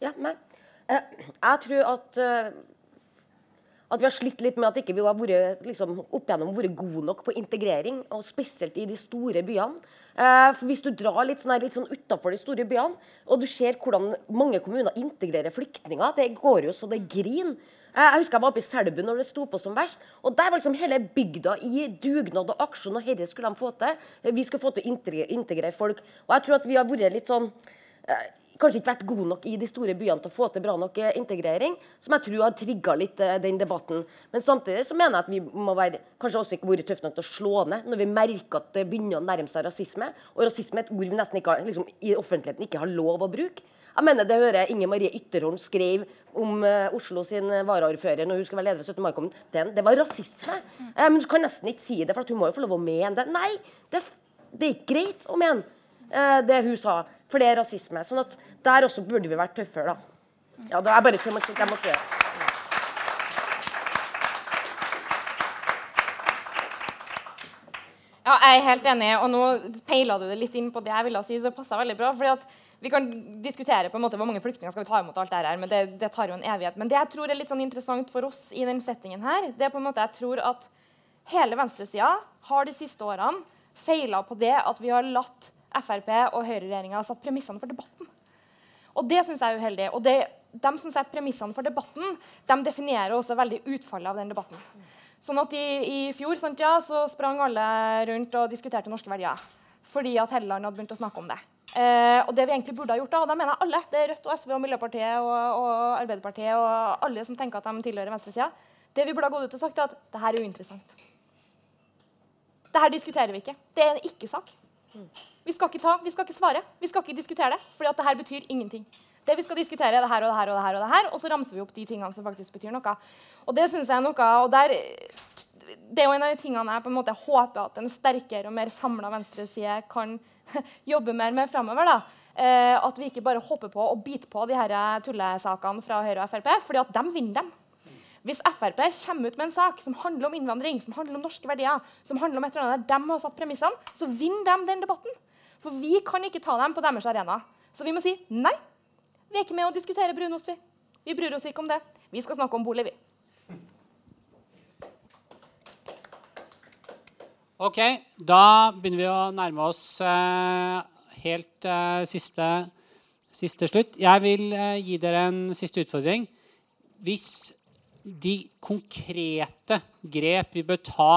Ja, men eh, jeg tror at eh, at vi har slitt litt med at ikke vi har vært liksom, opp igjennom vært gode nok på integrering, og spesielt i de store byene. Eh, Hvis du drar litt sånn, sånn utafor de store byene, og du ser hvordan mange kommuner integrerer flyktninger, det går jo så det griner. Jeg husker jeg var oppe i Selbu når det sto på som verst. Og der var liksom hele bygda i dugnad og aksjon, og dette skulle de få til. Vi skulle få til å integrere, folk. Og jeg tror at vi har vært litt sånn eh, Kanskje ikke vært gode nok i de store byene til å få til bra nok eh, integrering, som jeg tror har trigga litt eh, den debatten. Men samtidig så mener jeg at vi må være kanskje også ikke vært tøffe nok til å slå ned når vi merker at det begynner å nærme seg rasisme. Og rasisme er et ord vi nesten ikke har, liksom, i offentligheten ikke har lov å bruke. Jeg mener Det hører jeg Inger Marie Ytterhorn skrev om uh, Oslo sin eh, varaordfører når hun skulle være leder av 17. mai-komiteen. Det var rasisme. Eh, men du kan nesten ikke si det, for hun må jo få lov å mene det. Nei, det, det er ikke greit å mene eh, det hun sa, for det er rasisme. Sånn at der også burde vi vært tøffere, da. Ja, det er bare så jeg måtte gjøre. Ja, jeg er helt enig, og nå peila du det litt inn på det jeg ville si, så det passa veldig bra. fordi at vi kan diskutere på en måte hvor mange flyktninger skal vi ta imot, alt det her, men det, det tar jo en evighet. Men det jeg tror er litt sånn interessant for oss i den settingen her, det er på en måte jeg tror at hele venstresida har de siste årene feila på det at vi har latt Frp og høyreregjeringa satt premissene for debatten. Og det syns jeg er uheldig. Og det, de som setter premissene for debatten, de definerer også veldig utfallet av den debatten. Sånn at I, i fjor sant, ja, så sprang alle rundt og diskuterte norske verdier. Fordi at Helleland hadde begynt å snakke om det. Eh, og det vi egentlig burde ha gjort da, og da mener jeg alle, det er Rødt og SV og Miljøpartiet og, og Arbeiderpartiet og alle som tenker at de tilhører venstresida, det vi burde ha gått ut og sagt, er at det her er uinteressant. Det her diskuterer vi ikke. Det er en ikke-sak. Vi skal ikke ta, vi skal ikke svare, vi skal ikke diskutere det, For det her betyr ingenting. Det vi skal diskutere, er det her og det her og det her, og det her, og så ramser vi opp de tingene som faktisk betyr noe. Og det synes jeg er noe, og der, det er jo en av de tingene jeg på en måte håper at en sterkere og mer samla venstreside kan jobbe mer med framover. Eh, at vi ikke bare hopper på og biter på de her tullesakene fra Høyre og Frp, fordi at de vinner dem. Hvis Frp kommer ut med en sak som handler om innvandring, som handler om norske verdier, som handler om et eller annet der de har satt premissene, så vinner de den debatten. For vi kan ikke ta dem på deres arena. Så vi må si nei. Vi er ikke med å diskutere brunost, vi. Vi bryr oss ikke om det. Vi skal snakke om bolig, vi. Ok, da begynner vi å nærme oss eh, helt eh, siste, siste slutt. Jeg vil eh, gi dere en siste utfordring. Hvis de konkrete grep vi bør ta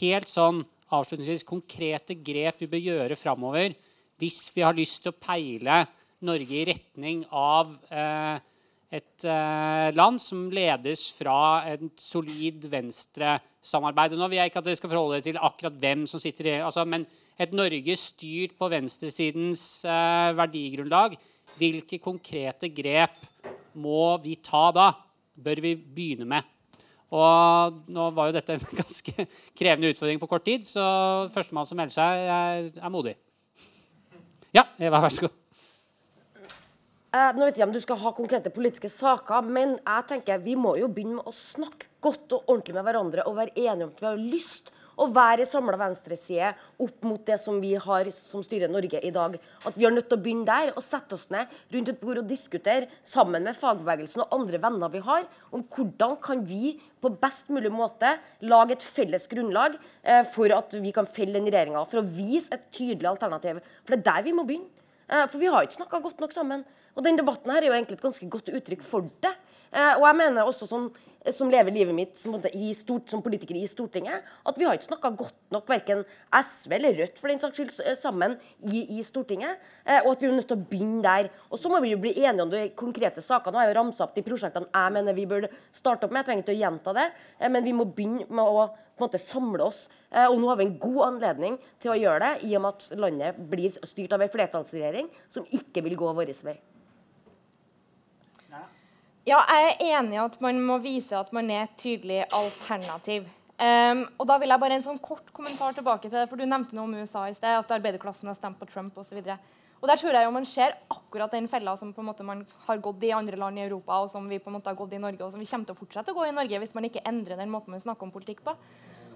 helt sånn avslutningsvis, konkrete grep vi bør gjøre framover hvis vi har lyst til å peile Norge i retning av eh, et eh, land som ledes fra et solid venstresamarbeid. Og Nå vil jeg ikke at dere skal forholde dere til akkurat hvem som sitter i altså, Men et Norge styrt på venstresidens eh, verdigrunnlag, hvilke konkrete grep må vi ta da? Bør vi begynne med? Og nå var jo dette en ganske krevende utfordring på kort tid, så førstemann som melder seg, er, er modig. Ja, Eva, vær så god. Eh, nå vet jeg om du skal ha konkrete politiske saker, men jeg tenker vi må jo begynne med å snakke godt og ordentlig med hverandre og være enige om at vi har lyst å være en samla venstreside opp mot det som vi har som styrer Norge i dag. At vi er nødt til å begynne der og sette oss ned rundt et bord og diskutere sammen med fagbevegelsen og andre venner vi har, om hvordan kan vi på best mulig måte lage et felles grunnlag eh, for at vi kan felle den regjeringa. For å vise et tydelig alternativ. For det er der vi må begynne. Eh, for vi har ikke snakka godt nok sammen. Og den debatten her er jo egentlig et ganske godt uttrykk for det. Eh, og jeg mener også sånn, som lever livet mitt som, stort, som politiker i Stortinget, at vi har ikke snakka godt nok, verken SV eller Rødt for den saks skyld, sammen i, i Stortinget. Eh, og at vi er nødt til å begynne der. Og så må vi jo bli enige om de konkrete sakene. Nå har jeg jo ramsa opp de prosjektene jeg mener vi burde starte opp med. Jeg trenger ikke å gjenta det, eh, men vi må begynne med å på en måte samle oss. Eh, og nå har vi en god anledning til å gjøre det, i og med at landet blir styrt av en flertallsregjering som ikke vil gå vår vei. Ja, jeg er enig i at man må vise at man er et tydelig alternativ. Um, og da vil jeg bare en sånn kort kommentar tilbake til det, for Du nevnte noe om USA i sted, at arbeiderklassen har stemt på Trump osv. Der tror jeg jo man ser akkurat den fella som på en måte man har gått i andre land i Europa, og som vi på en måte har gått i Norge, og som vi kommer til å fortsette å gå i Norge hvis man ikke endrer den måten man snakker om politikk på.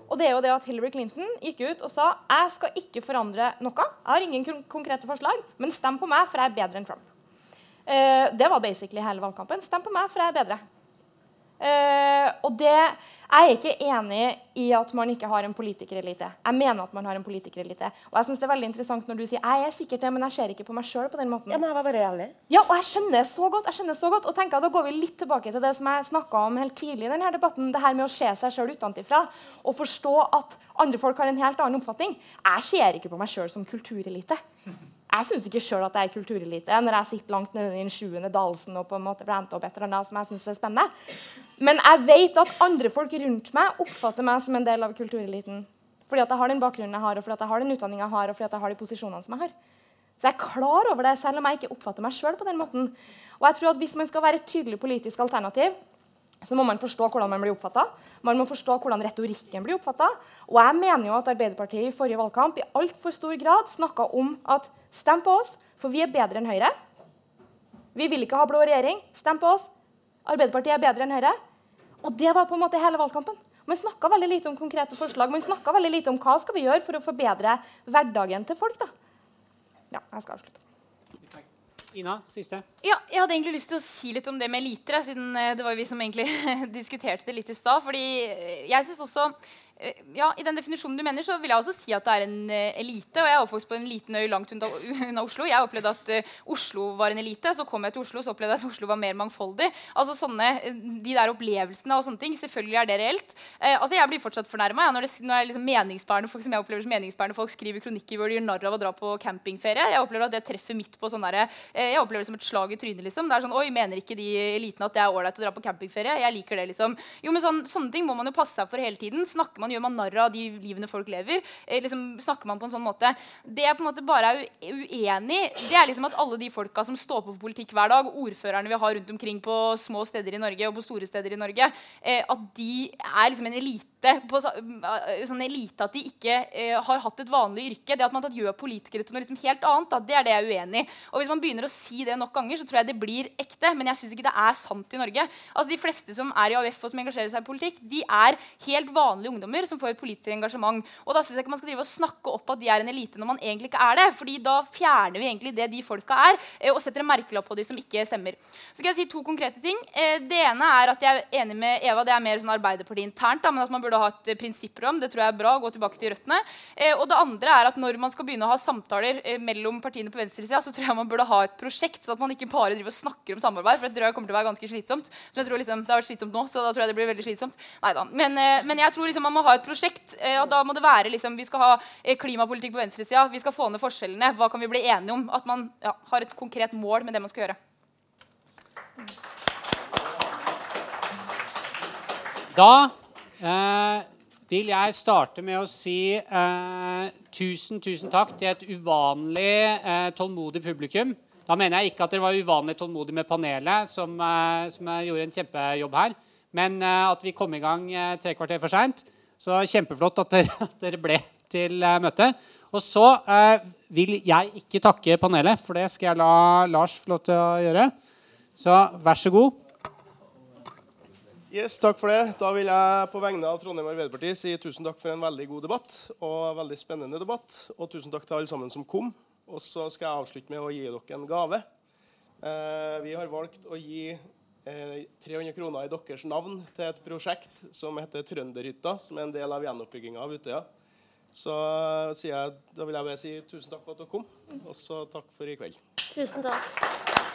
Og det er jo det at Hillary Clinton gikk ut og sa jeg skal ikke forandre noe. Jeg har ingen konkrete forslag, men stem på meg, for jeg er bedre enn Trump. Eh, det var basically hele valgkampen. Stem på meg, for jeg er bedre. Uh, og det Jeg er ikke enig i at man ikke har en politikerelite. Jeg mener at man har en politikerelite. Og jeg synes det er veldig interessant når du sier jeg er sikkert det, men jeg ser ikke på meg sjøl på den måten. Ja, men jeg var bare ærlig. Ja, og jeg skjønner det så godt. jeg skjønner så godt, og tenker Da går vi litt tilbake til det som jeg snakka om helt tidlig i denne debatten. Det her med å se seg sjøl utenfra og forstå at andre folk har en helt annen oppfatning. Jeg ser ikke på meg sjøl som kulturelite. Jeg syns ikke sjøl at jeg er kulturelite når jeg sitter langt nede i den sjuende dalsen og på en måte blant opp et eller annet som jeg synes er spennende. Men jeg vet at andre folk rundt meg oppfatter meg som en del av kultureliten. Fordi at jeg har den bakgrunnen jeg har, og fordi at jeg har den utdanninga jeg har, og fordi at jeg har de posisjonene som jeg har. Så jeg er klar over det, selv om jeg ikke oppfatter meg sjøl på den måten. Og jeg tror at Hvis man skal være et tydelig politisk alternativ, så må man forstå hvordan man blir oppfatta. Man må forstå hvordan retorikken blir oppfatta. Og jeg mener jo at Arbeiderpartiet i forrige valgkamp i altfor stor grad snakka om at stem på oss, for vi er bedre enn Høyre. Vi vil ikke ha blå regjering. Stem på oss. Arbeiderpartiet er bedre enn Høyre. Og det var på en måte hele valgkampen. Man snakka veldig lite om konkrete forslag. Man snakka veldig lite om hva skal vi gjøre for å forbedre hverdagen til folk. da. Ja, jeg skal avslutte. Ina, siste. Ja, jeg hadde egentlig lyst til å si litt om det med eliter, siden eh, det var vi som egentlig diskuterte det litt i stad. fordi eh, jeg synes også ja, I den definisjonen du mener, så vil jeg også si at det er en uh, elite. og Jeg er oppvokst på en liten øy langt unna, Oslo. Jeg opplevde at uh, Oslo var en elite. Så kom jeg til Oslo så opplevde jeg at Oslo var mer mangfoldig. Altså sånne, De der opplevelsene og sånne ting, selvfølgelig er det reelt. Uh, altså Jeg blir fortsatt fornærma ja, når, det, når liksom meningsbærende folk som jeg opplever som meningsbærende folk skriver kronikker hvor de gjør narr av å dra på campingferie. Jeg opplever at det treffer midt på sånn uh, Jeg opplever det som et slag i trynet. liksom. Det er sånn, Oi, mener ikke de elitene at det er ålreit å dra på campingferie? Jeg liker det, liksom. Jo, men sånn, Sånne ting må man jo passe seg for hele tiden. Snakker man, gjør man narr av de livene folk lever. Eh, liksom, snakker man på en sånn måte. Det jeg på en måte bare er uenig det er liksom at alle de folka som står på for politikk hver dag, ordførerne vi har rundt omkring på små steder i Norge og på store steder i Norge, eh, at de er liksom en elite på eh, sånn elite at de ikke eh, har hatt et vanlig yrke. Det at man gjør politikere til noe liksom helt annet, da, det er det jeg er uenig i. Og hvis man begynner å si det nok ganger, så tror jeg det blir ekte. Men jeg syns ikke det er sant i Norge. Altså De fleste som er i AUF og som engasjerer seg i politikk, de er helt vanlige ungdommer som får et politisk engasjement. Og da syns jeg ikke man skal drive og snakke opp at de er en elite når man egentlig ikke er det. fordi da fjerner vi egentlig det de folka er, eh, og setter en merkelapp på de som ikke stemmer. Så skal jeg si to konkrete ting. Eh, det ene er at jeg er enig med Eva, det er mer sånn Arbeiderpartiet internt, da, men at man burde ha et prinsipper om. Det tror jeg er bra. gå tilbake til røttene. Eh, og det andre er at når man skal begynne å ha samtaler mellom partiene på venstresida, så tror jeg man burde ha et prosjekt, så at man ikke bare driver og snakker om samarbeid. For det tror jeg kommer til å være ganske slitsomt. Som jeg tror liksom, Det har vært slitsomt nå, så da tror jeg det blir veldig slitsomt. Neida. Men, men jeg tror liksom man må ha et prosjekt. og da må det være liksom, Vi skal ha eh, klimapolitikk på venstresida. Vi skal få ned forskjellene. Hva kan vi bli enige om? At man ja, har et konkret mål med det man skal gjøre. Da eh, vil jeg starte med å si eh, tusen, tusen takk til et uvanlig eh, tålmodig publikum. Da mener jeg ikke at dere var uvanlig tålmodig med panelet, som, eh, som gjorde en kjempejobb her, men eh, at vi kom i gang eh, tre kvarter for seint. Så kjempeflott at dere, at dere ble til møtet. Og så vil jeg ikke takke panelet, for det skal jeg la Lars få lov til å gjøre. Så vær så god. Yes, takk for det. Da vil jeg på vegne av Trondheim Arbeiderparti si tusen takk for en veldig god debatt og veldig spennende debatt. Og tusen takk til alle sammen som kom. Og så skal jeg avslutte med å gi dere en gave. Eh, vi har valgt å gi 300 eh, kroner i deres navn til et prosjekt som heter Trønderhytta, som er en del av gjenoppbygginga av Utøya. Så jeg, da vil jeg bare si tusen takk for at dere kom, og så takk for i kveld. Tusen takk.